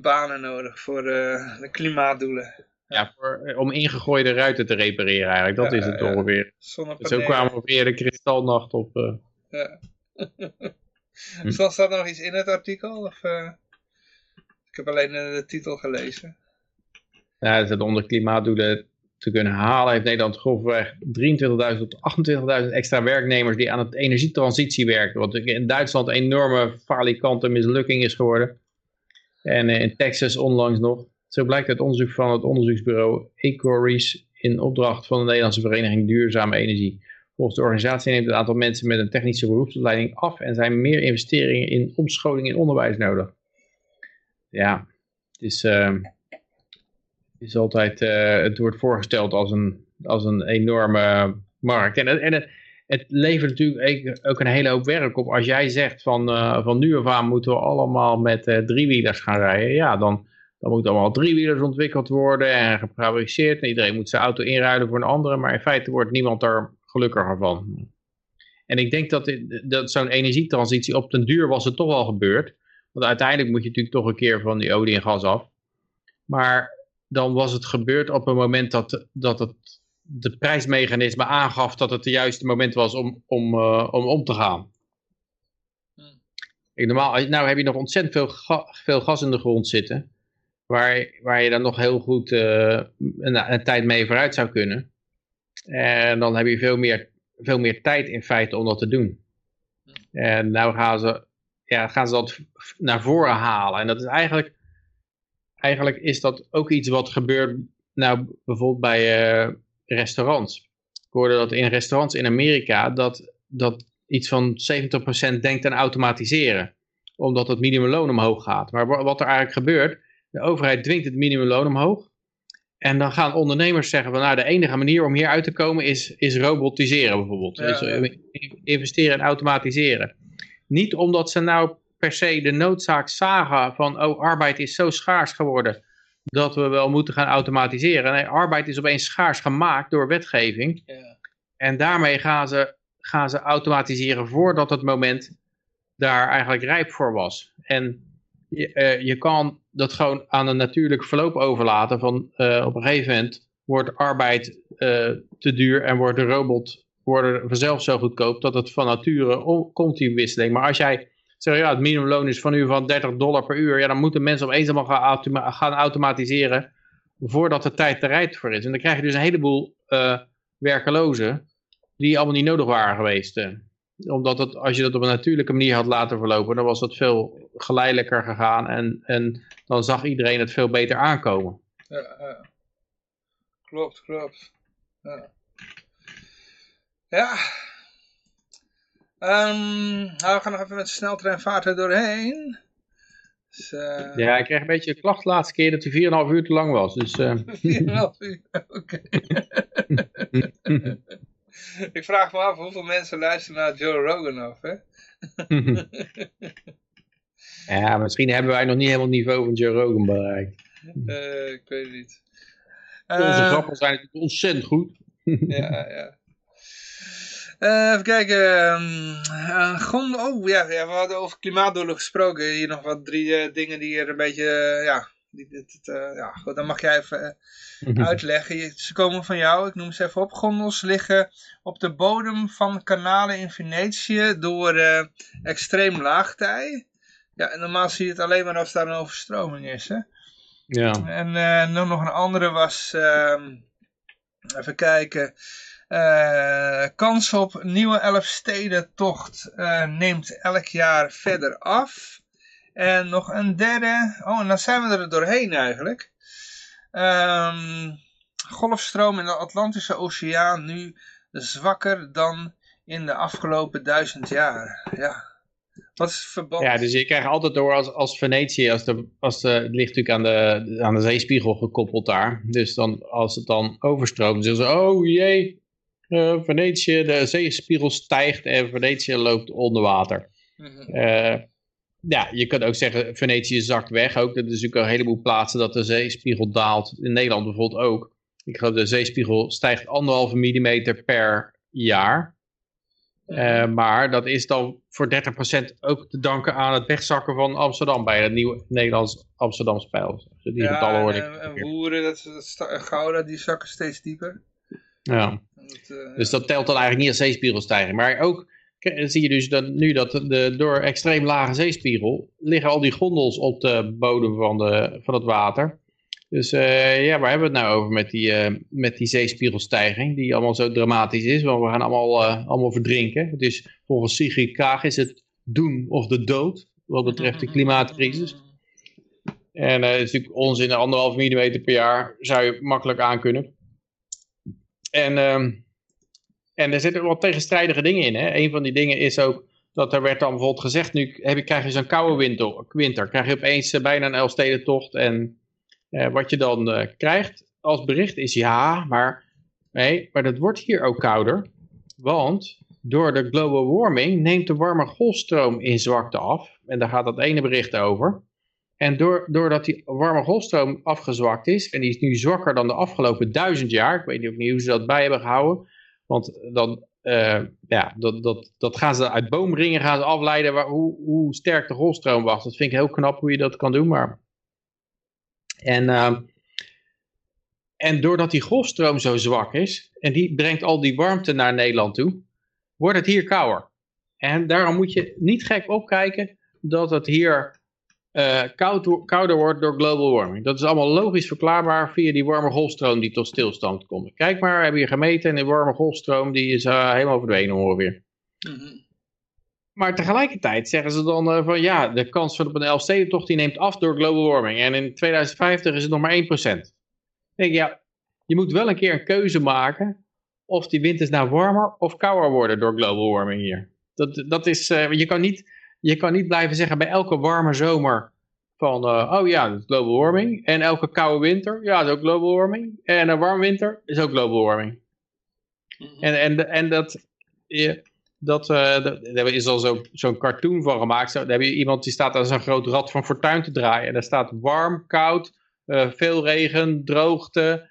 banen nodig voor eh, de klimaatdoelen. Ja, voor, om ingegooide ruiten te repareren eigenlijk. Dat Ja, is het ja. ongeveer. Dus zo kwamen we weer de kristalnacht op. Ja. Hm. Staat er nog iets in het artikel? Of? Ik heb alleen de titel gelezen. Ja, dat onder klimaatdoelen te kunnen halen, heeft Nederland grofweg 23.000 tot 28.000 extra werknemers die aan het energietransitie werken. Wat in Duitsland een enorme falikante mislukking is geworden. En eh, in Texas onlangs nog. Zo blijkt uit onderzoek van het onderzoeksbureau Ecoris in opdracht van de Nederlandse Vereniging Duurzame Energie. Volgens de organisatie neemt het aantal mensen met een technische beroepsopleiding af en zijn meer investeringen in omscholing in onderwijs nodig. Ja, het is... ehm, is altijd, eh, het wordt voorgesteld als een, als een enorme markt. En, en het, het levert natuurlijk ook- een hele hoop werk op. Als jij zegt van, eh, van nu af aan moeten we allemaal met eh, driewielers gaan rijden. Ja, dan, dan moeten allemaal driewielers ontwikkeld worden en gefabriceerd. En iedereen moet zijn auto inruilen voor een andere. Maar in feite wordt niemand daar gelukkiger van. En ik denk dat, dat zo'n energietransitie op den duur was het toch al gebeurd. Want uiteindelijk moet je natuurlijk toch een keer van die olie en gas af. Maar dan was het gebeurd op een moment dat, dat het de prijsmechanisme aangaf dat het de juiste moment was om om, eh, om, om te gaan. Ik, normaal, nou heb je nog ontzettend veel, ga- veel gas in de grond zitten, waar, waar je dan nog heel goed eh, een, een tijd mee vooruit zou kunnen. En dan heb je veel meer, veel meer tijd in feite om dat te doen. En nou gaan ze, ja, gaan ze dat naar voren halen. En dat is eigenlijk, eigenlijk is dat ook iets wat gebeurt, nou bijvoorbeeld bij eh, restaurants. Ik hoorde dat in restaurants in Amerika dat, dat iets van 70% denkt aan automatiseren. Omdat het minimumloon omhoog gaat. Maar wa- wat er eigenlijk gebeurt, de overheid dwingt het minimumloon omhoog. En dan gaan ondernemers zeggen van nou de enige manier om hier uit te komen is, is robotiseren bijvoorbeeld. Ja, Dus, ja. eh, investeren en automatiseren. Niet omdat ze nou per se de noodzaak zagen van oh arbeid is zo schaars geworden dat we wel moeten gaan automatiseren. Nee, arbeid is opeens schaars gemaakt door wetgeving. Ja. En daarmee gaan ze, gaan ze automatiseren voordat het moment daar eigenlijk rijp voor was. En je, eh, je kan dat gewoon aan een natuurlijk verloop overlaten van eh, op een gegeven moment wordt arbeid eh, te duur en wordt de robot worden vanzelf zo goedkoop dat het van nature om- komt die wisseling. Maar als jij zeggen, ja, het minimumloon is van nu van 30 dollar per uur. Ja, dan moeten mensen opeens allemaal gaan, gaan automatiseren voordat de tijd er rijdt voor is. En dan krijg je dus een heleboel eh, werkelozen die allemaal niet nodig waren geweest. eh. Omdat het, als je dat op een natuurlijke manier had laten verlopen, dan was dat veel geleidelijker gegaan en, en dan zag iedereen het veel beter aankomen. Ja. Klopt, klopt. Ja. Ehm, nou, we gaan nog even met sneltreinvaart er doorheen. Dus, eh, Ja, ik kreeg een beetje een klacht de laatste keer dat hij 4,5 uur te lang was. Dus eh, [LAUGHS] 4,5 uur, oké. [LAUGHS] Ik vraag me af hoeveel mensen luisteren naar Joe Rogan af, hè? [LAUGHS] ja, misschien hebben wij nog niet helemaal het niveau van Joe Rogan bereikt. Eh, ik weet het niet. Onze grappen zijn natuurlijk ontzettend goed. ja, ja. Eh, even kijken. grond, oh ja, ja, we hadden over klimaatdoelen gesproken. Hier nog wat drie eh, dingen die er een beetje, ja, dit- dit, ja, goed, dan mag jij even eh, uitleggen. Je- Ze komen van jou, ik noem ze even op. Gondels liggen op de bodem van kanalen in Venetië door extreem laagtij. Ja, en normaal zie je het alleen maar als daar een overstroming is, hè. Ja. En dan nog een andere was, ehm, even kijken, eh, kans op nieuwe Elfstedentocht eh neemt elk jaar verder af. En nog een derde, oh en dan zijn we er doorheen eigenlijk. Ehm, golfstroom in de Atlantische Oceaan nu zwakker dan in de afgelopen duizend jaar. Ja, wat is het verband? Ja, dus je krijgt altijd door als, als Venetië, als de, als het ligt natuurlijk aan de, aan de zeespiegel gekoppeld daar. Dus dan, als het dan overstroomt, zeggen ze, oh jee, eh, Venetië, de zeespiegel stijgt en Venetië loopt onder water. Mhm. Eh, ja, je kunt ook zeggen, Venetië zakt weg ook. Dat is natuurlijk een heleboel plaatsen dat de zeespiegel daalt. In Nederland bijvoorbeeld ook. Ik geloof de zeespiegel stijgt anderhalve millimeter per jaar. Eh, maar dat is dan voor 30% ook te danken aan het wegzakken van Amsterdam bij het nieuwe Nederlands Amsterdamse pijl. Dus die getallen hoor ik. en, en woeren, dat, Gouda, die zakken steeds dieper. Ja. Dat, eh, Dus dat telt dan eigenlijk niet als zeespiegelstijging. Maar ook zie je dus dat nu dat de, door extreem lage zeespiegel liggen al die gondels op de bodem van, de, van het water. Dus eh, ja, waar hebben we het nou over met die, eh, met die zeespiegelstijging, die allemaal zo dramatisch is, want we gaan allemaal, allemaal verdrinken. Het is volgens Sigrid Kaag is het doen of de dood, wat betreft de [LAUGHS] klimaatcrisis. En het is natuurlijk onzin, anderhalf millimeter per jaar zou je makkelijk aankunnen. En, ehm, en er zitten wat tegenstrijdige dingen in. Hè? Een van die dingen is ook dat er werd dan bijvoorbeeld gezegd, nu heb je, krijg je zo'n koude winter, winter, krijg je opeens eh, bijna een Elfstedentocht. En eh, wat je dan eh, krijgt als bericht is ja, maar, nee, maar dat wordt hier ook kouder. Want door de global warming neemt de warme golfstroom in zwakte af. En daar gaat dat ene bericht over. En door, doordat die warme golfstroom afgezwakt is, en die is nu zwakker dan de afgelopen duizend jaar, ik weet niet, ook niet hoe ze dat bij hebben gehouden, want dan, eh, ja, dat, dat, dat gaan ze uit boomringen gaan afleiden waar, hoe, hoe sterk de golfstroom was. Dat vind ik heel knap hoe je dat kan doen, maar... En, ehm, en doordat die golfstroom zo zwak is, en die brengt al die warmte naar Nederland toe, wordt het hier kouder. En daarom moet je niet gek opkijken dat het hier eh, koud, kouder wordt door global warming. Dat is allemaal logisch verklaarbaar via die warme golfstroom die tot stilstand komt. Kijk maar, we hebben hier gemeten en die warme golfstroom die is eh, helemaal verdwenen ongeveer. mhm. Maar tegelijkertijd zeggen ze dan eh, van ja, de kans van op een Elfstedentocht die neemt af door global warming. En in 2050 is het nog maar 1%. Dan denk ik, ja, je moet wel een keer een keuze maken of die winters nou warmer of kouder worden door global warming hier. Dat, dat is, je, kan niet, je kan niet blijven zeggen bij elke warme zomer van, eh, oh ja, dat is global warming. En elke koude winter, ja, dat is ook global warming. En een warm winter is ook global warming. En, en, en dat, je- dat, eh, dat, daar is al zo- zo'n cartoon van gemaakt. Zo, daar heb je iemand die staat aan zo'n groot rad van fortuin te draaien. En daar staat warm, koud, eh, veel regen, droogte,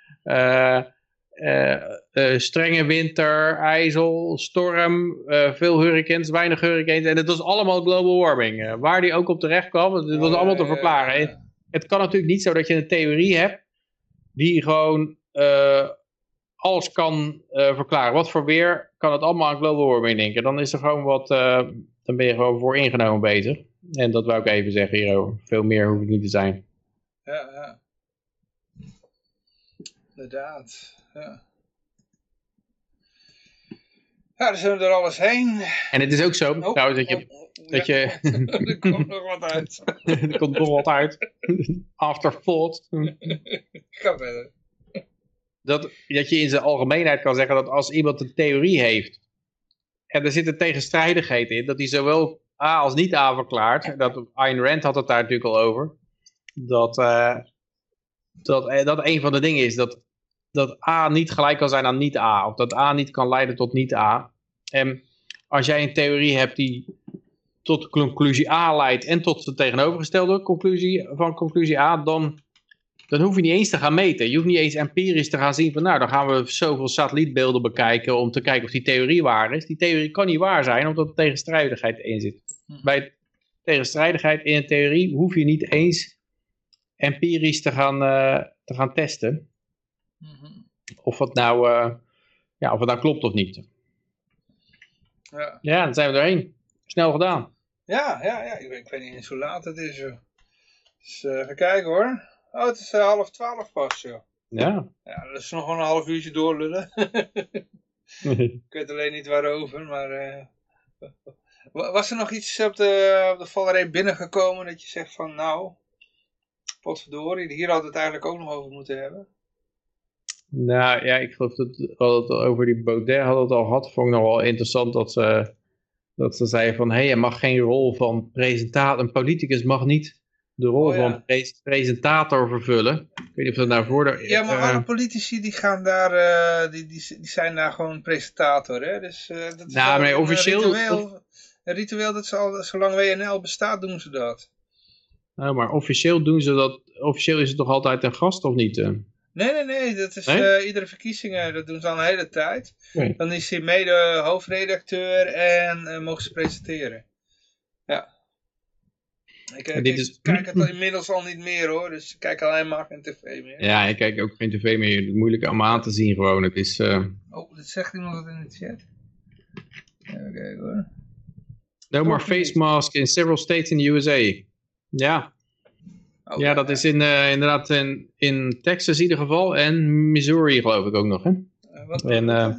eh, strenge winter, ijzel, storm, eh, veel hurricanes, weinig hurricanes. En het was allemaal global warming. Eh, waar die ook op terecht kwam, het was allemaal te verklaren. Het kan natuurlijk niet zo dat je een theorie hebt die gewoon alles kan verklaren. Wat voor weer kan het allemaal aan global warming denken. Dan is er gewoon wat, dan ben je gewoon voor ingenomen bezig. En dat wou ik even zeggen hierover. Veel meer hoeft het niet te zijn. Ja, ja. Inderdaad. Ja. Ja, dan zijn we er alles heen. En het is ook zo, Oh, trouwens, dat je... oh, oh, dat ja. je er komt nog wat uit. [LAUGHS] er komt nog wat uit. Afterthought. Ga verder. Dat, dat je in zijn algemeenheid kan zeggen dat als iemand een theorie heeft. En er zit een tegenstrijdigheid in. Dat hij zowel A als niet A verklaart. Dat, Ayn Rand had het daar natuurlijk al over. Dat, eh, dat, eh, dat een van de dingen is dat, dat A niet gelijk kan zijn aan niet A. Of dat A niet kan leiden tot niet A. En als jij een theorie hebt die tot conclusie A leidt en tot de tegenovergestelde conclusie van conclusie A, dan, dan hoef je niet eens te gaan meten. Je hoeft niet eens empirisch te gaan zien van nou, dan gaan we zoveel satellietbeelden bekijken om te kijken of die theorie waar is. Die theorie kan niet waar zijn omdat er tegenstrijdigheid in zit. Hm. Bij tegenstrijdigheid in een theorie hoef je niet eens empirisch te gaan, eh, te gaan testen Mhm. Of het nou, eh, ja, of het nou klopt of niet. Ja, Ja, dan zijn we erheen. Snel gedaan. ja, ja, ja. Ik, weet- ik weet niet eens hoe laat het is. Joh. Dus eh, even kijken hoor. Oh, het is eh, half twaalf pas, joh. Ja. Ja, dat is nog wel een half uurtje doorlullen. [LAUGHS] ik weet alleen niet waarover, maar... wa- was er nog iets op de, op de binnengekomen dat je zegt van nou... Potverdorie, hier we het eigenlijk ook nog over moeten hebben. Nou ja, ik geloof dat we het over die Baudet hadden het al gehad. Vond ik nog wel interessant dat ze, dat ze zeiden van... hé, hey, je mag geen rol van presentator... Een politicus mag niet de rol Oh, ja. van pre- presentator vervullen. Ik weet niet of dat nou voor de... Ja, maar eh, alle politici die gaan daar, eh, die, die, die zijn daar gewoon presentator, hè. Dus eh, dat is Nou, maar een officieel- Ritueel, een ritueel dat ze al, zolang WNL bestaat, doen ze dat. nou, maar officieel doen ze dat... Officieel is het toch altijd een gast of niet? eh? Nee, nee, nee, dat is Nee? eh, iedere verkiezingen, dat doen ze al een hele tijd. Nee. Dan is hij mede hoofdredacteur en eh, mogen ze presenteren. Ja. Ik, eh, ik is- kijk het al inmiddels al niet meer hoor, dus ik kijk alleen maar geen tv meer. Ja, ik kijk ook geen tv meer. Het is moeilijk allemaal aan te zien gewoon. Het is... eh, Oh, dat zegt iemand wat in de chat. Even kijken hoor. No more face mask in several states in the USA. Ja, Oh, ja dat is in, eh, inderdaad in, in Texas in ieder geval. En Missouri geloof ik ook nog. Hè? eh, wat, en, eh,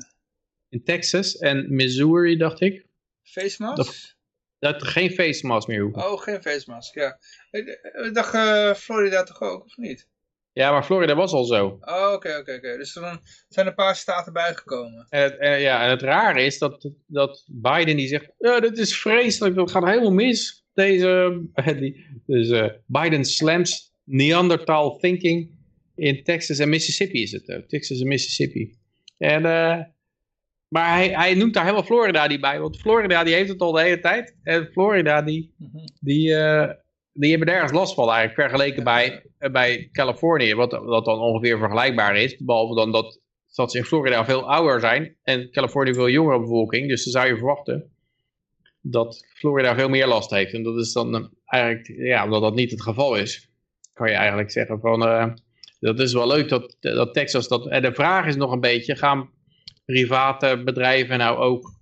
In Texas en Missouri dacht ik. face mask? dat- Dat er geen face mask meer hoeft. Oh, geen face mask, ja. Ik, dacht Florida toch ook, of niet? Ja, maar Florida was al zo. Oh, oké, oké, oké. Dus er zijn een paar staten bijgekomen. En het, eh, ja, en het rare is dat, dat Biden die zegt, ja, dit is vreselijk, dat gaat helemaal mis. Deze, eh, die, dus eh, Biden slams Neanderthal thinking in Texas en Mississippi is het. eh, Texas en Mississippi. En, maar hij, hij noemt daar helemaal Florida niet bij, want Florida die heeft het al de hele tijd. En Florida die, die, eh, die hebben nergens last van eigenlijk, vergeleken bij, bij Californië, wat, wat dan ongeveer vergelijkbaar is. Behalve dan dat, dat ze in Florida veel ouder zijn en Californië veel jongere bevolking. Dus dan zou je verwachten dat Florida veel meer last heeft. En dat is dan eh, eigenlijk, ja, omdat dat niet het geval is, kan je eigenlijk zeggen van, eh, dat is wel leuk dat, dat Texas dat, en de vraag is nog een beetje, gaan private bedrijven nou ook,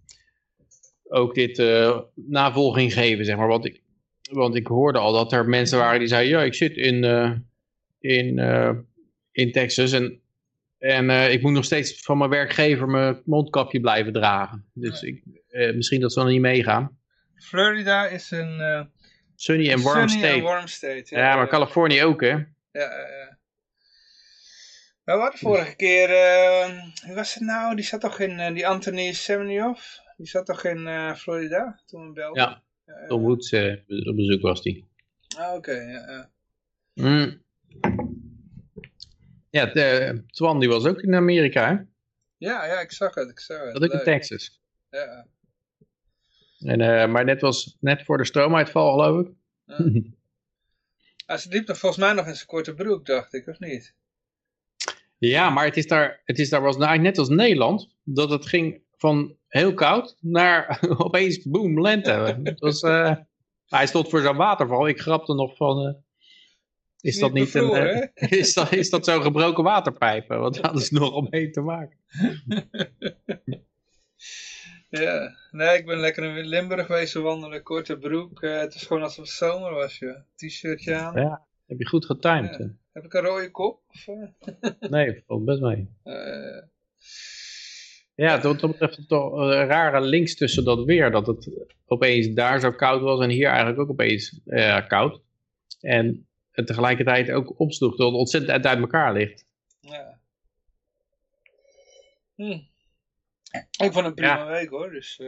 ook dit eh, navolging geven, zeg maar, want ik, want ik hoorde al dat er mensen waren die zeiden, ja, ik zit in, in, in Texas en, en ik moet nog steeds van mijn werkgever mijn mondkapje blijven dragen. Dus ik, misschien dat ze dan niet meegaan. Florida is een eh Sunny en warm sunny state. warm state. ja, maar Californië ook, hè? Ja, ja, ja. Nou, wat vorige keer, eh, wie was het nou? Die zat toch in, eh, die Anthony Semeniov? Die zat toch in eh, Florida toen we belden? Ja, Ja, Tom Woods op bezoek was die. ah, Oké, ja, ja. Mm. Ja, de, Twan die was ook in Amerika, hè? ja, ja, ik zag het, ik zag het. Dat ook in. Texas. Ja, En, eh, maar net was net voor de stroomuitval, geloof ik. ja. Ah, ze liep toch volgens mij nog in zijn korte broek, dacht ik, of niet? Ja, maar het is daar, het is daar was nou net als Nederland, dat het ging van heel koud naar [LAUGHS] opeens boem, lente. Het was, eh, hij stond voor zo'n waterval. Ik grapte nog van, eh, is dat niet een, [LAUGHS] is dat, is dat zo'n gebroken waterpijp? Want daar hadden ze nog om mee te maken. [LAUGHS] Ja, nee, ik ben lekker in Limburg geweest wandelen, korte broek. eh, het is gewoon alsof het zomer was, je. T-shirtje aan. Ja. Heb je goed getimed? Ja. Heb ik een rode kop? Of, eh? [LAUGHS] Nee, valt best mee. Eh, Ja, dat betreft toch een rare links tussen dat weer. Dat het opeens daar zo koud was en hier eigenlijk ook opeens koud. En het tegelijkertijd ook opsloeg dat het ontzettend uit, uit elkaar ligt. ja. Hm. Ik vond een prima Ja. week hoor, dus...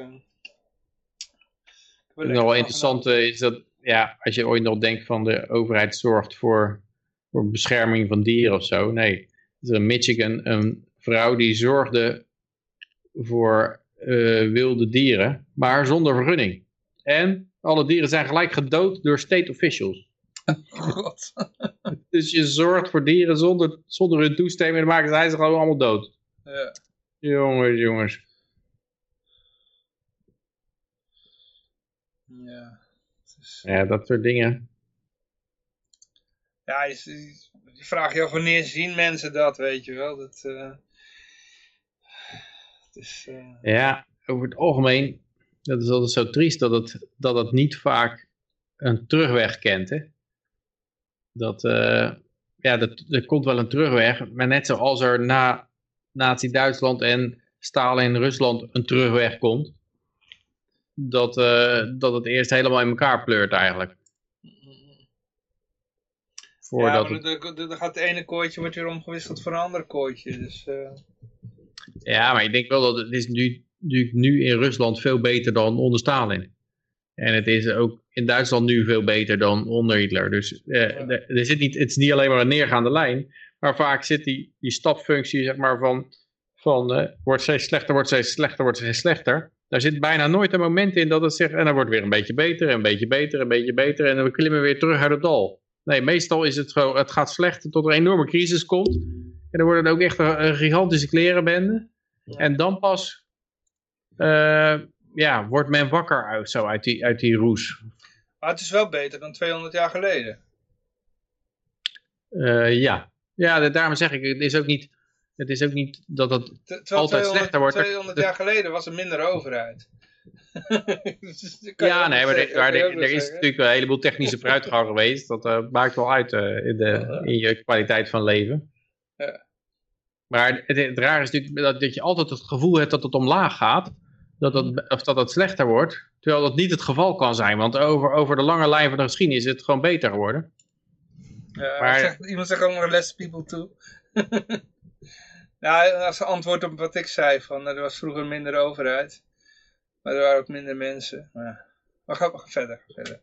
lekker nog wel interessant eh, is dat, ja, als je ooit nog denkt van de overheid zorgt voor, voor bescherming van dieren of zo. Nee, is in Michigan een vrouw die zorgde voor eh, wilde dieren, maar zonder vergunning. En alle dieren zijn gelijk gedood door state officials. [LAUGHS] God. Dus je zorgt voor dieren zonder, zonder hun toestemming en dan maken zij ze gewoon allemaal dood. Ja. Jongens, jongens. Ja. Is- Ja, dat soort dingen. Ja, je, je- je vraagt je af wanneer zien mensen dat, weet je wel. Dat, eh, het is, eh, Ja, over het algemeen, dat is altijd zo triest dat het, dat het niet vaak een terugweg kent. Hè? Dat, eh, ja, dat, er komt wel een terugweg, maar net zoals er na Nazi-Duitsland en Stalin Rusland een terugweg komt, dat, eh, dat het eerst helemaal in elkaar pleurt eigenlijk. ja, Voordat maar het- dan, gaat het ene kooitje wordt weer omgewisseld voor een ander kooitje. Dus, eh, Ja, maar ik denk wel dat het is nu, nu, nu in Rusland veel beter dan onder Stalin. En het is ook in Duitsland nu veel beter dan onder Hitler. Dus eh, er, er zit niet, het is niet alleen maar een neergaande lijn. Maar vaak zit die, die stapfunctie zeg maar, van, van eh, wordt steeds slechter, wordt steeds slechter, wordt steeds slechter. Daar zit bijna nooit een moment in dat het zegt, en dan wordt weer een beetje beter, een beetje beter, een beetje beter. En dan klimmen we weer terug uit het dal. Nee, meestal is het gewoon, het gaat slechter tot er een enorme crisis komt. En dan wordt het ook echt een, een gigantische klerenbende. En dan pas eh, ja, wordt men wakker uit, zo uit die, uit die roes. maar het is wel beter dan 200 jaar geleden. Eh, ja. Ja, da- daarom zeg ik, het is ook niet, het is ook niet dat het... Terwijl Altijd 200, slechter wordt. 200 jaar geleden was er minder overheid. [LAUGHS] Dus Ja, nee, maar, zeggen, er, maar is zeggen. natuurlijk een heleboel technische vooruitgang [LAUGHS] geweest. Dat eh, maakt wel uit eh, in, de, in je kwaliteit van leven. Ja. Maar het, het raar is natuurlijk dat, dat je altijd het gevoel hebt dat het omlaag gaat. Dat het, of dat het slechter wordt. Terwijl dat niet het geval kan zijn. Want over, over de lange lijn van de geschiedenis is het gewoon beter geworden. Ja, Maar- zegt- [LAUGHS] iemand zegt ook nog less people too. [LAUGHS] nou, als antwoord op wat ik zei, van er was vroeger minder overheid. Maar er waren ook minder mensen. Maar, maar ga, ga verder, verder.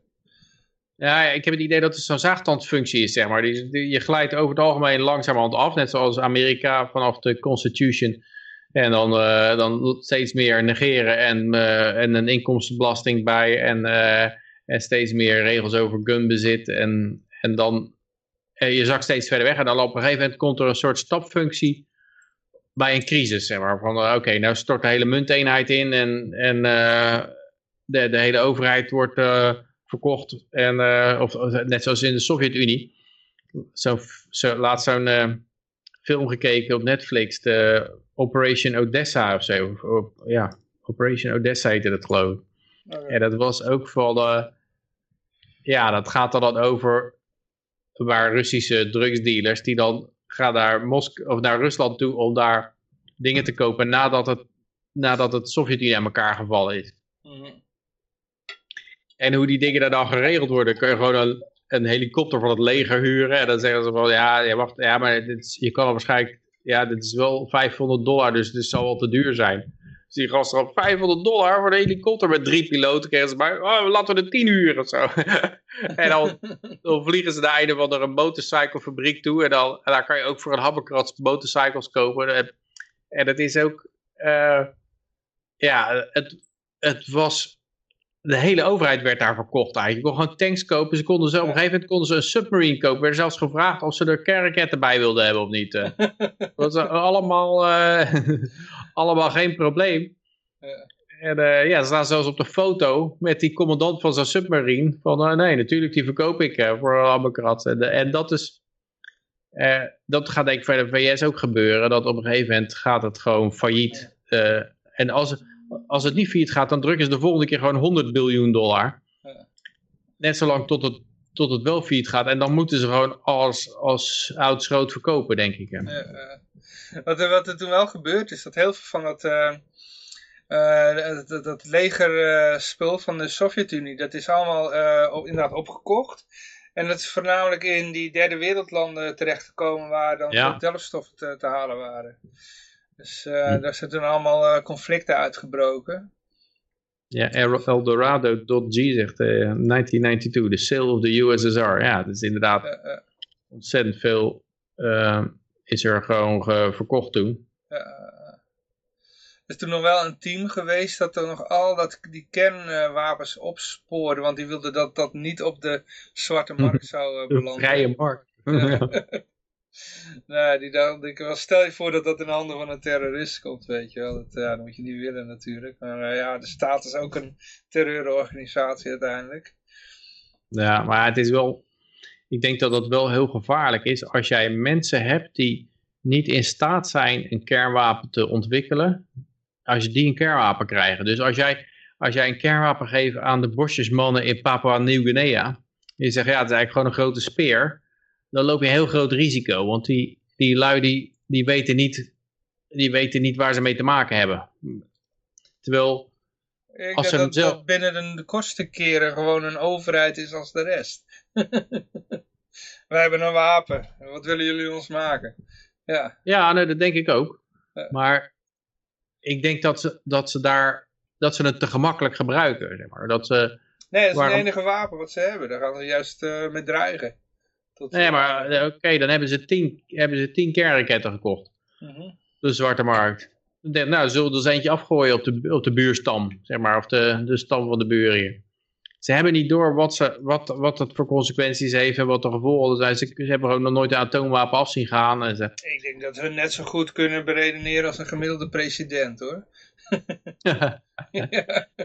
Ja, ik heb het idee dat het zo'n zaagtandfunctie is, zeg maar. Die, die- je glijdt over het algemeen langzamerhand af, net zoals Amerika vanaf de Constitution. En dan, eh, dan steeds meer negeren en, eh, en een inkomstenbelasting bij en, eh, en steeds meer regels over gunbezit. En, en dan, eh, je zakt steeds verder weg en dan op een gegeven moment komt er een soort stapfunctie bij een crisis, zeg maar. Van, eh, oké, nou stort de hele munteenheid in en, en eh, de, de hele overheid wordt... eh, verkocht. En, eh, of, net zoals in de Sovjet-Unie. Zo, zo, laatst zo'n eh, film gekeken op Netflix. De Operation Odessa of zo. Of- of- ja, Operation Odessa heette dat geloof ik. Oké. En dat was ook eh, ja, dat gaat er dan over... Waar Russische drugsdealers... die dan gaan naar, Mosk of naar Rusland toe... om daar dingen te kopen... nadat het, nadat het Sovjet-Unie aan elkaar gevallen is. Mhm. En hoe die dingen daar dan geregeld worden, kun je gewoon een, een helikopter van het leger huren. En dan zeggen ze van, ja, ja, wacht, ja maar dit is, je kan waarschijnlijk, ja, dit is wel 500 dollar, dus dit zal wel te duur zijn. Die gasten op 500 dollar voor een helikopter met drie piloten. Kregen ze bij, oh, laten we er 10 huren of zo. [LAUGHS] en dan, dan vliegen ze naar een of andere motorcyclefabriek toe. En, dan, daar kan je ook voor een habbekrats motorcycles kopen. En, en het is ook, eh, ja, het, het was de hele overheid werd daar verkocht eigenlijk. Je kon gewoon tanks kopen. Ze konden zo, op een gegeven moment konden ze een submarine kopen. Er werd zelfs gevraagd of ze er kernraketten bij wilden hebben of niet. eh. [LAUGHS] Dat was allemaal, eh, [LAUGHS] allemaal geen probleem. Ja. En eh, ja, ze staan zelfs op de foto met die commandant van zo'n submarine. Van nee, natuurlijk, die verkoop ik voor een abbekrat. En, en dat is... dat gaat denk ik bij de VS ook gebeuren. Dat op een gegeven moment gaat het gewoon failliet. En als, als het niet failliet gaat, dan drukken ze de volgende keer gewoon 100 biljoen dollar. Net zolang tot het, tot het wel failliet gaat. En dan moeten ze gewoon als, als oud schroot verkopen, denk ik. eh, wat, er, wat er toen wel gebeurd is, dat heel veel van dat, eh, eh, dat, dat legerspul van de Sovjet-Unie, dat is allemaal eh, op, inderdaad opgekocht. En dat is voornamelijk in die derde wereldlanden terechtgekomen waar dan Ja. delfstoffen te, te halen waren. Dus eh, Hm. daar zijn toen allemaal eh, conflicten uitgebroken. Ja, El- Eldorado.g zegt eh, 1992, the sale of the USSR. Ja, dat is inderdaad Eh, eh, ontzettend veel eh, is er gewoon ge- verkocht toen. eh, er is toen nog wel een team geweest dat er nog al dat, die kernwapens opspoorde. Want die wilden dat dat niet op de zwarte markt [LAUGHS] zou eh, De belanden. vrije markt. [LAUGHS] [LAUGHS] [LAUGHS] Nee, die dacht ik wel, stel je voor dat dat in handen van een terrorist komt, weet je wel. Dat, ja, dat moet je niet willen natuurlijk. Maar eh, ja, de staat is ook een terreurorganisatie uiteindelijk. Ja, maar het is wel. Ik denk dat dat wel heel gevaarlijk is als jij mensen hebt die niet in staat zijn een kernwapen te ontwikkelen. Als je die een kernwapen krijgen. Dus als jij, als jij een kernwapen geeft aan de bosjesmannen in Papua Nieuw-Guinea. En je zegt ja, het is eigenlijk gewoon een grote speer. Dan loop je een heel groot risico. Want die, die lui die, die, weten niet, die weten niet waar ze mee te maken hebben. Terwijl Ik Als ze dat, zelf- dat binnen de, kortste keren gewoon een overheid is als de rest. [LAUGHS] Wij hebben een wapen. Wat willen jullie ons maken? Ja, Ja, nee, dat denk ik ook. Ja. Maar ik denk dat ze, dat ze daar dat ze het te gemakkelijk gebruiken. Zeg maar. dat ze, nee, dat is Waarom- het enige wapen wat ze hebben. Daar gaan ze juist eh, mee dreigen. Tot, nee, maar eh, oké, dan hebben ze, tien, hebben ze tien kernraketten gekocht. Mhm. De zwarte markt. Denk nou, zullen we er eentje afgooien op de, op de buurstam. Zeg maar, of de, de stam van de buren hier. Ze hebben niet door wat, ze, wat, wat dat voor consequenties heeft en wat de gevolgen zijn. Ze, ze hebben gewoon nog nooit een atoomwapen af zien gaan. En ze, Ik denk dat we net zo goed kunnen beredeneren als een gemiddelde president hoor. [LAUGHS]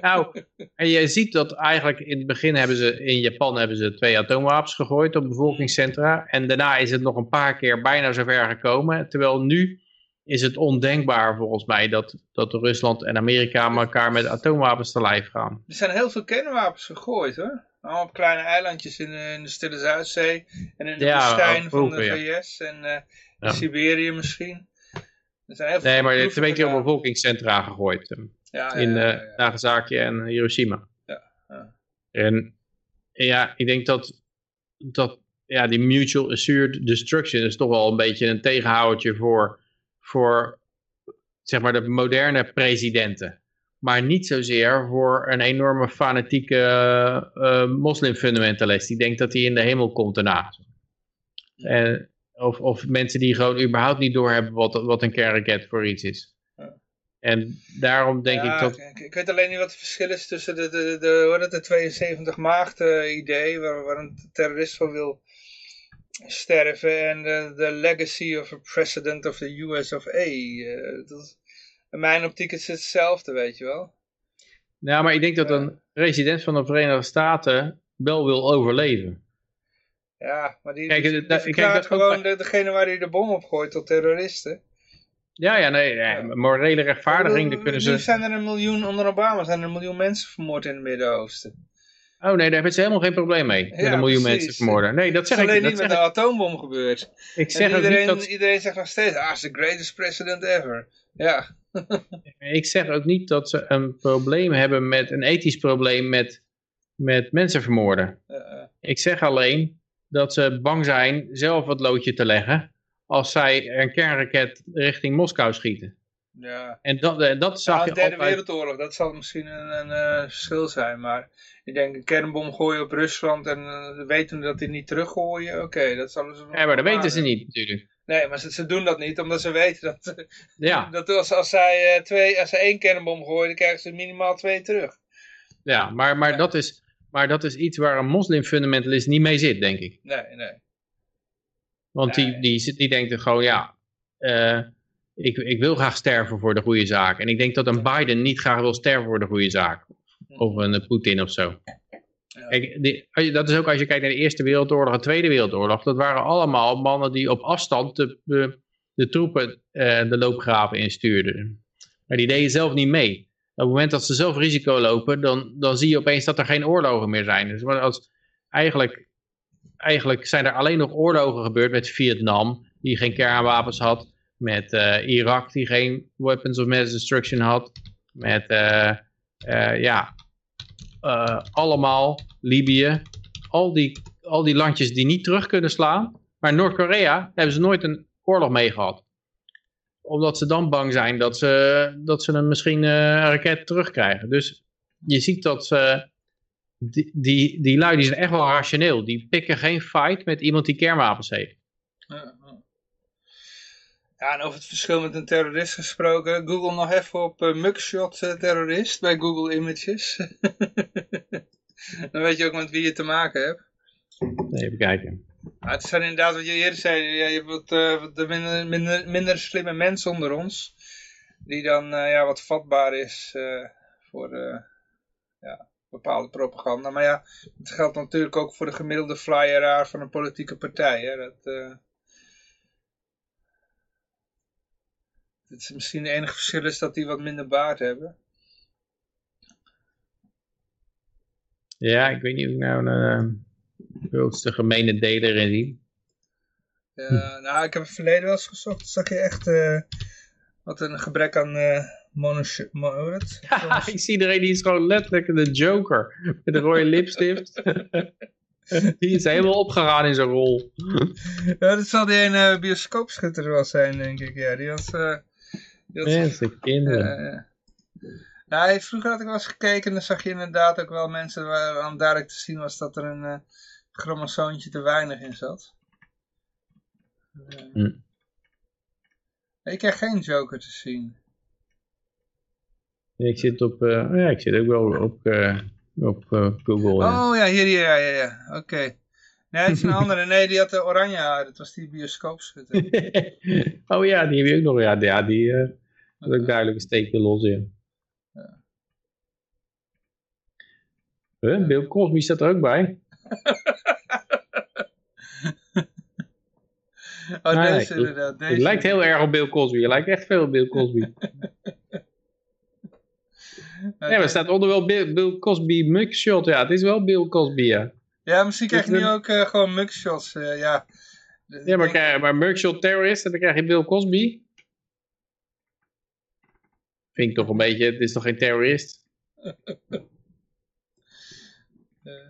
Nou, en je ziet dat eigenlijk in het begin hebben ze, in Japan hebben ze twee atoomwapens gegooid op bevolkingscentra. En daarna is het nog een paar keer bijna zover gekomen. Terwijl nu is het ondenkbaar volgens mij dat, dat Rusland en Amerika elkaar met atoomwapens te lijf gaan. Er zijn heel veel kernwapens gegooid hoor. Allemaal op kleine eilandjes in de, in de Stille Zuidzee. En in de Ja, woestijn van de. VS. En eh, Ja. in Siberië misschien. Zijn Nee, maar het is twee keer op bevolkingscentra gegooid. eh, Ja, In ja, eh. Nagasaki en Hiroshima. Ja, ja. En ja, ik denk dat, dat ja, die mutual assured destruction is toch wel een beetje een tegenhoudertje voor, voor zeg maar de moderne presidenten. Maar niet zozeer voor een enorme fanatieke eh, moslimfundamentalist. Die denkt dat hij in de hemel komt daarna. En, of, of mensen die gewoon überhaupt niet doorhebben wat, wat een kernraket voor iets is. En daarom denk Ja, ik dat... Ik, ik weet alleen niet wat het verschil is tussen de, de, de, het, de 72 maagden idee, waar, waar een terrorist van wil sterven, en de, de legacy of a president of the US of A. Eh, dat is- in mijn optiek is het hetzelfde, weet je wel. Nou, maar ik denk dat een president van de Verenigde Staten wel wil overleven. Ja, maar die, Kijk, die, die kijk, gewoon bij- degene waar hij de bom op gooit tot terroristen. Ja, ja, nee, Ja. morele rechtvaardiging, bedoel, kunnen Nu ze... zijn er een miljoen, onder Obama zijn er een miljoen mensen vermoord in het Midden-Oosten. Oh nee, daar hebben ze helemaal geen probleem mee. Met een miljoen precies. mensen vermoorden. Nee, dat Het is zeg ik alleen dat niet met de atoombom gebeurd. ik zeg en ook iedereen, niet dat, iedereen zegt nog steeds, ah, is the greatest president ever. Ja, [LAUGHS] ik zeg ook niet dat ze een probleem hebben met een ethisch probleem met, met mensen vermoorden. Ik zeg alleen dat ze bang zijn zelf het loodje te leggen als zij een kernraket richting Moskou schieten. ja. En dat, eh, dat zag je een derde altijd... wereldoorlog, dat zal misschien een, een eh, verschil zijn. Maar ik denk een kernbom gooien op Rusland en eh, weten dat die niet teruggooien. Oké, dat zullen ze Ja, maar dat weten ze niet natuurlijk. Nee, maar ze, ze doen dat niet, omdat ze weten dat, [LAUGHS] Ja, dat als, als, zij, twee, als ze één kernbom gooien, dan krijgen ze minimaal twee terug. ja maar, maar, Ja. Dat is, maar dat is iets waar een moslimfundamentalist niet mee zit, denk ik. Nee, nee. Want Nee. die, die, die denkt er gewoon, ja, eh, ik, ik wil graag sterven voor de goede zaak. En ik denk dat een Biden niet graag wil sterven voor de goede zaak. Of een eh, Poetin of zo. Ja. Kijk, die, dat is ook als je kijkt naar de Eerste Wereldoorlog en Tweede Wereldoorlog. Dat waren allemaal mannen die op afstand de, de, de troepen eh, de loopgraven instuurden. Maar die deden zelf niet mee. Het moment dat ze zelf risico lopen, dan, dan zie je opeens dat er geen oorlogen meer zijn. Dus als, eigenlijk, eigenlijk zijn er alleen nog oorlogen gebeurd met Vietnam, die geen kernwapens had. Met eh, Irak, die geen weapons of mass destruction had. Met, eh, eh, ja, allemaal Libië. Al die, al die landjes die niet terug kunnen slaan. Maar Noord-Korea hebben ze nooit een oorlog mee gehad omdat ze dan bang zijn dat ze, dat ze een misschien eh, een raket terugkrijgen. Dus je ziet dat ze, die, die, die lui die zijn echt wel rationeel. Die pikken geen fight met iemand die kernwapens heeft. Ja, en over het verschil met een terrorist gesproken. Google nog even op eh, mugshot eh, terrorist bij Google Images. [LAUGHS] Dan weet je ook met wie je te maken hebt. Even kijken. Het zijn inderdaad wat je eerder zei. Je hebt wat, eh, wat de minder, minder, slimme mensen onder ons. Die dan eh, ja, wat vatbaar is eh, voor ja, bepaalde propaganda. Maar ja, het geldt natuurlijk ook voor de gemiddelde flyeraar van een politieke partij. Hè. Dat, is misschien het enige verschil is dat die wat minder baard hebben. Ja, ik weet niet of ik nou een grootste gemene deler in zie. Ja, nou, ik heb het verleden wel eens gezocht. Zag je echt eh, wat een gebrek aan uh? [LAUGHS] Ja, ik zie iedereen die is gewoon letterlijk de Joker. Met een rode lipstift. [LAUGHS] die is helemaal opgegaan in zijn rol. ja, dat zal die een uh, bioscoopschutter wel zijn, denk ik. Ja, die was... Uh, die Mensen, kinderen. nou, vroeger had ik wel eens gekeken en dan zag je inderdaad ook wel mensen waaraan duidelijk te zien was dat er een chromosoontje te weinig in zat. Hm. Ik krijg geen Joker te zien. Ik zit op, uh, ja, ik zit ook wel op, uh, op Google. Oh ja, hier, hier, ja, ja, ja. oké. Okay. Nee, het is een [LAUGHS] andere. Nee, die had de oranje haar. Dat was die bioscoopschutter. [LAUGHS] oh ja, die heb je ook nog. Ja, ja die uh, had ook duidelijk een steekje los in. Ja. Huh? Bill Cosby staat er ook bij. [LAUGHS] oh, nou, deze inderdaad. Deze het lijkt heel erg op Bill Cosby. Je lijkt echt veel op Bill Cosby. [LAUGHS] Ja, maar er staat onder wel Bill, Bill Cosby mugshot. Ja, het is wel Bill Cosby, ja. Ja, misschien krijg je nu ook uh, gewoon mugshots, uh, ja. Ja, maar, denk... maar mugshot terrorist, en dan krijg je Bill Cosby. Vind ik toch een beetje, het is toch geen terrorist? [LAUGHS] uh,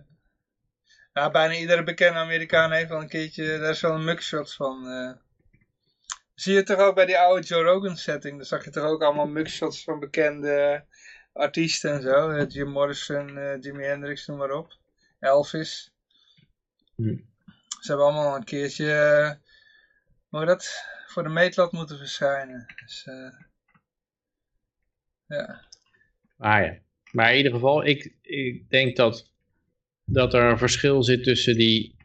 ja, bijna iedere bekende Amerikaan heeft wel een keertje, daar is wel een mugshot van. Uh. Zie je toch ook bij die oude Joe Rogan setting, daar zag je toch ook allemaal mugshots van bekende artiesten en zo. Uh, Jim Morrison, uh, Jimi Hendrix, noem maar op. Elvis. Hm. Ze hebben allemaal een keertje, hoe dat, voor de meetlat moeten verschijnen. Dus, ja. Ah ja. Maar in ieder geval, ik, ik denk dat, dat er een verschil zit tussen die,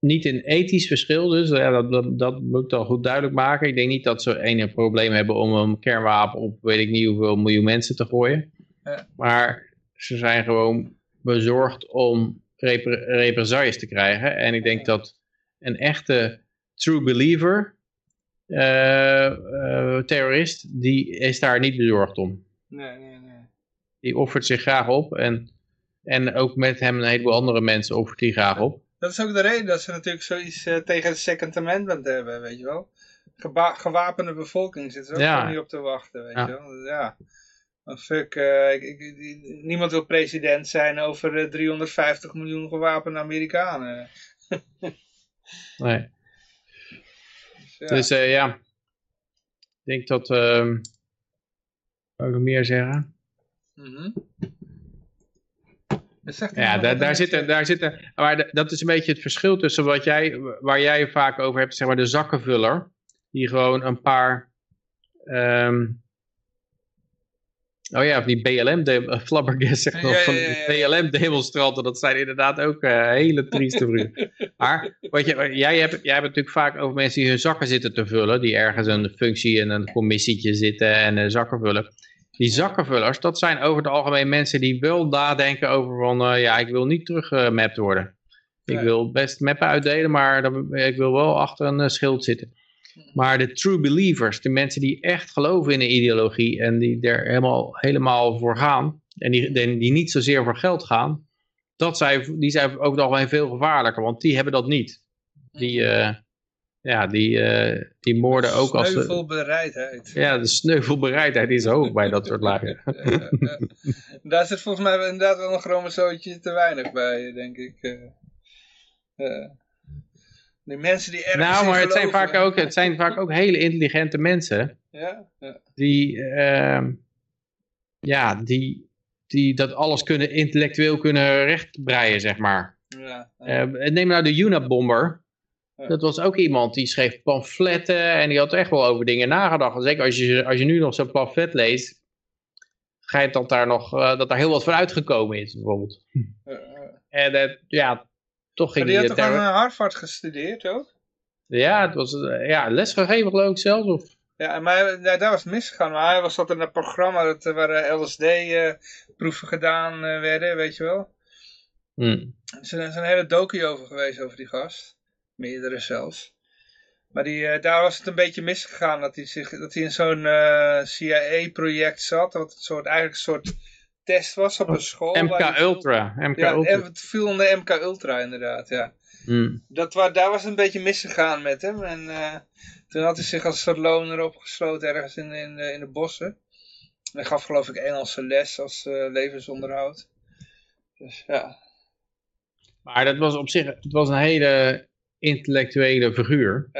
niet een ethisch verschil dus, ja, dat, dat, dat moet ik dan goed duidelijk maken. Ik denk niet dat ze een probleem hebben om een kernwapen op weet ik niet hoeveel miljoen mensen te gooien. Ja. Maar ze zijn gewoon bezorgd om repre represailles te krijgen. En ik denk dat een echte true believer, uh, uh, terrorist, die is daar niet bezorgd om. Nee, nee, nee. Die offert zich graag op en, en ook met hem een heleboel andere mensen offert hij graag op. Dat is ook de reden dat ze natuurlijk zoiets uh, tegen het Second Amendment hebben, weet je wel. Geba gewapende bevolking zit er ook ja. niet op te wachten, weet Ja. je wel. Ja. Maar fuck, uh, ik, ik, niemand wil president zijn over uh, 350 miljoen gewapende Amerikanen. [LAUGHS] Nee. Dus, ja. Dus ja, ik denk dat, uh, ik meer zeggen? Mm -hmm. Ja, daar, daar zitten, daar zitten, maar dat is een beetje het verschil tussen wat jij, waar jij vaak over hebt, zeg maar de zakkenvuller, die gewoon een paar, um, oh ja, of die BLM, de, Flabbergas zegt nog, Ja, van ja, ja. BLM demonstranten, dat zijn inderdaad ook uh, hele trieste vrienden. [LAUGHS] maar, wat je, jij, hebt, jij hebt natuurlijk vaak over mensen die hun zakken zitten te vullen, die ergens een functie in een commissietje zitten en uh, zakken vullen. Die zakkenvullers, dat zijn over het algemeen mensen die wel nadenken over van, uh, ja, ik wil niet teruggemapt worden. Ik wil best mappen uitdelen, maar dan, ik wil wel achter een uh, schild zitten. Maar de true believers, de mensen die echt geloven in een ideologie en die er helemaal, helemaal voor gaan, en die, die, niet zozeer voor geld gaan, dat zijn, die zijn ook nog wel veel gevaarlijker, want die hebben dat niet. Die, eh, ja, die, eh, die moorden ook als... Sneuvelbereidheid. ja, de sneuvelbereidheid is hoog bij dat soort lagen. [LAUGHS] Daar zit volgens mij inderdaad wel een chromosootje te weinig bij, denk ik. eh. Eh. Die mensen die ergens Nou, maar het zijn, vaak ook, het zijn vaak ook hele intelligente mensen. Ja? Ja. die, ehm, ja, die, die dat alles kunnen, intellectueel kunnen rechtbreien, zeg maar. Ja. Eh, neem nou de Unabomber. Dat was ook iemand die schreef pamfletten en die had echt wel over dingen nagedacht. Zeker als je, als je nu nog zo'n pamflet leest, schijnt dat daar nog eh, dat daar heel wat van uitgekomen is, bijvoorbeeld. En eh, ja, toch Maar ging die had toch aan eh, Harvard gestudeerd ook? Ja, het was eh, ja, lesgegeven geloof ik zelfs. Of, Ja, maar ja, daar was misgegaan. Maar hij was dat in een programma dat, waar LSD-proeven gedaan werden, weet je wel. hm. Er is een, er is een hele docu over geweest over die gast. Meerdere zelfs. Maar die, eh, daar was het een beetje misgegaan. Dat hij, zich, dat hij in zo'n eh, CIA-project zat. Wat een soort, eigenlijk een soort test was op een school. waar MK Ultra. MK Ja, Ultra. het viel onder MK Ultra inderdaad, ja. Hm. Dat, wa- daar was het een beetje misgegaan met hem. En eh, toen had hij zich als soort loner opgesloten ergens in, in, de, in de bossen. En hij gaf geloof ik Engelse les als eh, levensonderhoud. Dus ja. Maar dat was op zich, het was een hele intellectuele figuur.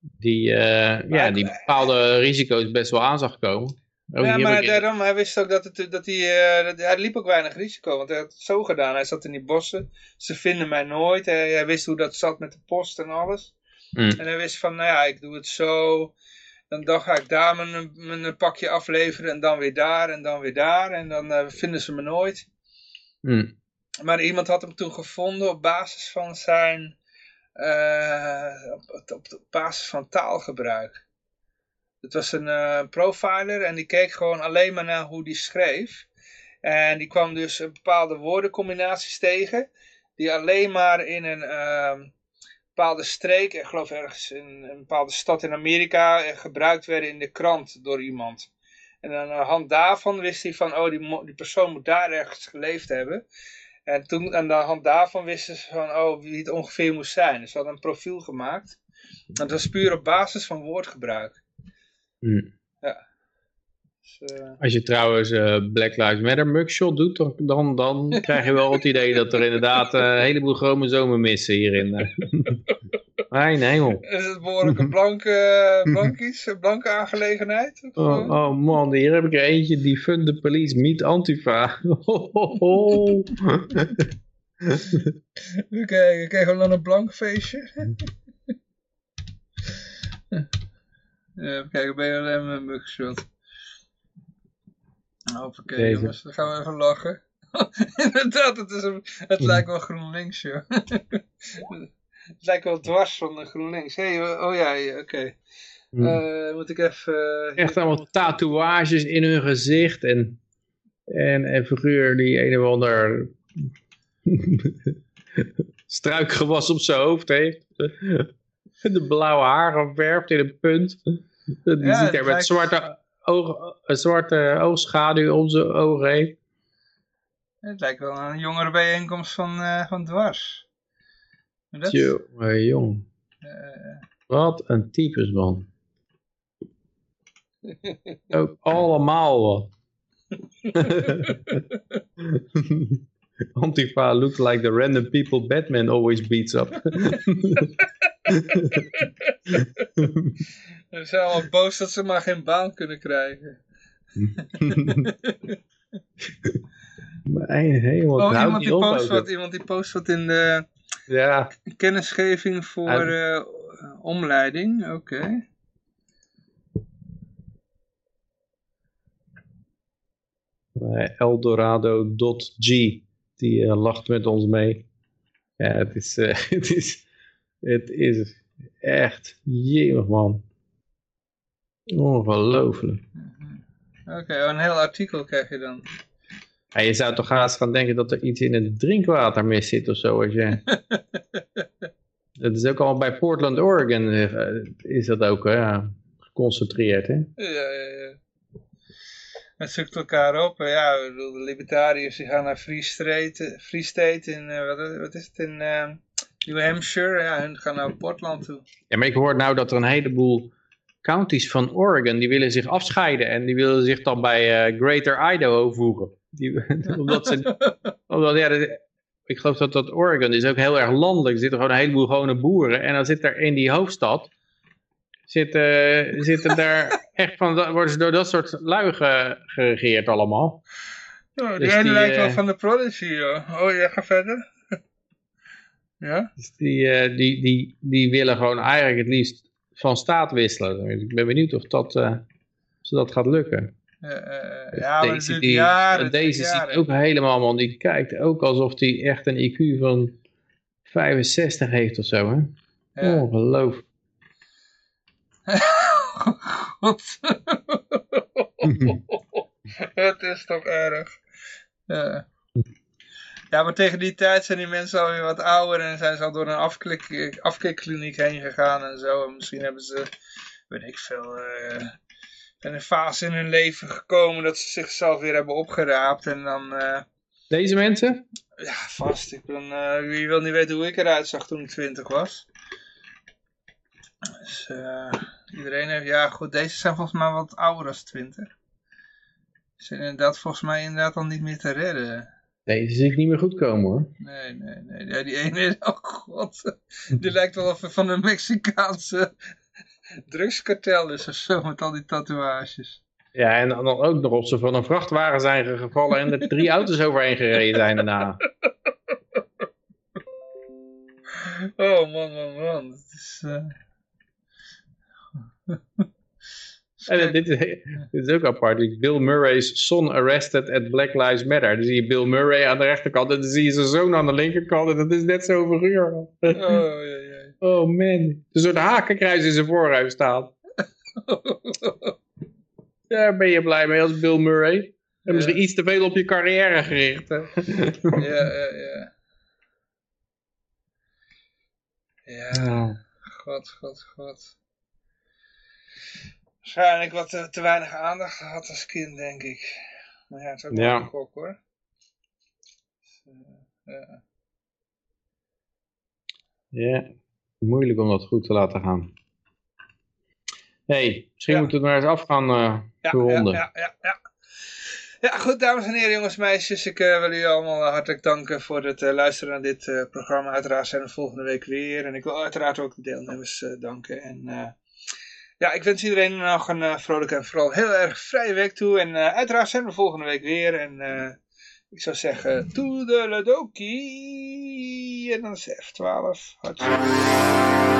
Die, eh, ja, die bepaalde risico's best wel aan zag komen. Ja, maar daarom, hij wist ook dat, het, dat hij, eh, dat, hij liep ook weinig risico. Want hij had het zo gedaan. Hij zat in die bossen. Ze vinden mij nooit. Hij, hij wist hoe dat zat met de post en alles. Hm. En hij wist van, nou ja, ik doe het zo. Dan, dan ga ik daar mijn, mijn pakje afleveren. En dan weer daar en dan weer daar. En dan eh, vinden ze me nooit. Hm. Maar iemand had hem toen gevonden op basis van zijn... eh, op, op, basis van taalgebruik. Het was een eh, profiler en die keek gewoon alleen maar naar hoe die schreef. En die kwam dus een bepaalde woordencombinaties tegen. Die alleen maar in een ehm, bepaalde streek, ik geloof ergens in een bepaalde stad in Amerika, eh, gebruikt werden in de krant door iemand. En aan de hand daarvan wist hij van, oh die, die persoon moet daar ergens geleefd hebben. En toen aan de hand daarvan wisten ze van, oh wie het ongeveer moest zijn. Dus ze hadden een profiel gemaakt. En dat was puur op basis van woordgebruik. Hm. Dus, eh, Als je trouwens eh, Black Lives Matter mugshot doet, dan, dan, dan krijg je wel het idee dat er inderdaad eh, een heleboel chromosomen missen hierin. [LAUGHS] eh. Mijn hemel. [LAUGHS] is het behoorlijk een blanke, blankies, een blanke aangelegenheid? Oh, eh? oh man, hier heb ik er eentje die fund the police, meet Antifa. Ho, ho, ho. Even kijken, krijgen we dan een blank feestje? [LAUGHS] Ja, Even kijken, BLM een mugshot. Oké jongens, dan gaan we even lachen. [LAUGHS] Inderdaad, het, is een, het lijkt wel GroenLinks, joh. Het lijkt wel dwars van de GroenLinks. Hey, oh ja, ja, oké. Hm. Eh, moet ik even... eh, Echt allemaal tatoeages in hun gezicht en, en een figuur die een of ander [LAUGHS] struikgewas op zijn hoofd heeft. [LAUGHS] De blauwe haar geverfd in een punt. Die Ja, ziet er met lijkt- zwarte, oog, een zwarte oogschaduw om zijn ogen heen. Het lijkt wel een jongere bijeenkomst van, eh, van dwars. Dat- Jongen, jong. eh, Wat een types, man. Ook allemaal wat. [LAUGHS] Antifa looked like the random people Batman always beats up. [LAUGHS] Ze zijn allemaal boos dat ze maar geen baan kunnen krijgen. [LAUGHS] Mijn hemel, Oh, iemand die, post wat, iemand die post wat in de Ja, kennisgeving voor eh, omleiding. Oké. eh, Eldorado.g, die eh, lacht met ons mee. Ja, het is, [LAUGHS] het is, het is echt, jemig man. Ongelooflijk. Oké, oh, een heel artikel krijg je dan. Ja, je zou toch haast gaan denken dat er iets in het drinkwater mis zit of zo. Als je... [LAUGHS] Dat is ook al bij Portland, Oregon eh, is dat ook ja, geconcentreerd. Hè? Ja, ja, ja. Het zoekt elkaar op. Ja, ik bedoel, de libertariërs die gaan naar Free State, Free State in, uh, wat, wat, is het, in uh, New Hampshire. Ja, hun gaan naar Portland toe. Ja, maar ik hoor nou dat er een heleboel counties van Oregon, die willen zich afscheiden. En die willen zich dan bij uh, Greater Idaho voegen. Die, [LAUGHS] omdat ze, omdat, ja, ik geloof dat dat Oregon is ook heel erg landelijk. Er zitten gewoon een heleboel gewone boeren. En dan zit er in die hoofdstad, zitten, zitten daar [LAUGHS] echt van, worden ze door dat soort lui geregeerd allemaal. Oh, die dus die, lijkt wel uh, van de Prodigy, joh. Oh, ja, ga verder. [LAUGHS] ja? Dus die, uh, die, die, die willen gewoon eigenlijk het liefst van staat wisselen. Ik ben benieuwd of dat, of dat gaat lukken. Uh, ja, deze die, jaren, deze ziet ook helemaal, man. Die kijkt ook alsof hij echt een IQ van 65 heeft of zo, hè? Ja. God. [LAUGHS] [LAUGHS] Het is toch erg. Ja. ja, maar tegen die tijd zijn die mensen alweer wat ouder en zijn ze al door een afklik, afkikkliniek heen gegaan en zo. En misschien hebben ze, weet ik veel, uh, in een fase in hun leven gekomen dat ze zichzelf weer hebben opgeraapt en dan... Uh, Deze mensen? Ja, vast. Ik ben, uh, wie wil niet weten hoe ik eruit zag toen ik 20 was. Dus uh, iedereen heeft, ja goed, deze zijn volgens mij wat ouder dan 20. Ze zijn inderdaad volgens mij inderdaad al niet meer te redden. Deze zie ik niet meer goed komen hoor. Nee, nee, nee. Ja, die ene, oh god. [LAUGHS] Die lijkt wel of van een Mexicaanse drugskartel is of zo, met al die tatoeages. Ja, en dan ook nog of ze van een vrachtwagen zijn gevallen en er drie auto's overheen gereden zijn daarna. [LAUGHS] Oh man, man, man. Het is... Uh... [LAUGHS] En dit is, dit is ook apart. Bill Murray's son arrested at Black Lives Matter. Dan zie je Bill Murray aan de rechterkant en dan zie je zijn zoon aan de linkerkant. En dat is net zo figuur. Oh, ja, ja. Oh man. Een hakenkruis in zijn voorhuis staat. [LAUGHS] Daar ben je blij mee als Bill Murray. En misschien iets te veel op je carrière gericht. Hè? [LAUGHS] ja, ja, ja. Ja. God, god, god. Waarschijnlijk wat te, te, weinig aandacht gehad als kind, denk ik. Maar ja, het is ook wel een gok, hoor. Dus, uh, ja. ja, moeilijk om dat goed te laten gaan. hey, misschien ja. moeten we maar eens af gaan uh, ja, ronden. Ja, ja, ja, ja. goed, dames en heren, jongens, meisjes. Ik uh, wil jullie allemaal hartelijk danken voor het luisteren naar dit programma. Uiteraard zijn we volgende week weer. En ik wil uiteraard ook de deelnemers danken. En ja, ik wens iedereen nog een vrolijke en vooral heel erg vrije week toe. En uiteraard zijn we volgende week weer. En ik zou zeggen, toedeledokie. 4, dan is F12. Hartstikke.